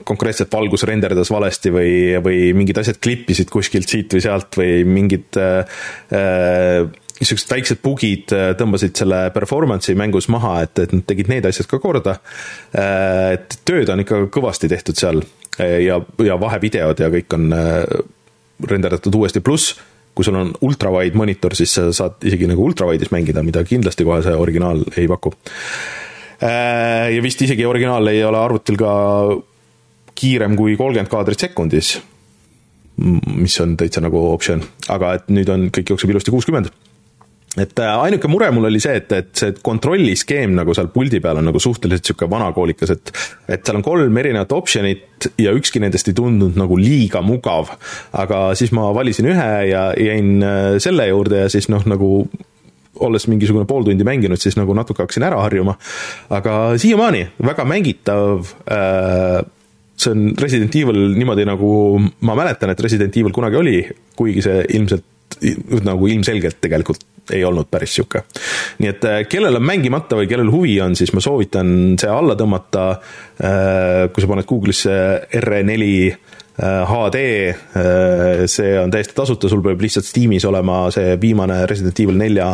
konkreetselt valgus renderdas valesti või, või mingid asjad klippisid kuskilt siit või sealt või mingid äh, niisugused väiksed bugid tõmbasid selle performance'i mängus maha, et, et nad tegid need asjad ka korda. Et tööd on ikka kõvasti tehtud seal ja, ja vahevideod ja kõik on renderdatud uuesti, pluss kui sul on ultrawide monitor, siis sa saad isegi nagu ultrawide'is mängida, mida kindlasti kohe see originaal ei paku. ja vist isegi originaal ei ole arvutil ka kiirem kui kolmkümmend kaadrit sekundis. Mis on täitsa nagu optsioon, aga et nüüd on, kõik jookseb ilusti kuuskümmend et äh, ainuke mure mul oli see, et, et see kontrolliskeem nagu seal puldi peal on nagu suhteliselt niisugune vanakoolikas, et et seal on kolm erinevat optsioonit ja ükski nendest ei tundunud nagu liiga mugav. aga siis ma valisin ühe ja jäin äh, selle juurde ja siis noh, nagu olles mingisugune pool tundi mänginud, siis nagu natuke hakkasin ära harjuma. aga siiamaani väga mängitav äh, see on Resident Evil niimoodi, nagu ma mäletan, et Resident Evil kunagi oli, kuigi see ilmselt nagu ilmselgelt tegelikult ei olnud päris sihuke. nii et äh, kellel on mängimata või kellel huvi on, siis ma soovitan see alla tõmmata. Äh, kui sa paned Google'isse R4 HD, äh, see on täiesti tasuta, sul peab lihtsalt Steamis olema see viimane Resident Evil nelja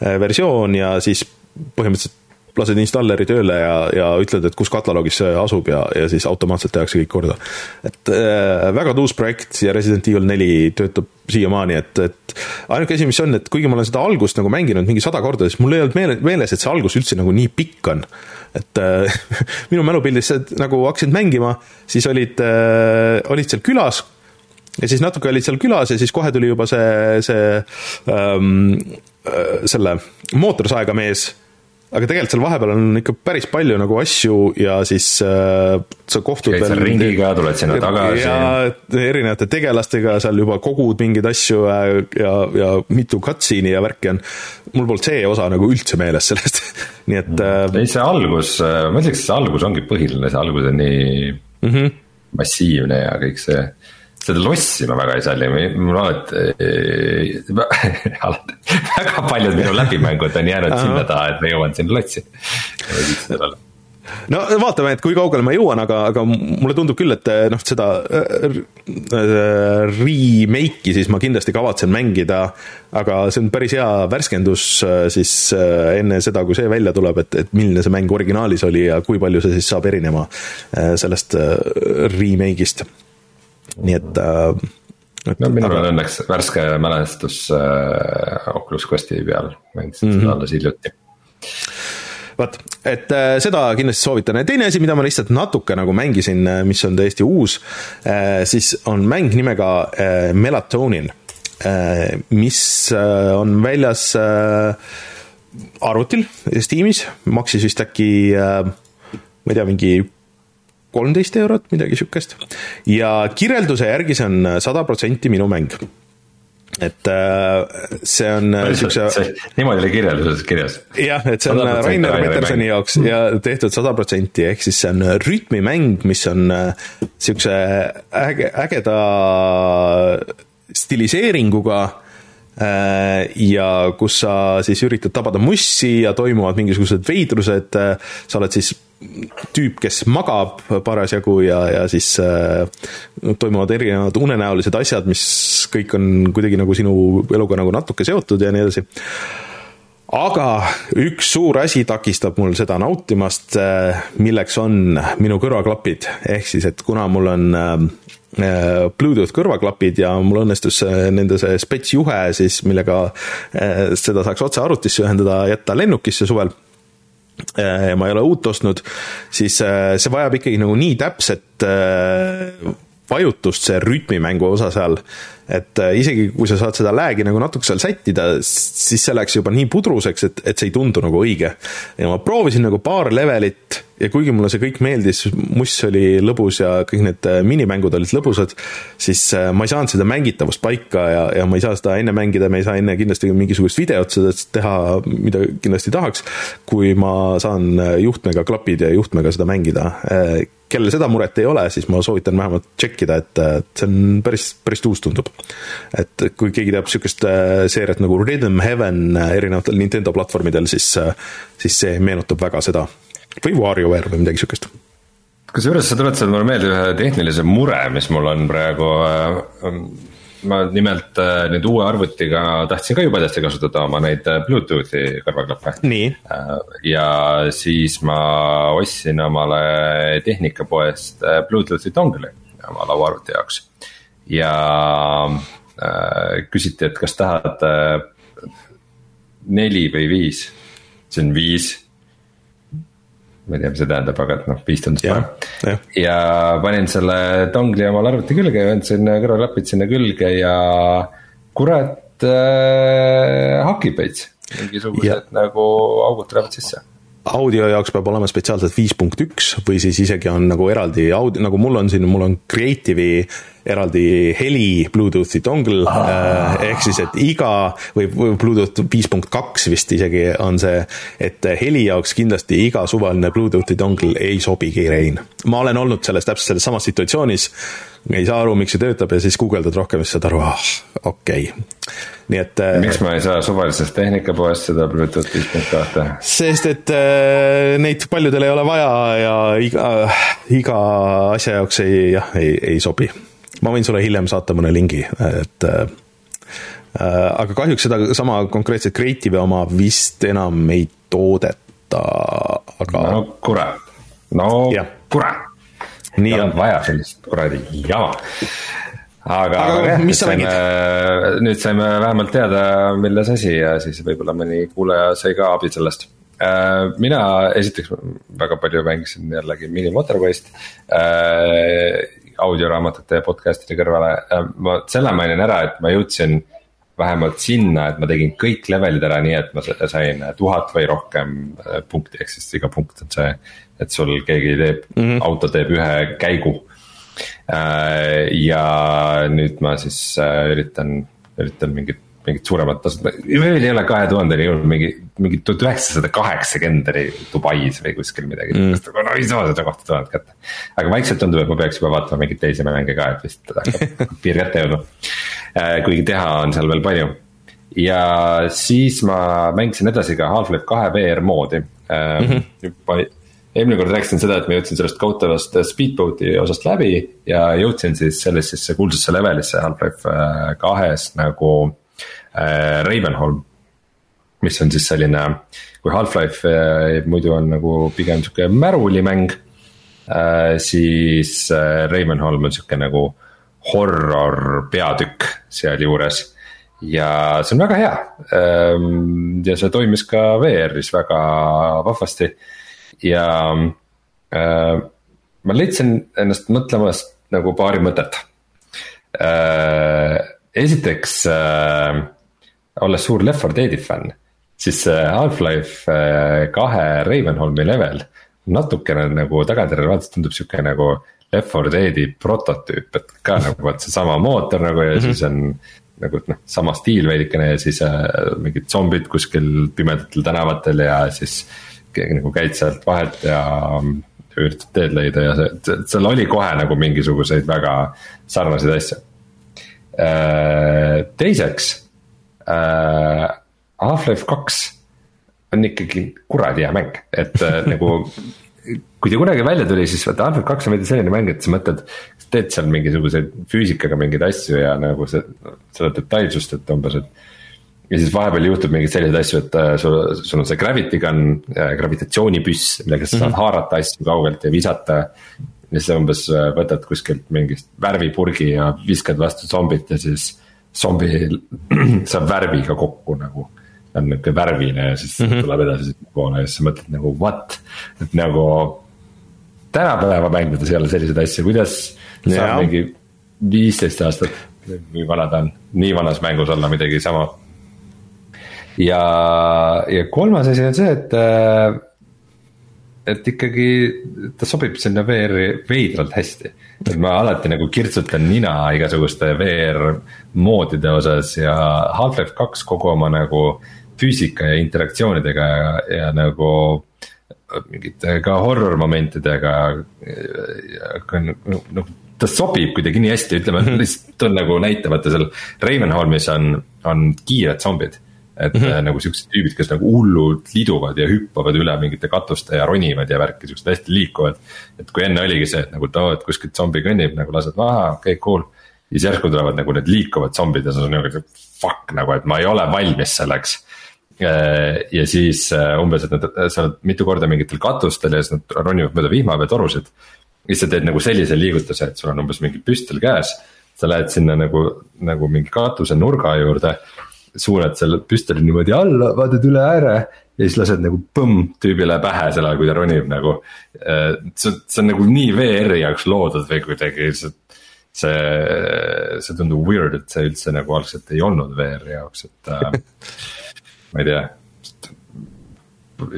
versioon ja siis põhimõtteliselt lased installeri tööle ja, ja ütled, et kus kataloogis see asub ja, ja siis automaatselt tehakse kõik korda. et äh, väga tuus projekt ja Resident Evil neli töötab siiamaani, et, et ainuke asi, mis on, et kuigi ma olen seda algust nagu mänginud mingi sada korda, siis mul ei olnud meele, meeles, et see algus üldse nagu nii pikk on. et äh, minu mälupildis nagu hakkasid mängima, siis olid äh,, olid seal külas ja siis natuke olid seal külas ja siis kohe tuli juba see, see ähm, äh, selle mootorsaega mees aga tegelikult seal vahepeal on ikka päris palju nagu asju ja siis äh, sa kohtud käid seal ringiga, tuled sinna tagasi. ja erinevate tegelastega seal juba kogud mingeid asju äh, ja, ja mitu cutscene'i ja värki on. mul polnud see osa nagu üldse meeles sellest nii et mm.. ei, see algus, äh, ma ütleks, see algus ongi põhiline, see algus on nii mm -hmm. massiivne ja kõik see seda lossi ma väga ei salli, mul alati, alati, väga paljud minu läbimängud on jäänud sinna taha, et ma jõuan sinna lossi. no vaatame, et kui kaugele ma jõuan, aga, aga mulle tundub küll, et noh, seda äh, äh, remake'i siis ma kindlasti kavatsen mängida, aga see on päris hea värskendus äh, siis enne seda, kui see välja tuleb, et, et milline see mäng originaalis oli ja kui palju see siis saab erinema sellest remake'ist nii et äh,. no minul aga... on õnneks värske mälestus äh, Oculus Questi peal, mängisin mm -hmm. seda alles hiljuti vot, et äh, seda kindlasti soovitan ja teine asi, mida ma lihtsalt natuke nagu mängisin, äh, mis on täiesti uus äh,, siis on mäng nimega äh, Melatonin äh,, mis äh, on väljas äh, arvutil, Steamis, maksis vist äkki äh, ma ei tea, mingi kolmteist eurot, midagi sihukest. ja kirjelduse järgi see on sada protsenti minu mäng et äh, see on äh, siukse. niimoodi oli kirjelduses kirjas. jah, et see on Rainer Petersoni jaoks ja tehtud sada protsenti, ehk siis see on rütmimäng, mis on äh, siukse äge, ägeda stiliseeringuga ja kus sa siis üritad tabada mussi ja toimuvad mingisugused veidrused, sa oled siis tüüp, kes magab parasjagu ja, ja siis äh, toimuvad erinevad unenäolised asjad, mis kõik on kuidagi nagu sinu eluga nagu natuke seotud ja nii edasi. Aga üks suur asi takistab mul seda nautimast, äh, milleks on minu kõrvaklapid, ehk siis, et kuna mul on äh, Bluetooth kõrvaklapid ja mul õnnestus nende see spets juhe siis, millega äh, seda saaks otse arvutisse ühendada, jätta lennukisse suvel Äh, ja ma ei ole uut ostnud, siis äh, see vajab ikkagi nagu nii täpset äh, vajutust, see rütmimängu osa seal, et isegi kui sa saad seda lag'i nagu natuke seal sättida, siis see läks juba nii pudruseks, et, et see ei tundu nagu õige. ja ma proovisin nagu paar levelit ja kuigi mulle see kõik meeldis, muss oli lõbus ja kõik need äh, minimängud olid lõbusad, siis äh, ma ei saanud seda mängitavust paika ja, ja ma ei saa seda enne mängida, me ei saa enne kindlasti mingisugust videot sellest teha, mida kindlasti tahaks, kui ma saan äh, juhtmega klapid ja juhtmega seda mängida. Kellel seda muret ei ole, siis ma soovitan vähemalt tšekkida, et see on päris, päris tuus tundub. et kui keegi teab niisugust seeriat nagu Rhythm Heaven erinevatel Nintendo platvormidel, siis, siis see meenutab väga seda või WarioWare või midagi sihukest. kusjuures sa tuletasid mulle meelde ühe tehnilise mure, mis mul on praegu. Äh, ma nimelt äh, nüüd uue arvutiga tahtsin ka jube hästi kasutada oma neid äh, Bluetoothi kõrvaklappe. ja siis ma ostsin omale tehnikapoest Bluetoothi dongle'i oma lauaarvuti jaoks. ja äh, küsiti, et kas tahad neli või viis, see on viis ma ei tea, mis see tähendab, aga et noh, viis tundus parem. ja panin selle dongli omale arvuti külge ja andsin kõrvaklapid sinna külge ja kurat äh, hakib veits. mingisugused nagu augud tulevad sisse audio jaoks peab olema spetsiaalselt viis punkt üks või siis isegi on nagu eraldi audio, nagu mul on siin, mul on Creative'i eraldi heli Bluetoothi dongle ah., ehk siis, et iga või Bluetooth viis punkt kaks vist isegi on see, et heli jaoks kindlasti iga suvaline Bluetoothi dongle ei sobigi Rein. ma olen olnud selles täpselt selles samas situatsioonis, ei saa aru, miks see töötab ja siis guugeldad rohkem ja siis saad aru, ah, okei okay. nii et. Äh, miks ma ei saa suvalisest tehnikapoest seda Bluetooth viis punkt kahte? sest, et äh, neid paljudel ei ole vaja ja iga, iga asja jaoks ei, jah, ei, ei sobi ma võin sulle hiljem saata mõne lingi, et äh, aga kahjuks seda sama konkreetset Creative'i oma vist enam ei toodeta, aga. no kurat, no kurat. nii on vaja sellist kuradi jama aga, aga, aga mis sa mängid? nüüd saime vähemalt teada, milles asi ja siis võib-olla mõni kuulaja sai ka abi sellest. Äh, mina esiteks väga palju mängisin jällegi Mini Motorway'st äh, audioraamatute ja podcast'ide kõrvale, ma selle mainin ära, et ma jõudsin vähemalt sinna, et ma tegin kõik levelid ära, nii et ma sain tuhat või rohkem äh, punkti, ehk siis iga punkt on see. et sul keegi teeb mm, -hmm. auto teeb ühe käigu. Äh, ja nüüd ma siis äh, üritan, üritan mingit mingit suuremat tasut, veel ei ole kahe tuhandeni jõudnud, mingi, mingi tuhat üheksasada kaheksakümmend oli Dubais või kuskil midagi mm., no ei saa seda kohta tuhat kätte. aga vaikselt tundub, et ma peaks juba vaatama mingeid teisi mänge ka, et vist hakkab piir kätte jõudma. Äh, kuigi teha on seal veel palju. ja siis ma mängisin edasi ka Half-Life kahe VR moodi mm. -hmm. juba eelmine kord rääkisin seda, et ma jõudsin sellest kohutavast speedboat'i osast läbi ja jõudsin siis sellisesse kuulsasse levelisse Half-Life äh, kahes nagu äh, Ravenholm. mis on siis selline, kui Half-Life äh, muidu on nagu pigem sihuke märulimäng äh,. siis äh, Ravenholm on sihuke nagu horror peatükk sealjuures ja see on väga hea. Ähm, ja see toimis ka VR-is väga vahvasti ja äh, ma leidsin ennast mõtlemas nagu paari mõtet. Äh, esiteks, äh, olles suur Left 4 Dead'i fänn, siis Half-Life kahe Ravenholmi level natukene nagu tagantjärele vaadates tundub sihuke nagu Left 4 Dead'i prototüüp, et ka nagu vot seesama mootor nagu ja mm -hmm. siis on. nagu noh, sama stiil veidikene ja siis äh, mingid zombid kuskil pimedatel tänavatel ja siis nagu käid sealt vahelt ja üritad teed leida ja see, seal oli kohe nagu mingisuguseid väga sarnaseid asju. Äh, teiseks äh,, Half-Life kaks on ikkagi kuradi hea mäng, et äh, nagu kui ta kunagi välja tuli, siis vaata Half-Life kaks on veidi selline mäng, et sa mõtled, teed seal mingisuguseid füüsikaga mingeid asju ja nagu see, seda detailsust, et umbes, et. ja siis vahepeal juhtub mingeid selliseid asju, et äh, sul, sul on see gravity gun äh,, gravitatsioonipüss, millega sa saad mm -hmm. haarata asju kaugelt ja visata. ja siis umbes äh, võtad kuskilt mingist värvipurgi ja viskad vastu zombit ja siis zombi saab värviga kokku nagu on nihuke värviline ja siis mm -hmm. tuleb edasi poole ja siis sa mõtled nagu what, et nagu. tänapäeva mängudes ei ole selliseid asju, kuidas saab mingi viisteist aastat või vana ta on, nii vanas mängus olla midagi sama. ja, ja kolmas asi on see, et äh, et ikkagi ta sobib sinna VR-i veidralt hästi. et ma alati nagu kirtsutan nina igasuguste VR moodide osas ja Half-Life kaks kogu oma nagu füüsika ja interaktsioonidega ja, ja nagu mingite ka horror momentidega. noh, ta sobib kuidagi nii hästi, ütleme lihtsalt toon nagu näite, vaata seal Ravenholmis on, on kiired zombid et mm -hmm. nagu siuksed tüübid, kes nagu hullult liduvad ja hüppavad üle mingite katuste ja ronivad ja värki, siuksed hästi liikuvad. et kui enne oligi see, et nagu, et oo, et kuskilt zombi kõnnib nagu lased maha, okei okay, cool. ja siis järsku tulevad nagu need liikuvad zombid ja siis on nagu fuck nagu, et ma ei ole valmis selleks Äh, ja siis äh, umbes, et nad, sa oled mitu korda mingitel katustel ja siis nad ronivad mööda vihmaveetorusid. ja siis sa teed nagu sellise liigutuse, et sul on umbes mingi püstol käes. sa lähed sinna nagu, nagu mingi katuse nurga juurde. Suunad selle püstoli niimoodi alla, vaatad üle ääre ja siis lased nagu põmm tüübile pähe sel ajal, kui ta ronib nagu. Äh, see, see on nagu nii VR-i jaoks loodud või kuidagi see, see, see tundub weird, et see üldse nagu algselt ei olnud VR-i jaoks, et ma ei tea.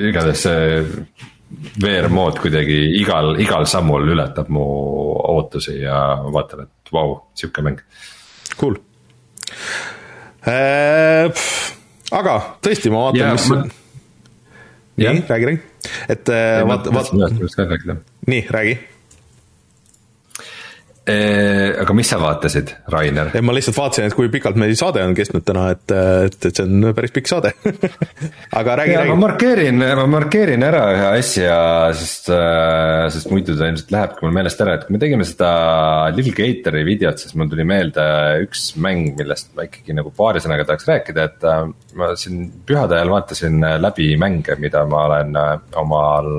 igatahes see VR mood kuidagi igal, igal sammul ületab mu ootusi ja ma vaatan, et vau wow,, sihuke mäng. Cool äh,. Aga tõesti, ma vaatan, mis ma... nii, räägi, räägi, et äh, vaata, vaata. nii, räägi aga mis sa vaatasid, Rainer? ei, ma lihtsalt vaatasin, et kui pikalt meil saade on kestnud täna, et, et, et see on päris pikk saade aga räägi, räägi. ma markeerin, ma markeerin ära ühe asja, sest, äh, sest muidu ta ilmselt lähebki mul meelest ära, et kui me tegime seda Little Gateri videot, siis mul tuli meelde üks mäng, millest ma ikkagi nagu paari sõnaga tahaks rääkida, et äh, ma siin pühade ajal vaatasin läbi mänge, mida ma olen äh, omal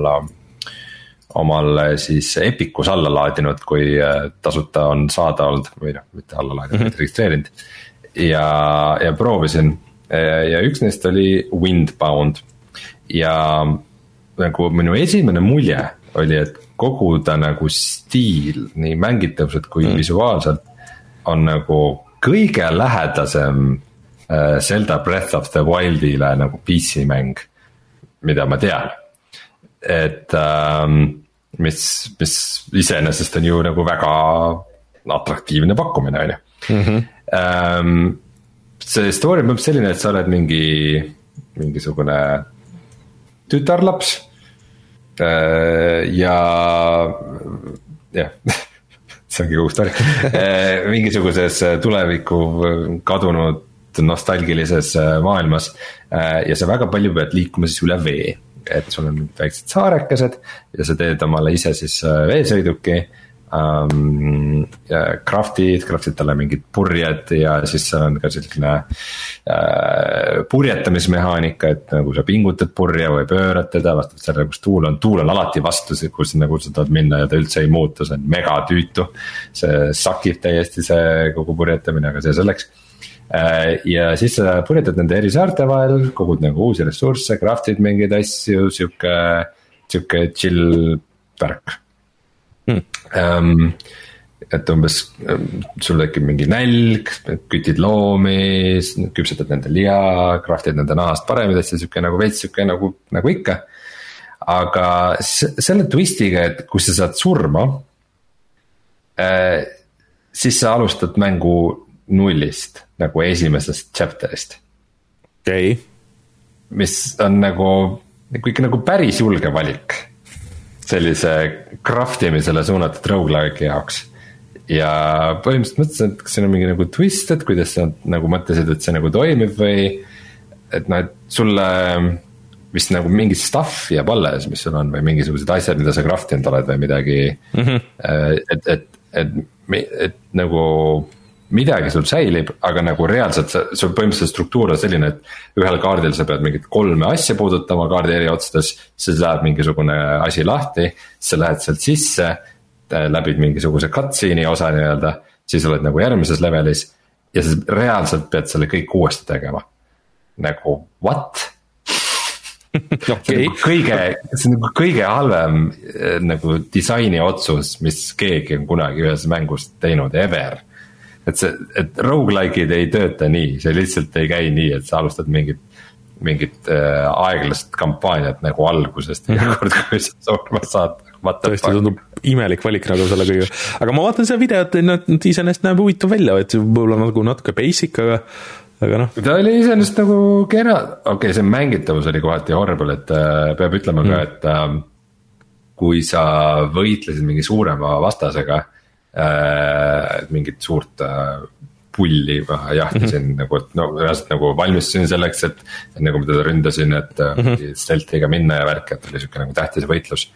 omal siis Epicus alla laadinud, kui äh, tasuta on saada olnud või noh, mitte alla laadinud mm, -hmm. registreerinud. ja, ja proovisin ja üks neist oli Windbound ja nagu minu esimene mulje oli, et kogu ta nagu stiil, nii mängitavuselt kui mm. visuaalselt on nagu kõige lähedasem äh, Zelda Breath of the Wildile nagu PC mäng, mida ma tean. Et ähm, mis, mis iseenesest on ju nagu väga atraktiivne pakkumine, on ju. Mhm. Ähm, see story on põhimõtteliselt selline, et sa oled mingi, mingisugune tütarlaps. Äh, ja, jah see ongi kogu story mingisuguses tuleviku kadunud nostalgilises maailmas. ja sa väga palju pead liikuma siis üle vee, et sul on väiksed saarekesed ja sa teed omale ise siis veesõiduki um,. Craft'id, craft'id talle mingid purjed ja siis seal on ka selline äh, purjetamismehaanika, et nagu sa pingutad purje või pöörad teda vastavalt sellele, kus tuul on, tuul on alati vastu, kus nagu sa tahad minna ja ta üldse ei muutu, see on megatüütu. see sakib täiesti see kogu purjetamine, aga see selleks äh, ja siis sa purjetad nende eri saarte vahel, kogud nagu uusi ressursse, craft'id mingeid asju, sihuke, sihuke chill värk Hmm. Um, et umbes sul tekib mingi nälg, kütid loomi, küpsetad nende liha, craft'id nende nahast paremaid asju, sihuke nagu veits sihuke nagu, nagu ikka. aga selle twist'iga, et kui sa saad surma äh,, siis sa alustad mängu nullist nagu esimesest chapter'ist. okei okay.. mis on nagu, nagu ikka nagu päris julge valik sellise craft imisele suunatud rogu-like'i jaoks. ja põhimõtteliselt mõtlesin, et kas siin on mingi nagu twist, et kuidas sa nagu mõtlesid, et see nagu toimib või. et noh, et sulle vist nagu mingi stuff jääb alles, mis sul on või mingisugused asjad, mida sa craft inud oled või midagi mm. -hmm. et, et, et, et, et nagu midagi sul säilib, aga nagu reaalselt see, sul põhimõtteliselt struktuur on selline, et ühel kaardil sa pead mingit kolme asja puudutama kaardi eri otsades. siis läheb mingisugune asi lahti, sa lähed sealt sisse, läbid mingisuguse cutscene'i osa nii-öelda, siis oled nagu järgmises levelis. ja sa reaalselt pead selle kõik uuesti tegema, nagu what okay. nagu kõige, see on nagu kõige halvem eh, nagu disaini otsus, mis keegi on kunagi ühes mängus teinud ever et see, et rogu-like'id ei tööta nii, see lihtsalt ei käi nii, et sa alustad mingit mingit äh, aeglast kampaaniat nagu algusest iga kord, kui sa surma saad. tõesti tundub imelik valik nagu selle kõige, aga ma vaatan seda videot, et iseenesest näeb huvitav välja, et võib-olla nagu natuke basic, aga aga noh. ta oli iseenesest nagu kena, okei okay,, see mängitavus oli kohati horrible, et äh, peab ütlema mm. ka, et äh, kui sa võitlesid mingi suurema vastasega äh, mingit suurt äh, pulli jahtisin mm -hmm. nagu, et no reaalselt nagu valmistusin selleks, et. enne kui ma teda ründasin, et mm -hmm. stealth'iga minna ja värk, et oli sihuke nagu tähtis võitlus.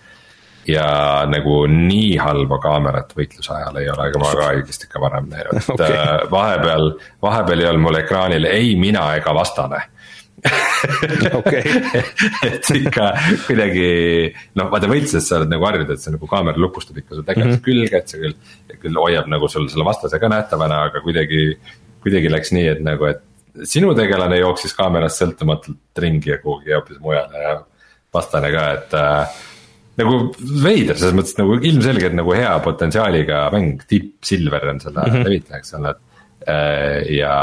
ja nagu nii halba kaamerat võitluse ajal ei ole ka ma ka õigesti ikka varem näinud, et okay. Äh, vahepeal, vahepeal ei olnud mul ekraanil ei mina ega vastane okei, et ikka kuidagi noh, vaata võitluses sa oled nagu harjunud, et see nagu kaamera lukustab ikka su tegelase mm -hmm. külge, et see küll. küll hoiab nagu sul selle vastase ka nähtavana, aga kuidagi, kuidagi läks nii, et nagu, et sinu tegelane jooksis kaamerast sõltumatult ringi ja kuhugi hoopis mujale ja vastane ka, et äh, nagu veider, selles mõttes nagu ilmselgelt nagu hea potentsiaaliga mäng, Deep Silver on selle mm -hmm. levitaja, eks ole. Äh, ja,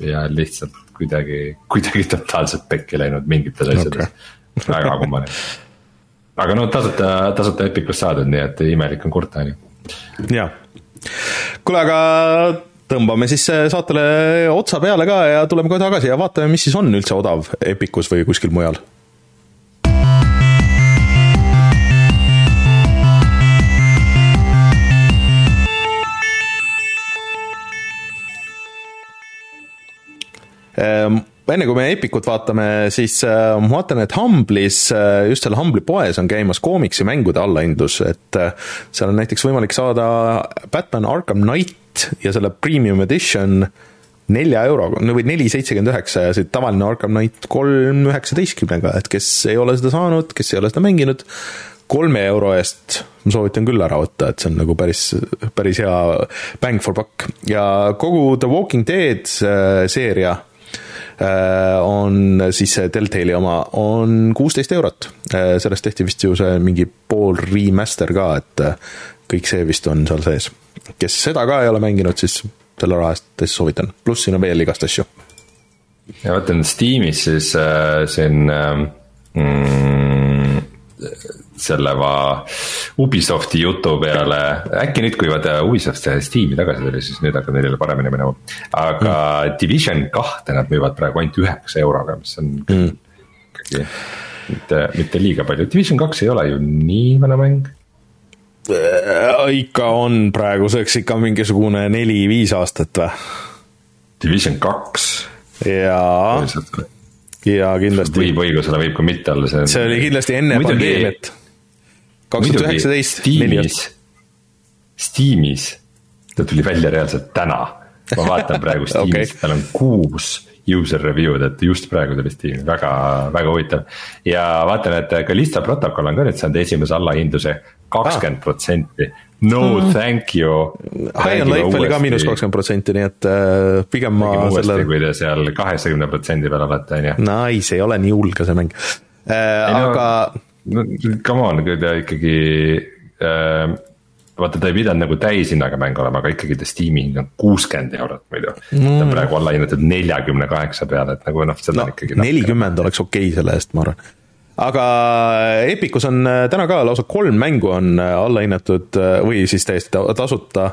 ja lihtsalt kuidagi, kuidagi totaalselt pekki läinud mingites asjades okay. väga kummaline. aga no tasuta, tasuta Epicust saadud, nii et imelik on kurta, on ju. jaa, kuule, aga tõmbame siis saatele otsa peale ka ja tuleme kohe tagasi ja vaatame, mis siis on üldse odav Epicus või kuskil mujal enne kui me Epicut vaatame, siis äh, ma vaatan, et Humble'is, äh, just seal Humble'i poes on käimas koomiksimängude allahindlus, et äh, seal on näiteks võimalik saada Batman Arkham Knight ja selle premium edition nelja euroga, no või neli seitsekümmend üheksa ja see tavaline Arkham Knight kolm üheksateistkümnega, et kes ei ole seda saanud, kes ei ole seda mänginud, kolme euro eest ma soovitan küll ära võtta, et see on nagu päris, päris hea bang for buck. Ja kogu The Walking Dead seeria Äh, on siis see Deltali oma, on kuusteist eurot. Äh, sellest tehti vist ju see mingi pool remaster ka, et äh, kõik see vist on seal sees. kes seda ka ei ole mänginud, siis selle raha eest soovitan, pluss siin on veel igast asju ja vaatan Steamis siis äh, siin äh, mm, selle va Ubisofti jutu peale, äkki nüüd, kui vaata Ubisoft Steam'i tagasi tuli, siis nüüd hakkab neil jälle paremini minema. aga mm. Division kahte nad müüvad praegu ainult üheksa euroga, mis on mm. ikkagi mitte, mitte liiga palju, Division kaks ei ole ju nii vana mäng äh, ikka on praeguseks ikka mingisugune neli-viis aastat või? Division kaks. jaa, jaa kindlasti. võib õigusele, võib ka mitte olla, see on. see oli kindlasti enne pandeemiat kaks tuhat üheksateist. Steamis, Steamis, ta tuli välja reaalselt täna. ma vaatan praegu Steamis okay., tal on kuus user review'd, et just praegu tuli Steam'i, väga, väga huvitav. ja vaatan, et Kalista protokoll on ka nüüd saanud esimese allahindluse kakskümmend protsenti. No mm. thank you. High on Life oli ka miinus kakskümmend protsenti, nii et äh, pigem ma selle. kui te seal kaheksakümne protsendi peal olete, on ju. Nice, ei ole nii hull ka see mäng äh,, aga no no come on, kui ta ikkagi äh, vaata, ta ei pidanud nagu täishinnaga mäng olema, aga ikkagi ta Steam'i hind on kuuskümmend eurot muidu mm.. ta on praegu alla hinnatud neljakümne kaheksa peale, et nagu noh, seda no, on ikkagi. nelikümmend oleks okei okay selle eest, ma arvan. aga Epicus on äh, täna ka lausa kolm mängu on äh, alla hinnatud äh, või siis täiesti tasuta.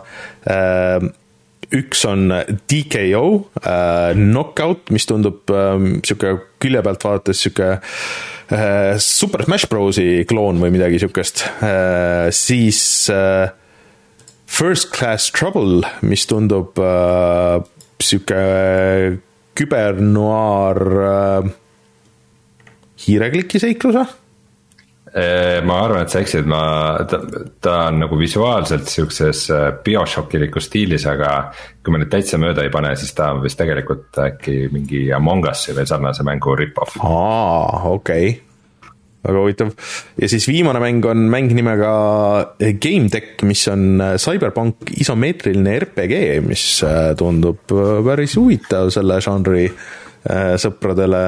üks on DKO Knockout, mis tundub sihuke külje pealt vaadates sihuke Äh, Super Smash Brosi kloon või midagi sihukest, äh, siis äh, First Class Trouble, mis tundub sihuke kübernoaar hiirekliki seiklus või? Ma arvan, et sa eksid, ma, ta, ta on nagu visuaalselt siukses BioShockilikus stiilis, aga kui ma nüüd täitsa mööda ei pane, siis ta on vist tegelikult äkki mingi Among Us'i või sarnase mängu rip-off. aa, okei okay väga huvitav. ja siis viimane mäng on mäng nimega Game Deck, mis on CyberPunk isomeetriline RPG, mis äh, tundub äh, päris huvitav selle žanri äh, sõpradele.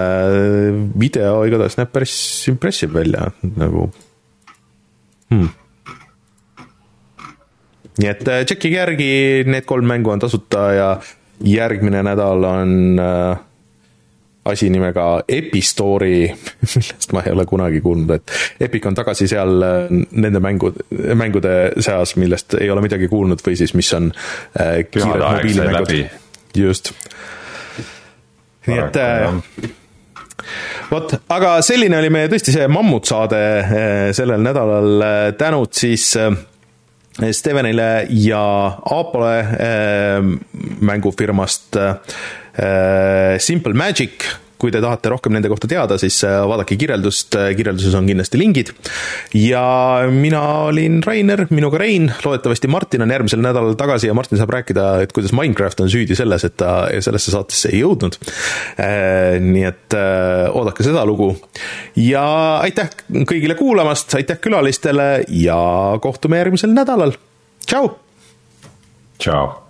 video igatahes näeb päris impressive välja, nagu hmm.. nii et tšekkige järgi, need kolm mängu on tasuta ja järgmine nädal on äh, asi nimega Epistory, millest ma ei ole kunagi kuulnud, et Epic on tagasi seal äh, nende mängud, mängude seas, millest ei ole midagi kuulnud või siis, mis on äh, kiired mobiilimängud. just. Nii et äh, vot, aga selline oli meie tõesti see mammutsaade äh, sellel nädalal, tänud siis Stevenile ja Aapole mängufirmast Äh, Simple Magic, kui te tahate rohkem nende kohta teada, siis äh, vaadake kirjeldust, äh, kirjelduses on kindlasti lingid. ja mina olin Rainer, minuga Rein, loodetavasti Martin on järgmisel nädalal tagasi ja Martin saab rääkida, et kuidas Minecraft on süüdi selles, et ta sellesse saatesse ei jõudnud. nii et oodake seda lugu. ja aitäh kõigile kuulamast, aitäh külalistele ja kohtume järgmisel nädalal. tšau. tšau